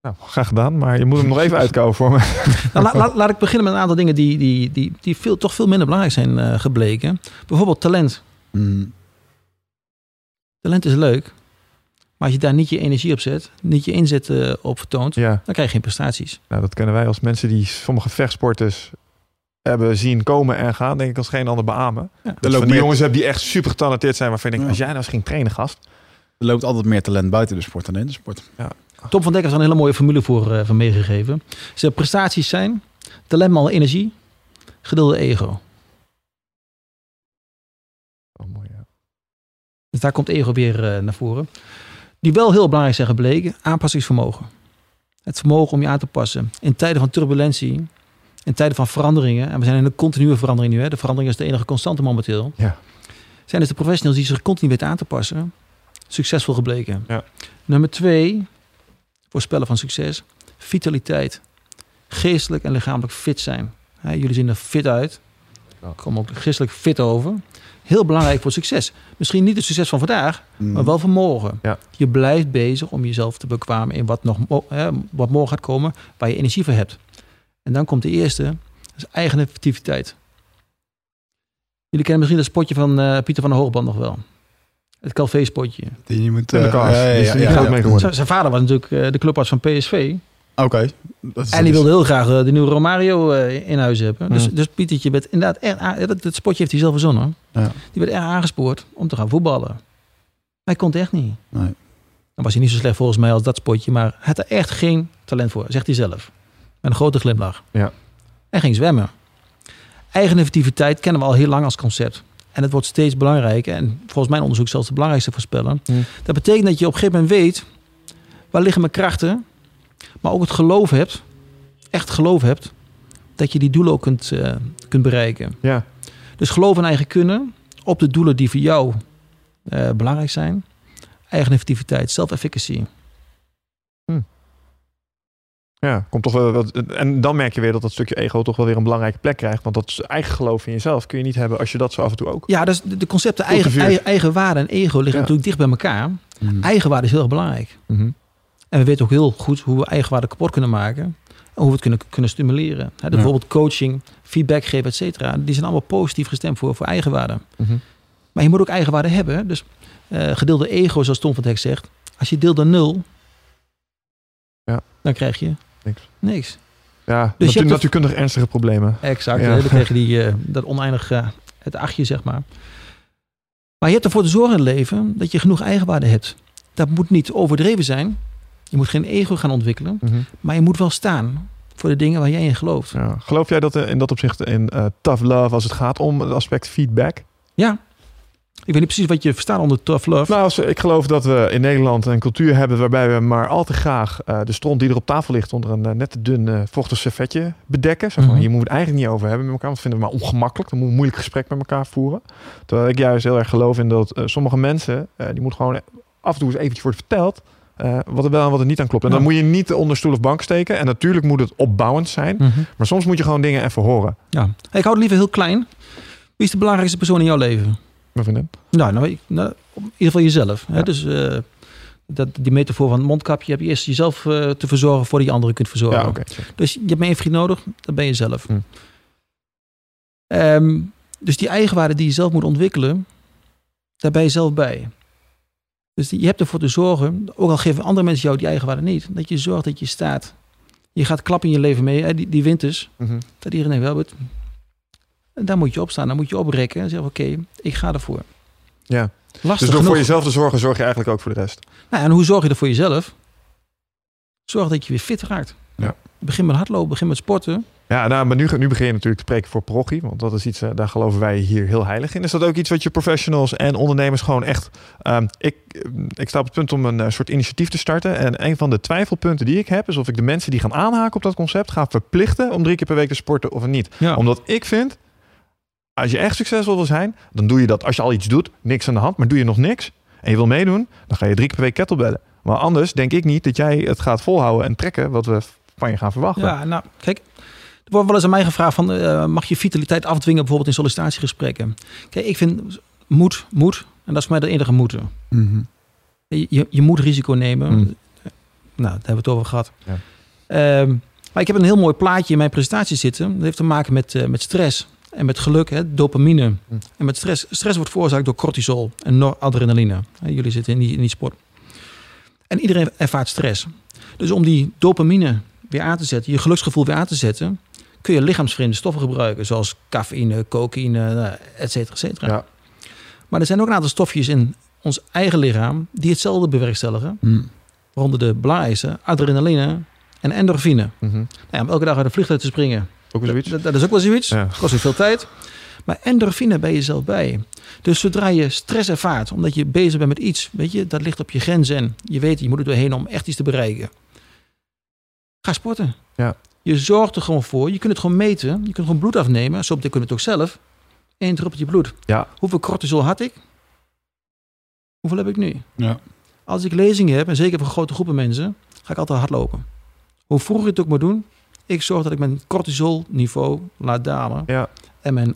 Nou, graag gedaan, maar je moet hem nog even uitkouwen voor me. Nou, la- la- laat ik beginnen met een aantal dingen die, die, die, die veel, toch veel minder belangrijk zijn eh, gebleken. Bijvoorbeeld talent. Mhm. Talent is leuk, maar als je daar niet je energie op zet, niet je inzet eh, op vertoont, Ja, dan krijg je geen prestaties. nou, dat kennen wij als mensen die sommige vechtsporters hebben zien komen en gaan, denk ik als geen ander beamen. Ja. Van die meer- jongens hebt die echt super getalenteerd zijn, waarvan Ja. als jij nou eens ging trainen, gast. Er loopt altijd meer talent buiten de sport dan in de sport. Tom van Dek heeft er een hele mooie formule voor, eh, voor meegegeven. Zijn prestaties zijn talent maal energie, gedeelde ego. Oh, mooi, ja. Dus daar komt ego weer eh, naar voren. Die wel heel belangrijk zijn gebleken, aanpassingsvermogen. Het vermogen om je aan te passen. In tijden van turbulentie, in tijden van veranderingen. En we zijn in een continue verandering nu. Hè. De verandering is de enige constante momenteel. Ja. Zijn dus de professionals die zich continu weten aan te passen. Succesvol gebleken. Ja. Nummer twee, voorspellen van succes. Vitaliteit. Geestelijk en lichamelijk fit zijn. Hè, jullie zien er fit uit. Komen ook geestelijk fit over. Heel belangrijk voor succes. Misschien niet het succes van vandaag, Mhm. maar wel van morgen. Ja. Je blijft bezig om jezelf te bekwamen in wat, nog, hè, wat morgen gaat komen, waar je energie voor hebt. En dan komt de eerste, dat is eigen effectiviteit. Jullie kennen misschien dat spotje van eh, Pieter van der Hoogband nog wel. Het Calvé-spotje. Die moet, In de eh, kast. ja, Zijn vader was natuurlijk eh, de clubarts van PSV. Oké. En die wilde heel graag de nieuwe Romario eh, in huis hebben. Dus, Hmm. dus Pietertje werd inderdaad erg aan- dat, dat spotje heeft hij zelf verzonnen. Ja. Die werd erg aangespoord om te gaan voetballen. Hij kon het echt niet. Nee. Dan was hij niet zo slecht volgens mij als dat spotje. Maar hij had er echt geen talent voor, zegt hij zelf. Met een grote glimlach. Ja. En ging zwemmen. Eigen effectiviteit kennen we al heel lang als concept. En het wordt steeds belangrijker. En volgens mijn onderzoek zelfs de belangrijkste voorspellen. Hmm. Dat betekent dat je op een gegeven moment weet... waar liggen mijn krachten... maar ook het geloof hebt... echt geloof hebt... dat je die doelen ook kunt, eh, kunt bereiken. Ja, Dus geloof in eigen kunnen... op de doelen die voor jou eh, belangrijk zijn. Eigen effectiviteit, self-efficacy. Ja, komt toch wel wat. En dan merk je weer dat dat stukje ego toch wel weer een belangrijke plek krijgt. Want dat eigen geloof in jezelf kun je niet hebben als je dat zo af en toe ook. Ja, dus de, concepten eigen, eigen, eigenwaarde en ego liggen Ja. natuurlijk dicht bij elkaar. Mhm. Eigenwaarde is heel erg belangrijk. Mhm. En we weten ook heel goed hoe we eigenwaarde kapot kunnen maken. En hoe we het kunnen, kunnen stimuleren. Ja. Bijvoorbeeld coaching, feedback geven, et cetera. Die zijn allemaal positief gestemd voor, voor eigenwaarde. Mhm. Maar je moet ook eigenwaarde hebben. Dus eh, gedeelde ego, zoals Tom van Hek zegt. Als je deelt door nul, Ja. dan krijg je Niks. niks. Ja, Dus je natu- de- natuurkundig ernstige problemen. Exact. Ja. je die, eh, dat oneindig eh, het achtje, zeg maar. Maar je hebt ervoor te zorgen in het leven dat je genoeg eigenwaarde hebt. Dat moet niet overdreven zijn. Je moet geen ego gaan ontwikkelen. Mhm. Maar je moet wel staan voor de dingen waar jij in gelooft. Ja. Geloof jij dat er in dat opzicht in eh, tough love, als het gaat om het aspect feedback? Ja. Ik weet niet precies wat je verstaat onder tough love. Nou, als- ik geloof dat we in Nederland een cultuur hebben waarbij we maar al te graag eh, de stront die er op tafel ligt onder een eh, net te dun eh, vochtig servetje bedekken. Zo van, Mhm. Hier moeten we het eigenlijk niet over hebben met elkaar, want dat vinden we maar ongemakkelijk. Dan moeten we een moeilijk gesprek met elkaar voeren. Terwijl ik juist heel erg geloof in dat sommige mensen, die moeten gewoon af en toe eens eventjes worden verteld wat er wel en wat er niet aan klopt. En dan moet je niet onder stoel of bank steken. En natuurlijk moet het opbouwend zijn. Mhm. Maar soms moet je gewoon dingen even horen. Ja. Ik hou het liever heel klein. Wie is de belangrijkste persoon in jouw leven? Mijn vriendin. Nou, nou, ik- nou in ieder geval jezelf. Hè? Ja. Dus eh, dat, die metafoor van het mondkapje heb je eerst jezelf eh, te verzorgen voordat je anderen kunt verzorgen. Ja. Dus je hebt maar één vriend nodig, dat ben je zelf. Hm. Ehm, dus die eigenwaarde die je zelf moet ontwikkelen, daar ben je zelf bij. Dus die- je hebt ervoor te zorgen, ook al geven andere mensen jou die eigenwaarde niet, dat je zorgt dat je staat. Je gaat klappen in je leven mee, hè? Die, die winters. Mhm. Dat iedereen denkt, Albert, daar moet je opstaan, daar moet je oprekken en zeggen, oké, ik ga ervoor. Ja. Lastig Dus door genoeg. voor jezelf te zorgen, zorg je eigenlijk ook voor de rest. Nou, en hoe zorg je er voor jezelf? Zorg dat je weer fit raakt. Ja. Begin met hardlopen, begin met sporten. Ja, nou, maar nu, nu begin je natuurlijk te spreken voor parochie. Want dat is iets, eh, daar geloven wij hier heel heilig in. Is dat ook iets wat je professionals en ondernemers gewoon echt... ehm, ik, eh, ik sta op het punt om een eh, soort initiatief te starten. En een van de twijfelpunten die ik heb... is of ik de mensen die gaan aanhaken op dat concept... ga verplichten om drie keer per week te sporten of niet. Ja. Omdat ik vind... Als je echt succesvol wil zijn, dan doe je dat. Als je al iets doet, niks aan de hand, maar doe je nog niks en je wil meedoen, dan ga je drie keer per week kettlebellen. Maar anders denk ik niet dat jij het gaat volhouden en trekken wat we van je gaan verwachten. Ja, nou, kijk. Er wordt wel eens aan mij gevraagd van, eh, mag je vitaliteit afdwingen bijvoorbeeld in sollicitatiegesprekken? Kijk, ik vind moed, moed, en dat is voor mij de enige moeten. Je, je, je moet risico nemen. Mm. Nou, daar hebben we het over gehad. Ja. Ehm, maar ik heb een heel mooi plaatje in mijn presentatie zitten. Dat heeft te maken met, eh, met stress en met geluk, hè, dopamine. Mm. En met stress. Stress wordt veroorzaakt door cortisol en noradrenaline. Jullie zitten in die, in die sport. En iedereen ervaart stress. Dus om die dopamine weer aan te zetten, je geluksgevoel weer aan te zetten, kun je lichaamsvreemde stoffen gebruiken, zoals cafeïne, cocaïne, nou, et cetera, et cetera. Ja. Maar er zijn ook een aantal stofjes in ons eigen lichaam die hetzelfde bewerkstelligen. Waaronder de belangrijkste, adrenaline en endorfine. Mhm. Nou ja, om elke dag uit een vliegtuig te springen, Ook weer zoiets? dat, dat is ook wel zoiets. Ja. Kost ook veel tijd. Maar endorfine ben je zelf bij. Dus zodra je stress ervaart, omdat je bezig bent met iets, weet je, dat ligt op je grenzen en je weet, je moet er doorheen om echt iets te bereiken. Ga sporten. Ja. Je zorgt er gewoon voor. Je kunt het gewoon meten. Je kunt gewoon bloed afnemen. Zo meteen kun je het ook zelf. Eén druppeltje bloed. Ja. Hoeveel cortisol had ik? Hoeveel heb ik nu? Ja. Als ik lezingen heb, en zeker voor grote groepen mensen, ga ik altijd hardlopen. Hoe vroeg je het ook moet doen, ik zorg dat ik mijn cortisolniveau laat dalen. Ja. En mijn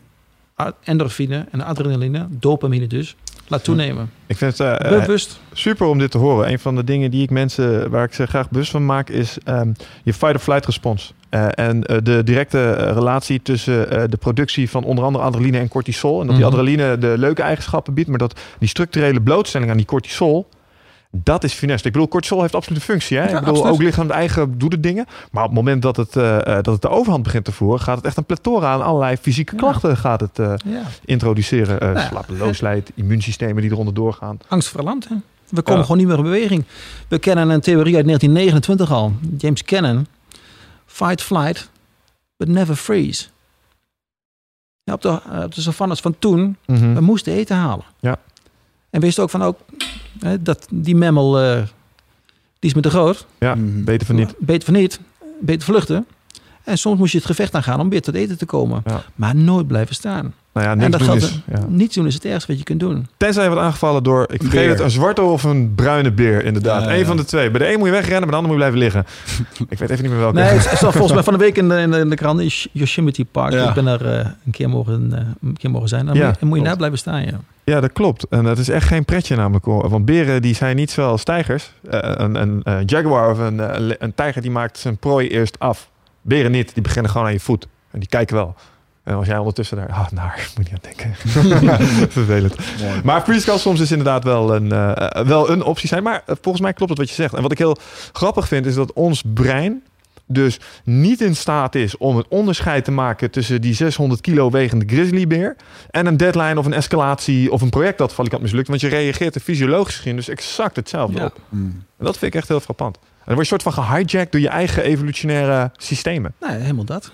endorfine en adrenaline, dopamine dus, laat toenemen. Ik vind het eh, eh, Bewust. super om dit te horen. Een van de dingen die ik mensen, waar ik ze graag bewust van maak, is ehm, je fight-or-flight respons. Eh, en eh, de directe eh, relatie tussen eh, de productie van onder andere adrenaline en cortisol. En dat die Mhm. adrenaline de leuke eigenschappen biedt, maar dat die structurele blootstelling aan die cortisol, dat is funest. Ik bedoel, cortisol heeft absoluut een functie. Hè? Ja, ik bedoel, absoluut. ook lichaam eigen doet het dingen. Maar op het moment dat het, eh, eh, dat het de overhand begint te voeren, gaat het echt een plethora aan allerlei fysieke Ja. klachten gaat het, eh, Ja. introduceren. Nou slapeloosheid, immuunsystemen die eronder doorgaan. Hè? We komen gewoon niet meer in beweging. We kennen een theorie uit 1929 al. James Cannon. Fight, flight, but never freeze. Ja, op, de, op de savannes van toen, Mhm. we moesten eten halen. Ja. En wist ook van ook, hè, dat die memmel, eh, die is me te groot. Ja, Mhm. beter van niet. Beter van niet, beter vluchten. En soms moest je het gevecht aangaan om weer tot eten te komen. Ja. Maar nooit blijven staan. Nou ja, en dat doen is... Ja. Niets doen is het ergste wat je kunt doen. Tenzij je wordt aangevallen door, ik vergeet beer. het, een zwarte of een bruine beer, inderdaad. Ja, Eén ja. van de twee. Bij de een moet je wegrennen, bij de ander moet je blijven liggen. ik weet even niet meer welke. Nee, het is volgens mij van de week in de, in de, in de krant, in Yosemite Park. Ik ben daar eh, een, keer mogen, eh, een keer mogen zijn. Dan moet, je- moet je daar blijven staan, ja. Ja, dat klopt. En dat is echt geen pretje namelijk. Want beren die zijn niet zoals tijgers. Eh, een, een eh, jaguar of een, een tijger die maakt zijn prooi eerst af. Beren niet, die beginnen gewoon aan je voet. En die kijken wel. En als jij ondertussen daar... Ah, naar, moet je niet aan denken. Vervelend. Mooi. Maar freeze kan soms dus inderdaad wel een, eh, wel een optie zijn. Maar eh, volgens mij klopt het wat je zegt. En wat ik heel grappig vind, is dat ons brein dus niet in staat is om het onderscheid te maken tussen die 600 kilo wegende grizzlybeer en een deadline of een escalatie of een project dat valikant mislukt. Want je reageert er fysiologisch gezien dus exact hetzelfde Ja. op. En dat vind ik echt heel frappant. En dan word je soort van gehijacked door je eigen evolutionaire systemen. Nou, helemaal dat.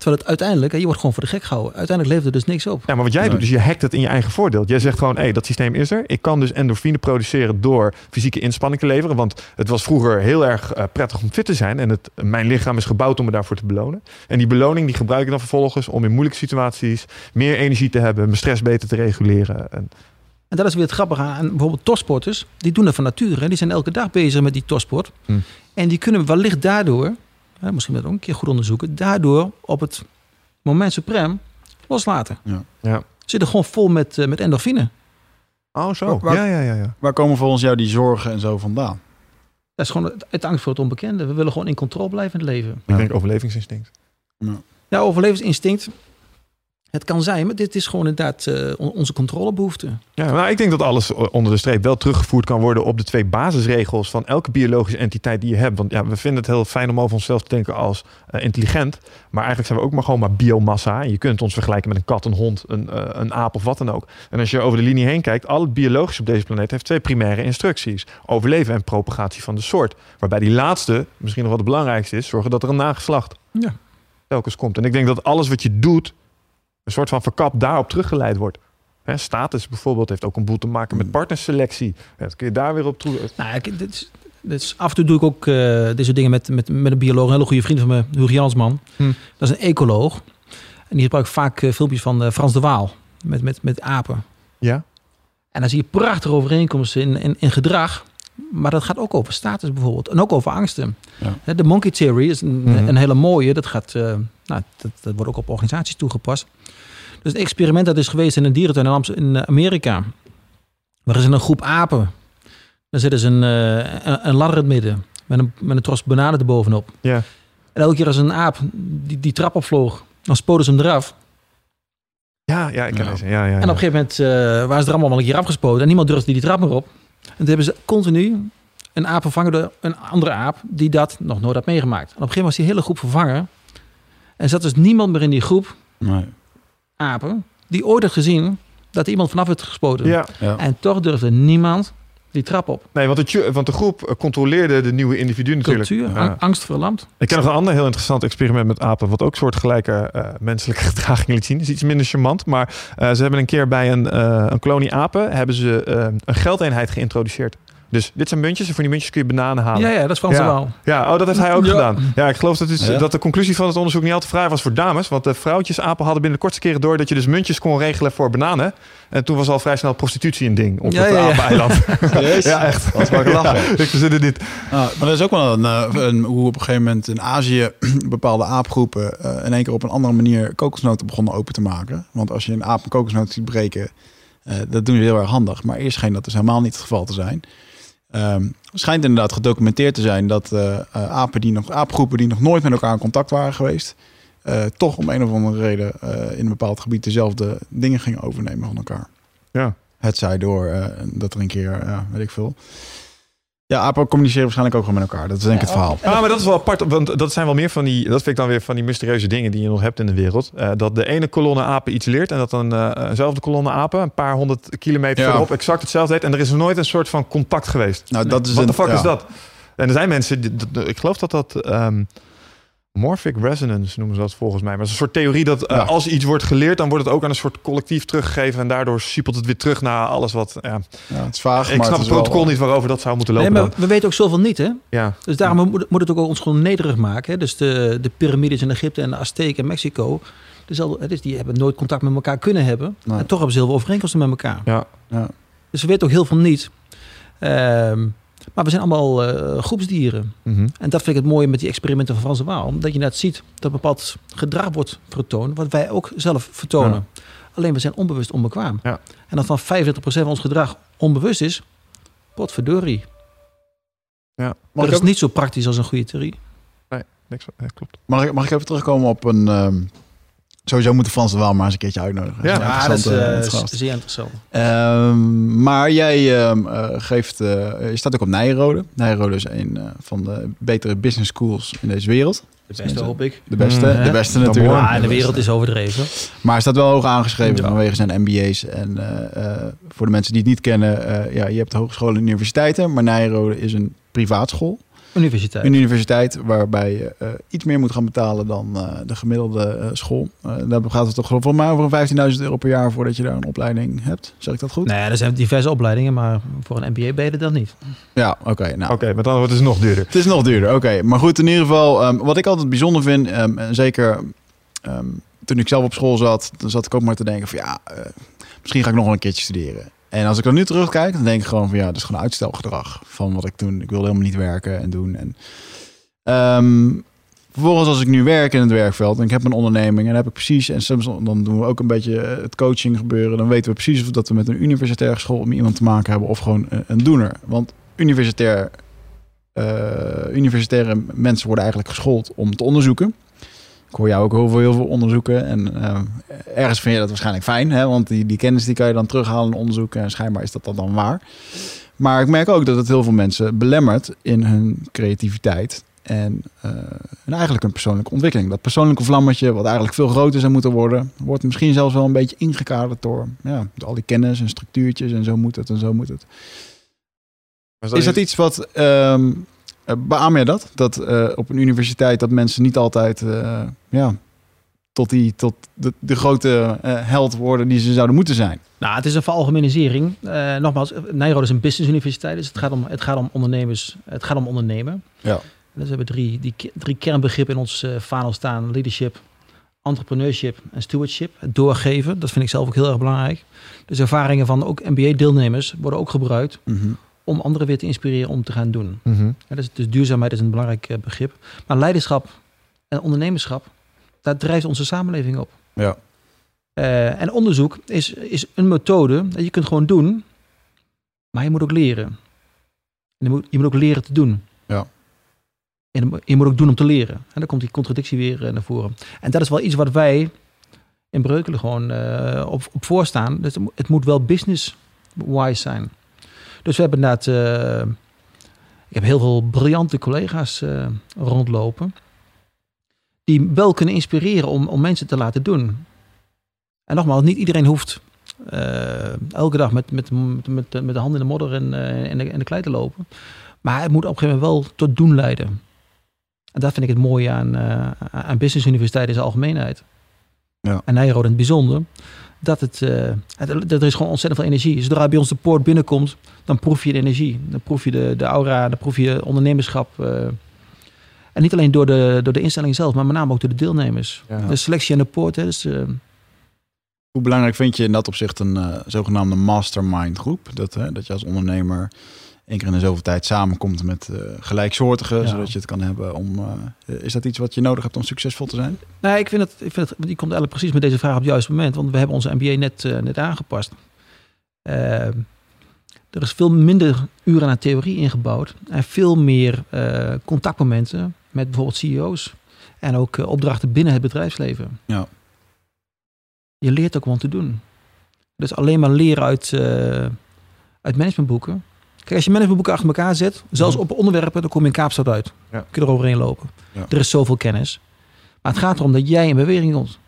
Terwijl het uiteindelijk, je wordt gewoon voor de gek gehouden. Uiteindelijk levert er dus niks op. Ja, maar wat jij Nee. doet, is je hackt het in je eigen voordeel. Jij zegt gewoon, hé, dat systeem is er. Ik kan dus endorfine produceren door fysieke inspanning te leveren. Want het was vroeger heel erg eh, prettig om fit te zijn. En het, mijn lichaam is gebouwd om me daarvoor te belonen. En die beloning die gebruik ik dan vervolgens om in moeilijke situaties meer energie te hebben. Mijn stress beter te reguleren. En, En dat is weer het grappige aan bijvoorbeeld topsporters. Die doen dat van nature. Die zijn elke dag bezig met die topsport. Hm. En die kunnen wellicht daardoor, misschien dat ook een keer goed onderzoeken, daardoor op het moment suprem loslaten. Ja. Ja. Zitten gewoon vol met, eh, met endorfine. oh, zo. Waar- Ja, ja, ja. ja. Waar komen volgens jou die zorgen en zo vandaan? Dat is gewoon het, het angst voor het onbekende. We willen gewoon in controle blijven in het leven. Ik denk overlevingsinstinct. Ja, overlevingsinstinct. Het kan zijn, maar dit is gewoon inderdaad eh, on- onze controlebehoefte. Ja, maar ik denk dat alles onder de streep wel teruggevoerd kan worden op de twee basisregels van elke biologische entiteit die je hebt. Want ja, we vinden het heel fijn om over onszelf te denken als eh, intelligent. Maar eigenlijk zijn we ook maar gewoon maar biomassa. En je kunt ons vergelijken met een kat, een hond, een, eh, een aap of wat dan ook. En als je over de linie heen kijkt, al het biologisch op deze planeet heeft twee primaire instructies. Overleven en propagatie van de soort. Waarbij die laatste, misschien nog wel het belangrijkste is, zorgen dat er een nageslacht Ja. telkens komt. En ik denk dat alles wat je doet, een soort van verkap daarop teruggeleid wordt. Hè, status bijvoorbeeld heeft ook een boel te maken met partnerselectie. Ja, dat kun je daar weer op toe. Nou, ik, dit is, dit is, af en toe doe ik ook eh soort dingen met, met, met een bioloog. Een hele goede vriend van me, Hugo Jansman. Hm. Dat is een ecoloog. En die gebruikt vaak eh, filmpjes van eh, Frans de Waal. Met, met, met apen. Ja? En dan zie je prachtige overeenkomsten in, in, in gedrag. Maar dat gaat ook over status bijvoorbeeld. En ook over angsten. Ja. De monkey theory is een, een hele mooie. Dat, gaat, nou, dat, dat wordt ook op organisaties toegepast. Dus een experiment dat is geweest in een dierentuin in Amst- in Amerika. Waar is een groep apen. Dan zitten ze een, eh, een, een ladder in het midden. Met een, met een tros bananen erbovenop. Ja. En elke keer als een aap die, die trap opvloog, dan spoten ze hem eraf. Ja, ja, ik ken deze. Ja, ja, ja. En op een gegeven moment eh, waren ze er allemaal wel een keer afgespoten. En niemand durfde die trap meer op. En toen hebben ze continu een aap vervangen door een andere aap die dat nog nooit had meegemaakt. En op een gegeven moment was die hele groep vervangen. En zat dus niemand meer in die groep Nee. Apen die ooit had gezien dat er iemand vanaf werd gespoten. Ja, Ja. En toch durfde niemand die trap op. nee, want de, want de groep eh, controleerde de nieuwe individu natuurlijk. Cultuur, Ja. ang- angst verlamd. Ik ken nog een ander heel interessant experiment met apen, wat ook soortgelijke eh menselijke gedraging liet zien. Dat is iets minder charmant, maar eh, ze hebben een keer bij een, eh, een kolonie apen hebben ze een geldeenheid geïntroduceerd. Dus dit zijn muntjes en voor die muntjes kun je bananen halen. Ja, ja, dat is Frans Ja. Waal. Ja, oh, dat heeft hij ook Ja. gedaan. Ja, ik geloof dat, is, Ja. dat de conclusie van het onderzoek niet al te vrij was voor dames. Want de vrouwtjesapen hadden binnen de kortste keren door dat je dus muntjes kon regelen voor bananen. En toen was al vrij snel prostitutie een ding op Ja, het ja, ja. apeneiland. Ja, echt. Dat is wel lachen. ik verzin het niet. Ah, maar dat is ook wel een, eh, een, hoe op een gegeven moment in Azië bepaalde aapgroepen eh, in één keer op een andere manier kokosnoten begonnen open te maken. Want als je een aap een kokosnoot ziet breken, eh, dat doen ze heel erg handig. Maar eerst scheen dat dus helemaal niet het geval te zijn. Ehm schijnt inderdaad gedocumenteerd te zijn dat eh, eh, apen die nog, aapgroepen die nog nooit met elkaar in contact waren geweest, eh, toch om een of andere reden in een bepaald gebied dezelfde dingen gingen overnemen van elkaar. Ja. Het zij door dat er een keer, weet ik veel. Ja, apen communiceren waarschijnlijk ook gewoon met elkaar. Dat is denk ik het verhaal. Ah, maar dat is wel apart, want dat zijn wel meer van die, dat vind ik dan weer van die mysterieuze dingen die je nog hebt in de wereld. Eh, dat de ene kolonne apen iets leert en dat dan eh, eenzelfde kolonne apen een paar honderd kilometer Ja. verderop exact hetzelfde heet. En er is nooit een soort van contact geweest. Nou, dat is Wat de fuck ja. is dat? En er zijn mensen, ik geloof dat dat ehm, morphic resonance noemen ze dat volgens mij. Maar het is een soort theorie dat eh, Ja. als iets wordt geleerd, dan wordt het ook aan een soort collectief teruggegeven. En daardoor siepelt het weer terug naar alles wat. Ja. Ja, het is vaag, Ik maar snap het het is protocol wel, niet waarover dat zou moeten Nee, lopen. maar we weten ook zoveel niet, hè? Ja. Dus daarom moet, moet het ook ons gewoon nederig maken. Hè? Dus de, de piramides in Egypte en de Azteken in Mexico. Dezelfde, dus die hebben nooit contact met elkaar kunnen hebben. Nee. En toch hebben ze heel veel overeenkomsten met elkaar. Ja. Ja. Dus we weten ook heel veel niet. Ehm, maar we zijn allemaal eh, groepsdieren. Mhm. En dat vind ik het mooie met die experimenten van Frans de Waal. Omdat je net ziet dat bepaald gedrag wordt vertoond. Wat wij ook zelf vertonen. Alleen we zijn onbewust onbekwaam. Ja. En dat van 25% van ons gedrag onbewust is. Potverdorie. Ja. Mag dat ik, is ook- niet zo praktisch als een goede theorie. Niks, ja, klopt. mag, ik, mag ik even terugkomen op een... ehm, sowieso moeten Frans de Waal maar eens een keertje uitnodigen. Ja. dat is eh, zeer interessant. Ehm, maar jij ehm, eh, geeft... eh, je staat ook op Nijrode. Nijrode is een eh, van de betere business schools in deze wereld. De beste hoop ik. De beste, Mm, de beste natuurlijk. Ja, en de wereld is overdreven. Maar hij staat wel hoog aangeschreven Ja. vanwege zijn MBA's. En eh, eh, voor de mensen die het niet kennen, eh, ja, je hebt hogescholen en universiteiten, maar Nijrode is een privaatschool. Universiteit. Een universiteit waarbij je eh, iets meer moet gaan betalen dan eh, de gemiddelde eh, school. Eh daar gaat het toch voor mij over een 15.000 euro per jaar voordat je daar een opleiding hebt. Zeg ik dat goed? Nee, er zijn diverse opleidingen, maar voor een MBA ben je dan niet. Ja, oké. nou, Oké, met andere woorden, het is nog duurder. Het is nog duurder, oké. Maar goed, in ieder geval, ehm, wat ik altijd bijzonder vind, ehm, en zeker ehm, toen ik zelf op school zat, dan zat ik ook maar te denken van ja, eh, misschien ga ik nog wel een keertje studeren. En als ik dan nu terugkijk, dan denk ik gewoon van ja, dat is gewoon uitstelgedrag van wat ik toen. Ik wilde helemaal niet werken en doen. En ehm, vervolgens als ik nu werk in het werkveld en ik heb een onderneming en heb ik precies en soms dan doen we ook een beetje het coaching gebeuren, dan weten we precies of dat we met een universitaire school om iemand te maken hebben of gewoon een, een doener. Want universitair eh, universitaire mensen worden eigenlijk geschoold om te onderzoeken. Ik hoor jou ook heel veel, heel veel onderzoeken. En eh, ergens vind je dat waarschijnlijk fijn, hè? want die, die kennis die kan je dan terughalen in onderzoeken. En schijnbaar is dat dan, dan waar. Maar ik merk ook dat het heel veel mensen belemmert in hun creativiteit. En, eh, en eigenlijk een persoonlijke ontwikkeling. Dat persoonlijke vlammetje, wat eigenlijk veel groter zou moeten worden, wordt misschien zelfs wel een beetje ingekaderd door, ja, door al die kennis en structuurtjes. En zo moet het en zo moet het. Is dat iets wat. ehm beaam jij dat? Dat eh, op een universiteit dat mensen niet altijd eh, ja, tot, die, tot de, de grote eh, held worden die ze zouden moeten zijn. Nou, het is een veralgemenisering. Eh nogmaals, Nijrode is een business universiteit, dus het gaat om, het gaat om ondernemers, het gaat om ondernemen. Ja. Dus we hebben drie, die, drie kernbegrippen in ons eh vaandel staan. Leadership, entrepreneurship en stewardship. Het doorgeven, dat vind ik zelf ook heel erg belangrijk. Dus ervaringen van ook MBA-deelnemers worden ook gebruikt om anderen weer te inspireren om te gaan doen. Mhm. Ja, dus, dus duurzaamheid is een belangrijk eh, begrip. Maar leiderschap en ondernemerschap, daar drijft onze samenleving op. Ja. Eh, en onderzoek is, is een methode dat je kunt gewoon doen, maar je moet ook leren. En je, moet, je moet ook leren te doen. Ja. En je moet ook doen om te leren. En dan komt die contradictie weer eh, naar voren. En dat is wel iets wat wij in Breukelen gewoon op, op voorstaan. Dus het, moet- het moet wel business-wise zijn. Dus we hebben inderdaad... eh, ik heb heel veel briljante collega's eh, rondlopen. Die wel kunnen inspireren om, om mensen te laten doen. En nogmaals, niet iedereen hoeft eh, elke dag met, met, met, met, de handen in de modder en, en, de, en de klei te lopen. Maar het moet op een gegeven moment wel tot doen leiden. En dat vind ik het mooie aan, eh aan Business Universiteit in zijn algemeenheid. Ja. En Nijrode in het bijzonder. Dat het, eh, het, dat er is gewoon ontzettend veel energie. Zodra bij ons de poort binnenkomt, dan proef je de energie. Dan proef je de, de aura, dan proef je ondernemerschap. eh. en niet alleen door de, door de instelling zelf, maar met name ook door de deelnemers. Ja. De selectie aan de poort. Hè, dus, eh, Hoe belangrijk vind je in dat opzicht een zogenaamde mastermind groep? Dat, hè, dat je als ondernemer één keer in de zoveel tijd samenkomt met eh, gelijksoortigen, Ja. zodat je het kan hebben om... eh, is dat iets wat je nodig hebt om succesvol te zijn? Nou, ik vind het, ik vind het, die komt eigenlijk precies met deze vraag op het juiste moment, want we hebben onze MBA net, eh, net aangepast. Eh, er is veel minder uren aan theorie ingebouwd en veel meer contactmomenten met bijvoorbeeld CEO's en ook opdrachten binnen het bedrijfsleven. Ja. Je leert ook gewoon te doen. Dus alleen maar leren uit, uit managementboeken. Kijk, als je managementboeken achter elkaar zet, zelfs op onderwerpen, dan kom je in Kaapstad uit. Ja. Kun je er overheen lopen. Ja. Er is zoveel kennis. Maar het gaat erom dat jij in beweging komt.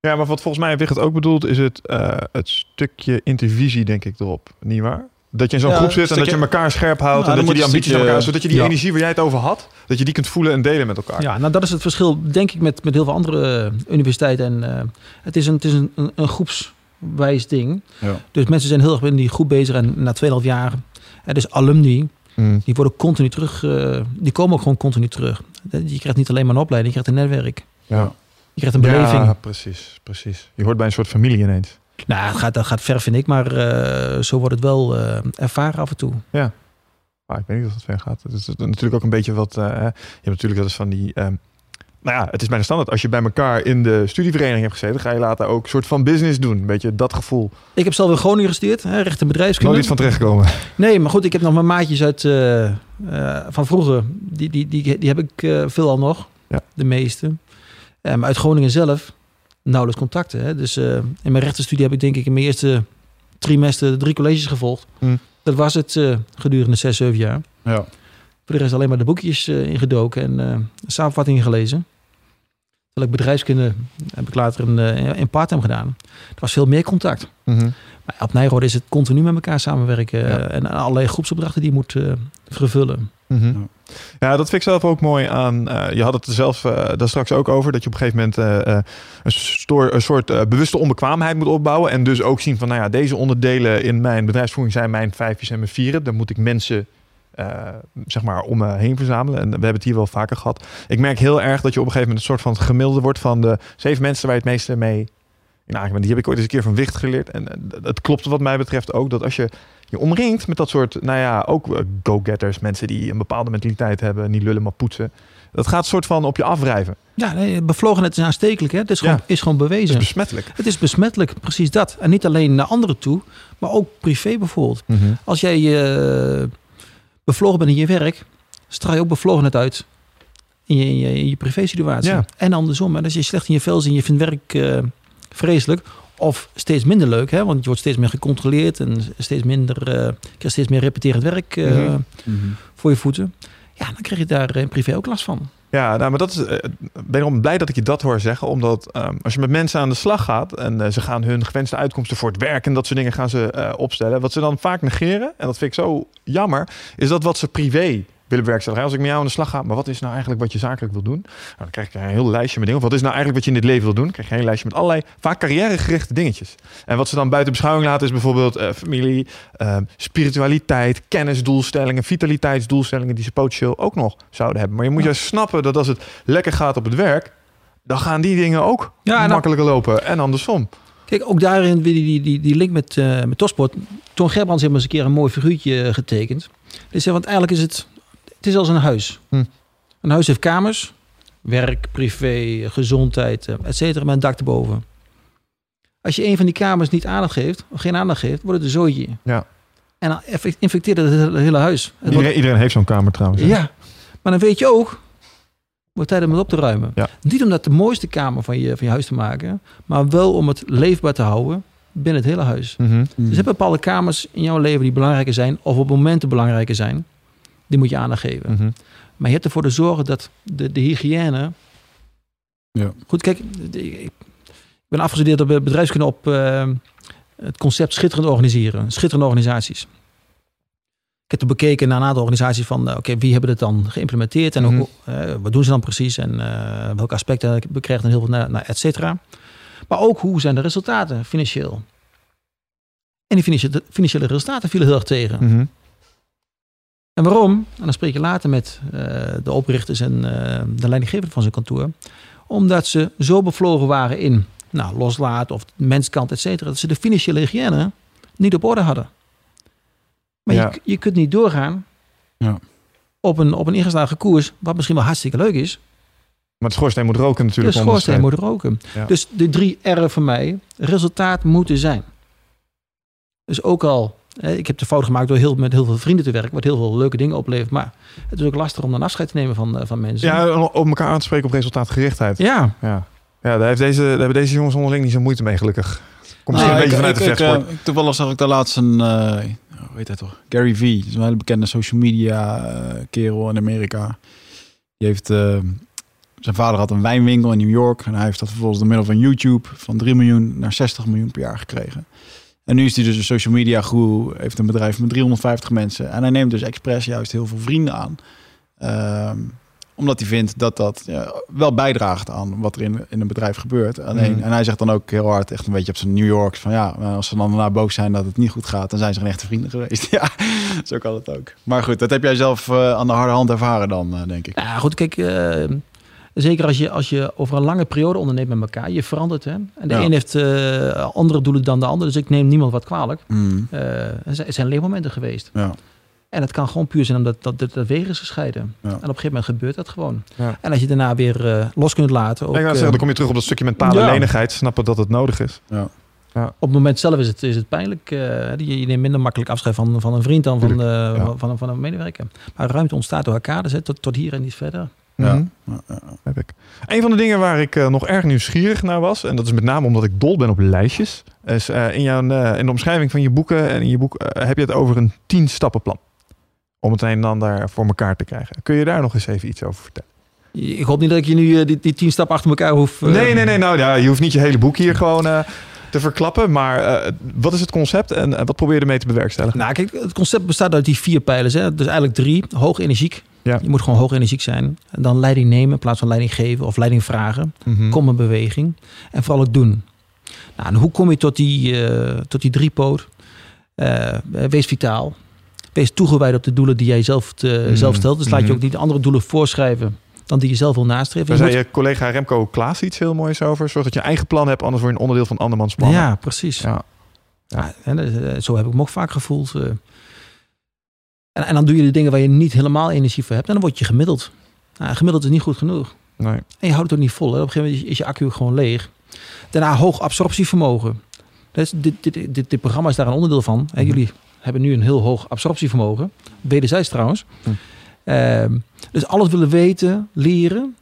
Ja, maar wat volgens mij Wigert ook bedoelt, is het, eh, het stukje intervisie, denk ik, erop. Niet waar? Dat je in zo'n Ja, groep zit en dat je elkaar scherp houdt. Nou, en dat je die een ambities aan elkaar... Zodat je die Ja. energie waar jij het over had, dat je die kunt voelen en delen met elkaar. Ja, nou dat is het verschil, denk ik, met, met heel veel andere eh, universiteiten. En, eh, het is een, het is een, een, een groepswijs ding. Ja. Dus mensen zijn heel erg in die groep bezig. En na 2,5 jaar, eh, dus alumni, Mm. die worden continu terug. eh, die komen ook gewoon continu terug. Je krijgt niet alleen maar een opleiding, je krijgt een netwerk. Ja. Je krijgt een beleving. Ja, precies, precies. Je hoort bij een soort familie ineens. Nou, dat gaat, dat gaat ver, vind ik. Maar eh, zo wordt het wel eh, ervaren af en toe. Maar ik weet niet of het ver gaat. Het is natuurlijk ook een beetje wat... eh, je hebt natuurlijk dat is van die... ehm, nou ja, het is bijna standaard. Als je bij elkaar in de studievereniging hebt gezeten... ga je later ook een soort van business doen. Een beetje dat gevoel. Ik heb zelf in Groningen gestudeerd, hè, recht en bedrijfskunde. Nooit iets van terechtkomen. Nee, maar goed, ik heb nog mijn maatjes uit eh, eh, van vroeger. Die, die, die, die heb ik eh, veel al nog. Ja. De meeste. Maar uit Groningen zelf nauwelijks contacten. Hè. Dus in mijn rechtenstudie heb ik denk ik in mijn eerste trimester drie colleges gevolgd. Hm. Dat was het gedurende zes, zeven jaar. Ja. Voor de rest alleen maar de boekjes ingedoken en samenvattingen gelezen. Terwijl ik bedrijfskunde heb ik later in, uh, in parttime gedaan. Er was veel meer contact. Mhm. Maar op Nijrode is het continu met elkaar samenwerken. Ja. eh, En allerlei groepsopdrachten die je moet eh, vervullen. Mhm. Ja. Ja, dat vind ik zelf ook mooi aan. eh, je had het er zelf eh, daar straks ook over. Dat je op een gegeven moment eh, eh, een, stoor, een soort eh, bewuste onbekwaamheid moet opbouwen. En dus ook zien van, nou ja, deze onderdelen in mijn bedrijfsvoering zijn mijn vijfjes en mijn vieren. Dan moet ik mensen, eh, zeg maar, om me heen verzamelen. En we hebben het hier wel vaker gehad. Ik merk heel erg dat je op een gegeven moment een soort van het gemiddelde wordt van de zeven mensen waar je het meeste mee bent. Die heb ik ooit eens een keer van Wicht geleerd. En eh, het klopt wat mij betreft ook dat als je je omringt met dat soort, nou ja, ook eh, go-getters, mensen die een bepaalde mentaliteit hebben, niet lullen maar poetsen. Dat gaat soort van op je afwrijven. Ja, nee, bevlogenheid is aanstekelijk. Hè? Het is gewoon, Ja. is gewoon Dat is bewezen. besmettelijk. Het is besmettelijk, precies dat. En niet alleen naar anderen toe, maar ook privé bijvoorbeeld. Als jij eh, bevlogen bent in je werk, straal je ook bevlogenheid uit in je, in je, in je privé situatie. Ja. En andersom. Als je slecht in je vel zit en je vindt werk eh, vreselijk of steeds minder leuk, hè, want je wordt steeds meer gecontroleerd en steeds minder, eh krijgt steeds meer repeterend werk eh, Mhm. Mhm. voor je voeten. Ja, dan krijg je daar in privé ook last van. Ja, nou, maar dat is. eh, ben erom blij dat ik je dat hoor zeggen. Omdat ehm, als je met mensen aan de slag gaat en eh, ze gaan hun gewenste uitkomsten voor het werk en dat soort dingen gaan ze eh, opstellen. Wat ze dan vaak negeren, en dat vind ik zo jammer, is dat wat ze privé willen. Als ik met jou aan de slag ga, maar wat is nou eigenlijk wat je zakelijk wil doen? Nou, dan krijg je een heel lijstje met dingen. Of wat is nou eigenlijk wat je in dit leven wil doen? Dan krijg je een lijstje met allerlei vaak carrièregerichte dingetjes. En wat ze dan buiten beschouwing laten is bijvoorbeeld eh, familie, ehm, spiritualiteit, kennisdoelstellingen, vitaliteitsdoelstellingen die ze potentieel ook nog zouden hebben. Maar je moet juist snappen dat als het lekker gaat op het werk, dan gaan die dingen ook Ja, makkelijker lopen en andersom. Kijk, ook daarin die, die, die, die link met, eh met Topsport. Toon Gerbrands heeft eens een keer een mooi figuurtje eh, getekend. Zei, want eigenlijk is het, het is als een huis. Hm. Een huis heeft kamers, werk, privé, gezondheid, eh, et cetera, met een dak erboven. Als je een van die kamers niet aandacht geeft, of geen aandacht geeft, wordt het een zooitje. Ja. En dan infecteert het het hele, huis. Het wordt- Iedereen, heeft zo'n kamer trouwens. hè? ja, maar dan weet je ook, wordt tijd om het op te ruimen. Ja. Niet om dat de mooiste kamer van je, van je huis te maken, maar wel om het leefbaar te houden binnen het hele huis. Mhm. Dus je hebt bepaalde kamers in jouw leven die belangrijker zijn, of op momenten belangrijker zijn. Die moet je aandacht geven. Mhm. Maar je hebt ervoor te zorgen dat de, de hygiëne. Ja. Goed, kijk, ik ben afgestudeerd op bedrijfskunde op eh, het concept schitterend organiseren, schitterende organisaties. Ik heb bekeken naar een aantal organisaties van, eh, oké, wie hebben het dan geïmplementeerd en Mhm. ook, eh, wat doen ze dan precies en eh, welke aspecten bekrijgen dan heel veel naar, naar et cetera. Maar ook hoe zijn de resultaten financieel? En die financiële, financiële resultaten vielen heel erg tegen. Mhm. En waarom? En dan spreek je later met eh, de oprichters en eh, de leidinggevende van zijn kantoor. Omdat ze zo bevlogen waren in nou, loslaten of menskant, et cetera. Dat ze de financiële hygiëne niet op orde hadden. Maar Ja. je, je kunt niet doorgaan Ja. op, een, op een ingeslagen koers. Wat misschien wel hartstikke leuk is. Maar het schoorsteen moet roken De natuurlijk. schoorsteen anders, moet roken. Ja. Dus de drie R voor mij, resultaat moeten zijn. Dus ook al, ik heb de fout gemaakt door heel, met heel veel vrienden te werken, wat heel veel leuke dingen oplevert. Maar het is ook lastig om dan afscheid te nemen van, eh, van mensen. Ja, op elkaar aan te spreken op resultaatgerichtheid. ja. Ja, ja daar, heeft deze, daar hebben deze jongens onderling niet zo moeite mee, gelukkig. Komt misschien Nou, een beetje vanuit de ik- ik, vechtsport. eh, ik- Toevallig zag ik daar laatst een, eh, hoe heet hij toch? Gary Vee, dat is een hele bekende social media eh, kerel in Amerika. Die heeft, eh, zijn vader had een wijnwinkel in New York en hij heeft dat vervolgens door middel van YouTube van 3 miljoen naar 60 miljoen per jaar gekregen. En nu is hij dus een social media guru, heeft een bedrijf met 350 mensen en hij neemt dus expres juist heel veel vrienden aan. Ehm, omdat hij vindt dat dat ja, wel bijdraagt aan wat er in, in een bedrijf gebeurt. Alleen, Mhm. En hij zegt dan ook heel hard, echt een beetje op zijn New York, van ja, als ze dan daarna boos zijn dat het niet goed gaat, dan zijn ze geen echte vrienden geweest. ja, zo kan het ook. Maar goed, dat heb jij zelf eh, aan de harde hand ervaren dan, eh, denk ik. Nou goed, kijk, eh, zeker als je, als je over een lange periode onderneemt met elkaar, je verandert. Hè? En de Ja. een heeft eh, andere doelen dan de ander, dus ik neem niemand wat kwalijk. Mm, Eh, er zijn- er leermomenten geweest. ja. En het kan gewoon puur zijn omdat dat, dat, dat wegen is gescheiden. Ja. En op een gegeven moment gebeurt dat gewoon. Ja. En als je daarna weer eh, los kunt laten. Ook, zeggen, dan kom je terug op dat stukje mentale Ja. lenigheid. Snappen dat het nodig is. op het moment zelf is het, is het pijnlijk. eh, je, je neemt minder makkelijk afscheid van, van een vriend dan van, van, van, van een medewerker. Maar ruimte ontstaat door elkaar, dus hè, tot, tot hier en niet verder. Ja. Mhm. Ja. Heb ik. Een van de dingen waar ik eh, nog erg nieuwsgierig naar was, en dat is met name omdat ik dol ben op lijstjes, is eh, in, jouw, eh, in de omschrijving van je boeken en in je boek heb je het over een tien stappenplan. Om het een en ander voor elkaar te krijgen. Kun je daar nog eens even iets over vertellen? Ik hoop niet dat ik je nu die, die tien stappen achter elkaar hoef... Nee, nee, nee. Nou ja, je hoeft niet je hele boek hier gewoon eh, te verklappen. Maar eh, wat is het concept en wat probeer je ermee te bewerkstelligen? Nou, kijk, het concept bestaat uit die vier pijlers. Hè. Dus eigenlijk drie. Hoog energiek. Ja. Je moet gewoon hoog energiek zijn. En dan leiding nemen in plaats van leiding geven of leiding vragen. Mhm. Kom in beweging. En vooral ook doen. Nou, en hoe kom je tot die, eh tot die driepoot? Eh, wees vitaal. Wees toegewijd op de doelen die jij zelf, te- Mhm. zelf stelt. Dus laat je Mhm. ook niet andere doelen voorschrijven dan die je zelf wil nastreven. Daar Je zei moet- je collega Remco Klaas iets heel moois over. Zorg dat je eigen plan hebt, anders word je een onderdeel van andermans plan. Ja, precies. Ja. Ja, en, eh, zo heb ik me ook vaak gevoeld. eh. En, en dan doe je de dingen waar je niet helemaal energie voor hebt. En dan word je gemiddeld. Nou, gemiddeld is niet goed genoeg. Nee. En je houdt het ook niet vol. Hè. Op een gegeven moment is je accu gewoon leeg. Daarna hoog absorptievermogen. Dus dit, dit, dit, dit programma is daar een onderdeel van. En Mhm. jullie hebben nu een heel hoog absorptievermogen. Wederzijds trouwens. Hm. Ehm, dus alles willen weten, leren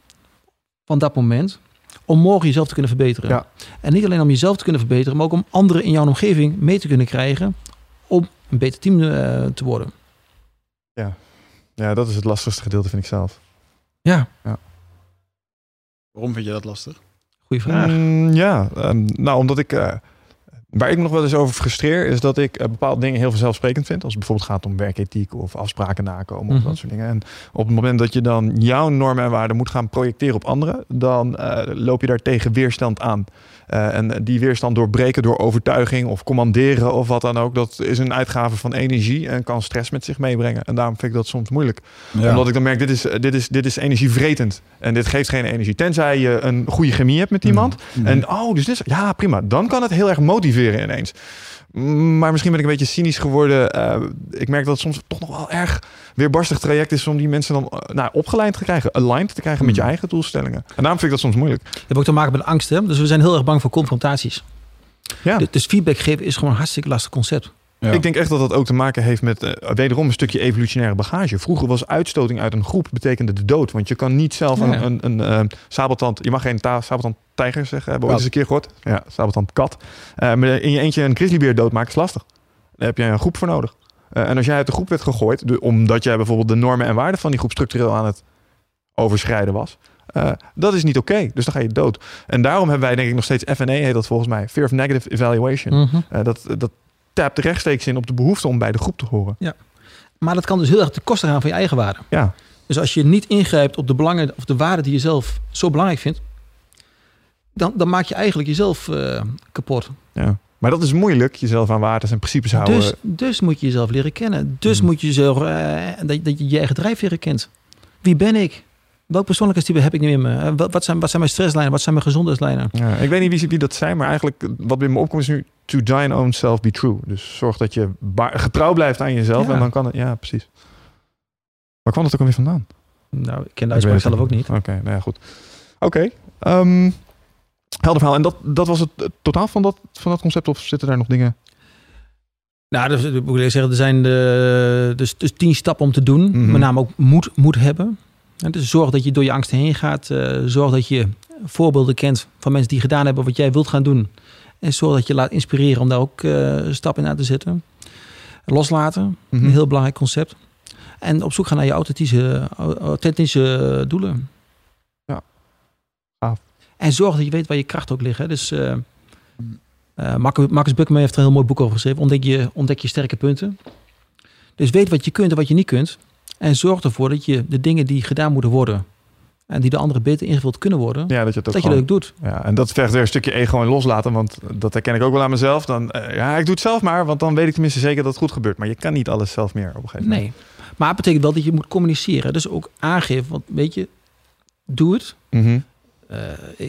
van dat moment. Om morgen jezelf te kunnen verbeteren. Ja. En niet alleen om jezelf te kunnen verbeteren, maar ook om anderen in jouw omgeving mee te kunnen krijgen. Om een beter team eh, te worden. Ja, dat is het lastigste gedeelte, vind ik zelf. Ja, Waarom vind je dat lastig? goede vraag. Mm, ja, ehm, nou omdat ik... eh, waar ik me nog wel eens over frustreer... is dat ik eh, bepaalde dingen heel vanzelfsprekend vind. Als het bijvoorbeeld gaat om werkethiek of afspraken nakomen... of Mhm. dat soort dingen. En op het moment dat je dan jouw normen en waarden moet gaan projecteren op anderen... dan eh, loop je daar tegen weerstand aan. Eh, en die weerstand doorbreken door overtuiging of commanderen of wat dan ook... dat is een uitgave van energie en kan stress met zich meebrengen. En daarom vind ik dat soms moeilijk. Omdat ik dan merk, dit is, dit, is, dit is energievretend. En dit geeft geen energie. Tenzij je een goede chemie hebt met iemand... Mhm. En oh, dus dit is, ja, prima. Dan kan het heel erg motiveren ineens. Maar misschien ben ik een beetje cynisch geworden. Eh, ik merk dat het soms toch nog wel erg weerbarstig traject is om die mensen dan eh, nou, opgeleid te krijgen, aligned te krijgen met je Hmm. eigen doelstellingen. En daarom vind ik dat soms moeilijk. Dat heeft ook te maken met angst. Hè? Dus we zijn heel erg bang voor confrontaties. Ja. Dus feedback geven is gewoon een hartstikke lastig concept. Ja. Ik denk echt dat dat ook te maken heeft met eh, wederom een stukje evolutionaire bagage. Vroeger was uitstoting uit een groep betekende de dood. Want je kan niet zelf een, een, een eh, sabeltand... Je mag geen ta- sabeltand tijger zeggen. Hebben we ooit eens een keer gehoord? Ja, sabeltand kat. Eh, maar in je eentje een grizzlybeer doodmaken is lastig. Daar heb je een groep voor nodig. En als jij uit de groep werd gegooid... de- omdat jij bijvoorbeeld de normen en waarden van die groep structureel aan het overschrijden was... dat is niet oké. Dus dan ga je dood. En daarom hebben wij denk ik nog steeds FNE, heet dat volgens mij. Fear of Negative Evaluation. Mhm. Dat, dat tapt rechtstreeks in op de behoefte om bij de groep te horen. Maar dat kan dus heel erg ten koste gaan van je eigen waarde. Ja, Dus als je niet ingrijpt op de belangen of de waarden die je zelf zo belangrijk vindt, dan, dan maak je eigenlijk jezelf eh, kapot. ja. Maar dat is moeilijk, jezelf aan waarden en principes houden. Dus, dus moet je jezelf leren kennen. Dus Mhm. moet je jezelf, eh, dat, dat je je eigen drijfveer herkent. Wie ben ik? Welk persoonlijkheidstype heb ik nu in me? Eh, Wat, wat, zijn, wat zijn mijn stresslijnen? Wat zijn mijn gezondheidslijnen? Ja, ik weet niet wie, wie dat zijn, maar eigenlijk wat bij me opkomt is nu to thine own self be true. Dus zorg dat je getrouw blijft aan jezelf Ja. en dan kan het, ja precies. Waar kwam dat ook alweer vandaan? Nou, ik ken de uitspraak zelf ook niet. Oké, nou ja, goed. Oké, ehm, helder verhaal. En dat, dat was het, het totaal van dat, van dat concept of zitten daar nog dingen? Nou, dus, ik moet eerlijk zeggen, er zijn de, dus, dus tien stappen om te doen. Mhm. Met name ook moed, moed hebben. En dus zorg dat je door je angsten heen gaat. Eh, zorg dat je voorbeelden kent van mensen die gedaan hebben wat jij wilt gaan doen. En zorg dat je laat inspireren om daar ook eh stappen in aan te zetten. Loslaten, Mhm. een heel belangrijk concept. En op zoek gaan naar je authentische, authentische doelen. Ja. Gaaf. En zorg dat je weet waar je kracht ook ligt. Hè. Dus Marcus Marcus Buckman heeft er een heel mooi boek over geschreven. Ontdek je, ontdek je sterke punten. Dus weet wat je kunt en wat je niet kunt. En zorg ervoor dat je de dingen die gedaan moeten worden... en die de anderen beter ingevuld kunnen worden... Ja, dat je het ook dat je gewoon- dat ook doet. Ja, en dat vergt weer een stukje ego en loslaten, want dat herken ik ook wel aan mezelf. Dan, eh, ja, ik doe het zelf maar, want dan weet ik tenminste zeker dat het goed gebeurt. Maar je kan niet alles zelf meer op een gegeven moment. Nee. Maar het betekent wel dat je moet communiceren. Dus ook aangeven. Want weet je, doe het. Mhm. Eh,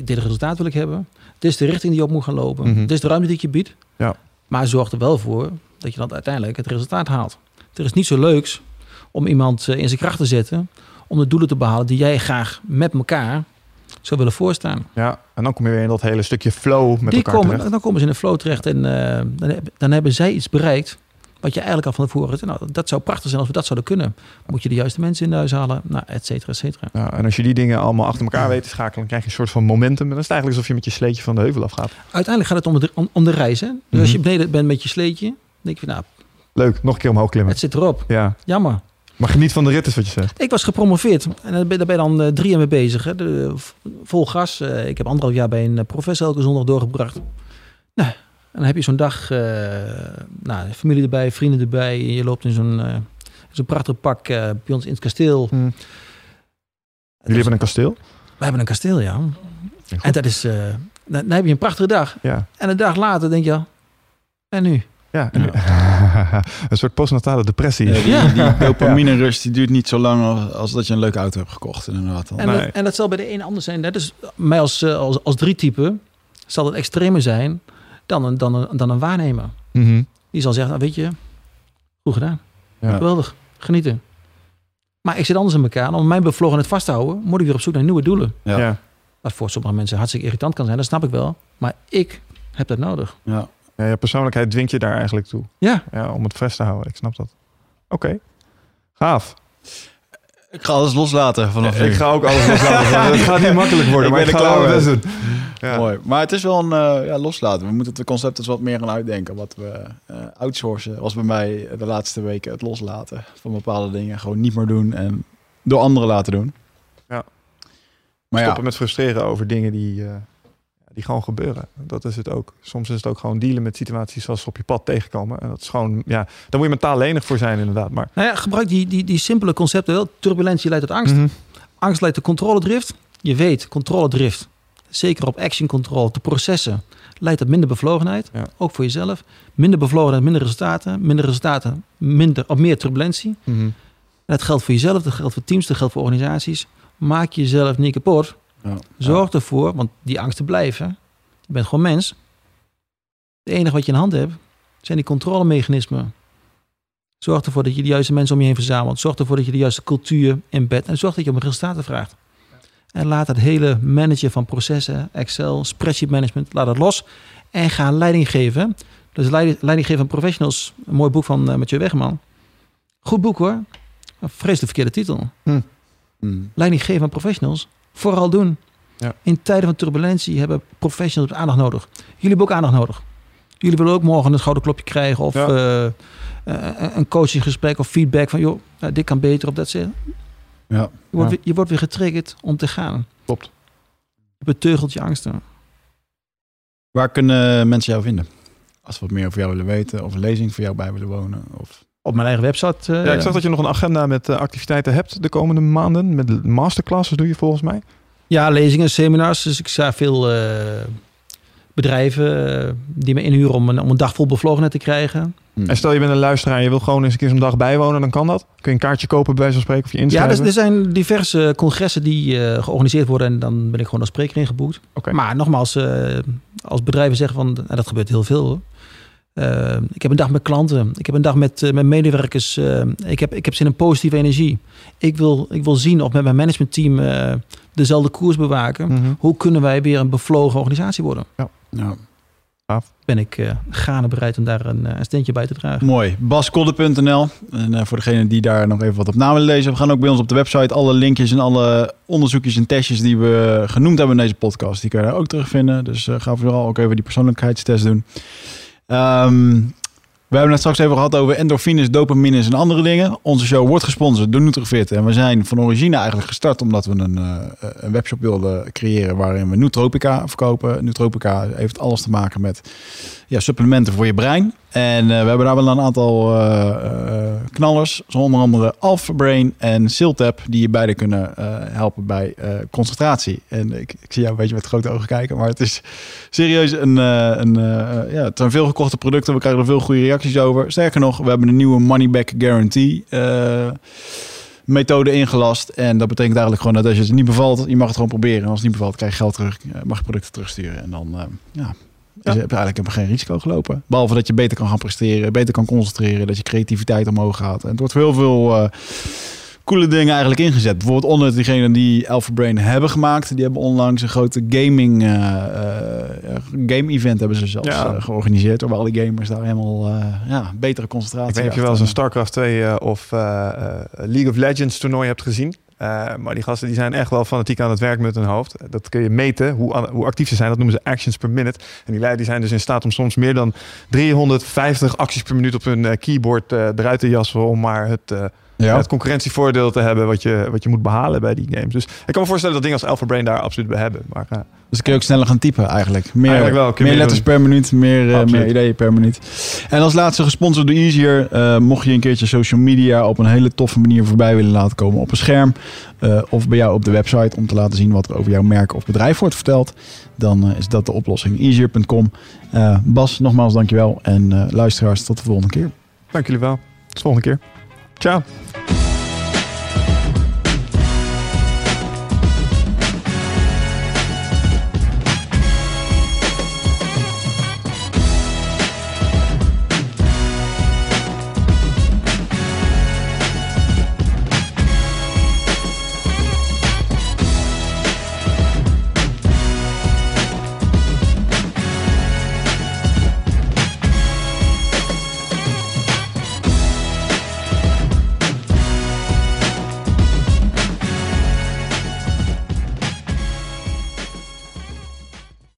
dit resultaat wil ik hebben. Dit is de richting die je op moet gaan lopen. Mhm. Dit is de ruimte die ik je bied. Ja. Maar zorg er wel voor dat je dan uiteindelijk het resultaat haalt. Er is niet zo leuks om iemand eh, in zijn kracht te zetten... om de doelen te behalen die jij graag met elkaar zou willen voorstaan. Ja, en dan kom je weer in dat hele stukje flow met die elkaar komen, terecht. dan komen ze in de flow terecht en eh, dan, heb- dan hebben zij iets bereikt... wat je eigenlijk al van tevoren... Nou, dat zou prachtig zijn als we dat zouden kunnen. Moet je de juiste mensen in huis halen, nou, et cetera, et cetera. Ja, en als je die dingen allemaal achter elkaar weet te schakelen, dan krijg je een soort van momentum. En dan is het eigenlijk alsof je met je sleetje van de heuvel afgaat. Uiteindelijk gaat het om de, om, om de reis. Hè? Dus Mhm. als je beneden bent met je sleetje, denk je, nou, Leuk, nog een keer omhoog klimmen. het zit erop. Ja, Jammer. Maar geniet van de rit is wat je zegt. Ik was gepromoveerd en daar ben, daar ben je dan eh, drie jaar mee bezig. Hè. De, vol gas. Eh, ik heb anderhalf jaar bij een eh, professor elke zondag doorgebracht. Nou, en dan heb je zo'n dag, eh, nou, familie erbij, vrienden erbij. En je loopt in zo'n zo'n prachtig pak bij ons in het kasteel. Hm. Het Jullie hebben een kasteel? wij hebben een kasteel, ja. En dat is, dan, dan heb je een prachtige dag. Ja. En een dag later denk je, en nu? Ja. een soort postnatale depressie. Ja, die, Ja. die dopamine rust die duurt niet zo lang als, als dat je een leuke auto hebt gekocht. Inderdaad. En, Nee. dat, en dat zal bij de een anders zijn. Net dus mij als, eh, als, als drie type zal het extremer zijn dan een, dan een, dan een waarnemer. Mhm. Die zal zeggen, nou, weet je, goed gedaan. Ja. Geweldig, genieten. Maar ik zit anders in elkaar. En om mijn bevlogenheid vast te houden, moet ik weer op zoek naar nieuwe doelen. Ja. Ja. Wat voor sommige mensen hartstikke irritant kan zijn, dat snap ik wel. Maar ik heb dat nodig. Ja. Ja, je persoonlijkheid dwingt je daar eigenlijk toe. Ja, Ja, om het vast te houden. Ik snap dat. Oké. Gaaf. Ik ga alles loslaten vanaf nu. ik ga ook alles loslaten. Het gaat niet makkelijk worden, Ik maar ben ik ga best doen. Ja. Mooi. Maar het is wel een eh, ja, loslaten. We moeten het concept dus wat meer gaan uitdenken. Wat we eh, outsourcen was bij mij de laatste weken het loslaten van bepaalde dingen. Gewoon niet meer doen en door anderen laten doen. Ja. Maar ja, Stoppen met frustreren over dingen die, eh, die gewoon gebeuren. Dat is het ook. Soms is het ook gewoon dealen met situaties zoals ze op je pad tegenkomen. En dat is gewoon, ja, daar moet je mentaal lenig voor zijn inderdaad. Maar nou ja, gebruik die, die, die simpele concepten wel. Turbulentie leidt tot angst. Mhm. Angst leidt tot controledrift. Je weet, controledrift, zeker op action control, de processen, leidt tot minder bevlogenheid. Ja. Ook voor jezelf. Minder bevlogenheid, minder resultaten. Minder resultaten, minder, of meer turbulentie. En dat geldt voor jezelf, dat geldt voor teams, dat geldt voor organisaties. Maak jezelf niet kapot. Ja. Zorg ervoor, want die angsten blijven. Je bent gewoon mens. Het enige wat je in hand hebt, zijn die controlemechanismen. Zorg ervoor dat je de juiste mensen om je heen verzamelt. Zorg ervoor dat je de juiste cultuur inbedt. En zorg dat je om resultaten vraagt. En laat het hele managen van processen, Excel, spreadsheet management, laat het los. En ga leiding geven. Dus leiding, leiding geven aan professionals. Een mooi boek van uh, Mathieu Wegman. Goed boek hoor. Een vreselijk verkeerde titel. Mm. Leiding geven aan professionals. Vooral doen. Ja. In tijden van turbulentie hebben professionals aandacht nodig. Jullie hebben ook aandacht nodig. Jullie willen ook morgen een schouder klopje krijgen of Ja. eh, eh, een coachinggesprek of feedback van joh, nou, dit kan beter op dat zit. Ja. Je, wordt Ja. je wordt weer getriggerd om te gaan. Klopt. Je beteugelt je angsten. Waar kunnen mensen jou vinden? Als we wat meer over jou willen weten of een lezing voor jou bij willen wonen. Of... Op mijn eigen website. eh, Ja, ik zag dat je nog een agenda met eh, activiteiten hebt de komende maanden. Met masterclasses doe je volgens mij. Ja, lezingen, seminars. Dus ik sta veel eh, bedrijven die me inhuren om een, om een dag vol bevlogenheid te krijgen. Mm. En stel je bent een luisteraar en je wil gewoon eens een keer zo'n dag bijwonen, dan kan dat. Kun je een kaartje kopen bij van spreken of je Ja, inschrijven. dus er zijn diverse congressen die eh, georganiseerd worden en dan ben ik gewoon als spreker ingeboekt. Oké. Maar nogmaals, eh, als bedrijven zeggen van, en dat gebeurt heel veel. Eh, ik heb een dag met klanten, ik heb een dag met, eh, met medewerkers, eh, ik, heb, ik heb zin in positieve energie. Ik wil, ik wil zien of met mijn managementteam eh dezelfde koers bewaken. Mhm. Hoe kunnen wij weer een bevlogen organisatie worden? Ja. Ben ik eh gaande bereid om daar een, een steentje bij te dragen. Mooi. Baskodde.nl. En eh, voor degenen die daar nog even wat op na willen lezen. We gaan ook bij ons op de website alle linkjes en alle onderzoekjes en testjes die we genoemd hebben in deze podcast. Die kan je daar ook terugvinden. Dus eh, ga vooral ook even die persoonlijkheidstest doen. Ehm, we hebben het straks even gehad over endorfines, dopamines en andere dingen. Onze show wordt gesponsord door Nutrifit. En we zijn van origine eigenlijk gestart omdat we een, eh, een webshop wilden creëren waarin we Nootropica verkopen. Nootropica heeft alles te maken met ja, supplementen voor je brein. En eh, we hebben daar wel een aantal eh, knallers, onder andere Alpha Brain en Siltap, die je beide kunnen helpen bij concentratie. En ik, ik zie jou een beetje met grote ogen kijken, maar het is serieus een, een ja, het zijn veel gekochte producten. We krijgen er veel goede reacties over. Sterker nog, we hebben een nieuwe money back guarantee. methode ingelast. En dat betekent eigenlijk gewoon dat als je het niet bevalt, je mag het gewoon proberen. En als het niet bevalt, krijg je geld terug. Mag je producten terugsturen. En dan ja, dus je hebt eigenlijk helemaal geen risico gelopen. Behalve dat je beter kan gaan presteren, beter kan concentreren, dat je creativiteit omhoog gaat. En het wordt voor heel veel eh, coole dingen eigenlijk ingezet. Bijvoorbeeld onder diegenen die Alpha Brain hebben gemaakt. Die hebben onlangs een grote gaming eh, eh, game event hebben ze zelfs Ja. georganiseerd. Waar alle gamers daar helemaal eh, ja, betere concentratie Ik weet niet of je wel eens een StarCraft 2 eh, of League of Legends toernooi hebt gezien. Eh, maar die gasten die zijn echt wel fanatiek aan het werk met hun hoofd. Dat kun je meten, hoe, hoe actief ze zijn. Dat noemen ze actions per minute. En die die zijn dus in staat om soms meer dan 350 acties per minuut op hun eh, keyboard eh, eruit te jassen om maar het, Ja. Het concurrentievoordeel te hebben wat je, wat je moet behalen bij die games. Dus ik kan me voorstellen dat dingen als Alpha Brain daar absoluut bij hebben. Maar eh, Dus dan kun je ook sneller gaan typen eigenlijk. Meer, Eigenlijk wel, meer meer letters per minuut, meer, eh, meer ideeën per minuut. En als laatste gesponsord door Easier. eh, mocht je een keertje social media op een hele toffe manier voorbij willen laten komen op een scherm. of bij jou op de website om te laten zien wat er over jouw merk of bedrijf wordt verteld. Dan is dat de oplossing. Easier.com. Bas, nogmaals dankjewel. En luisteraars, tot de volgende keer. dank jullie wel. Tot de volgende keer. Tchau.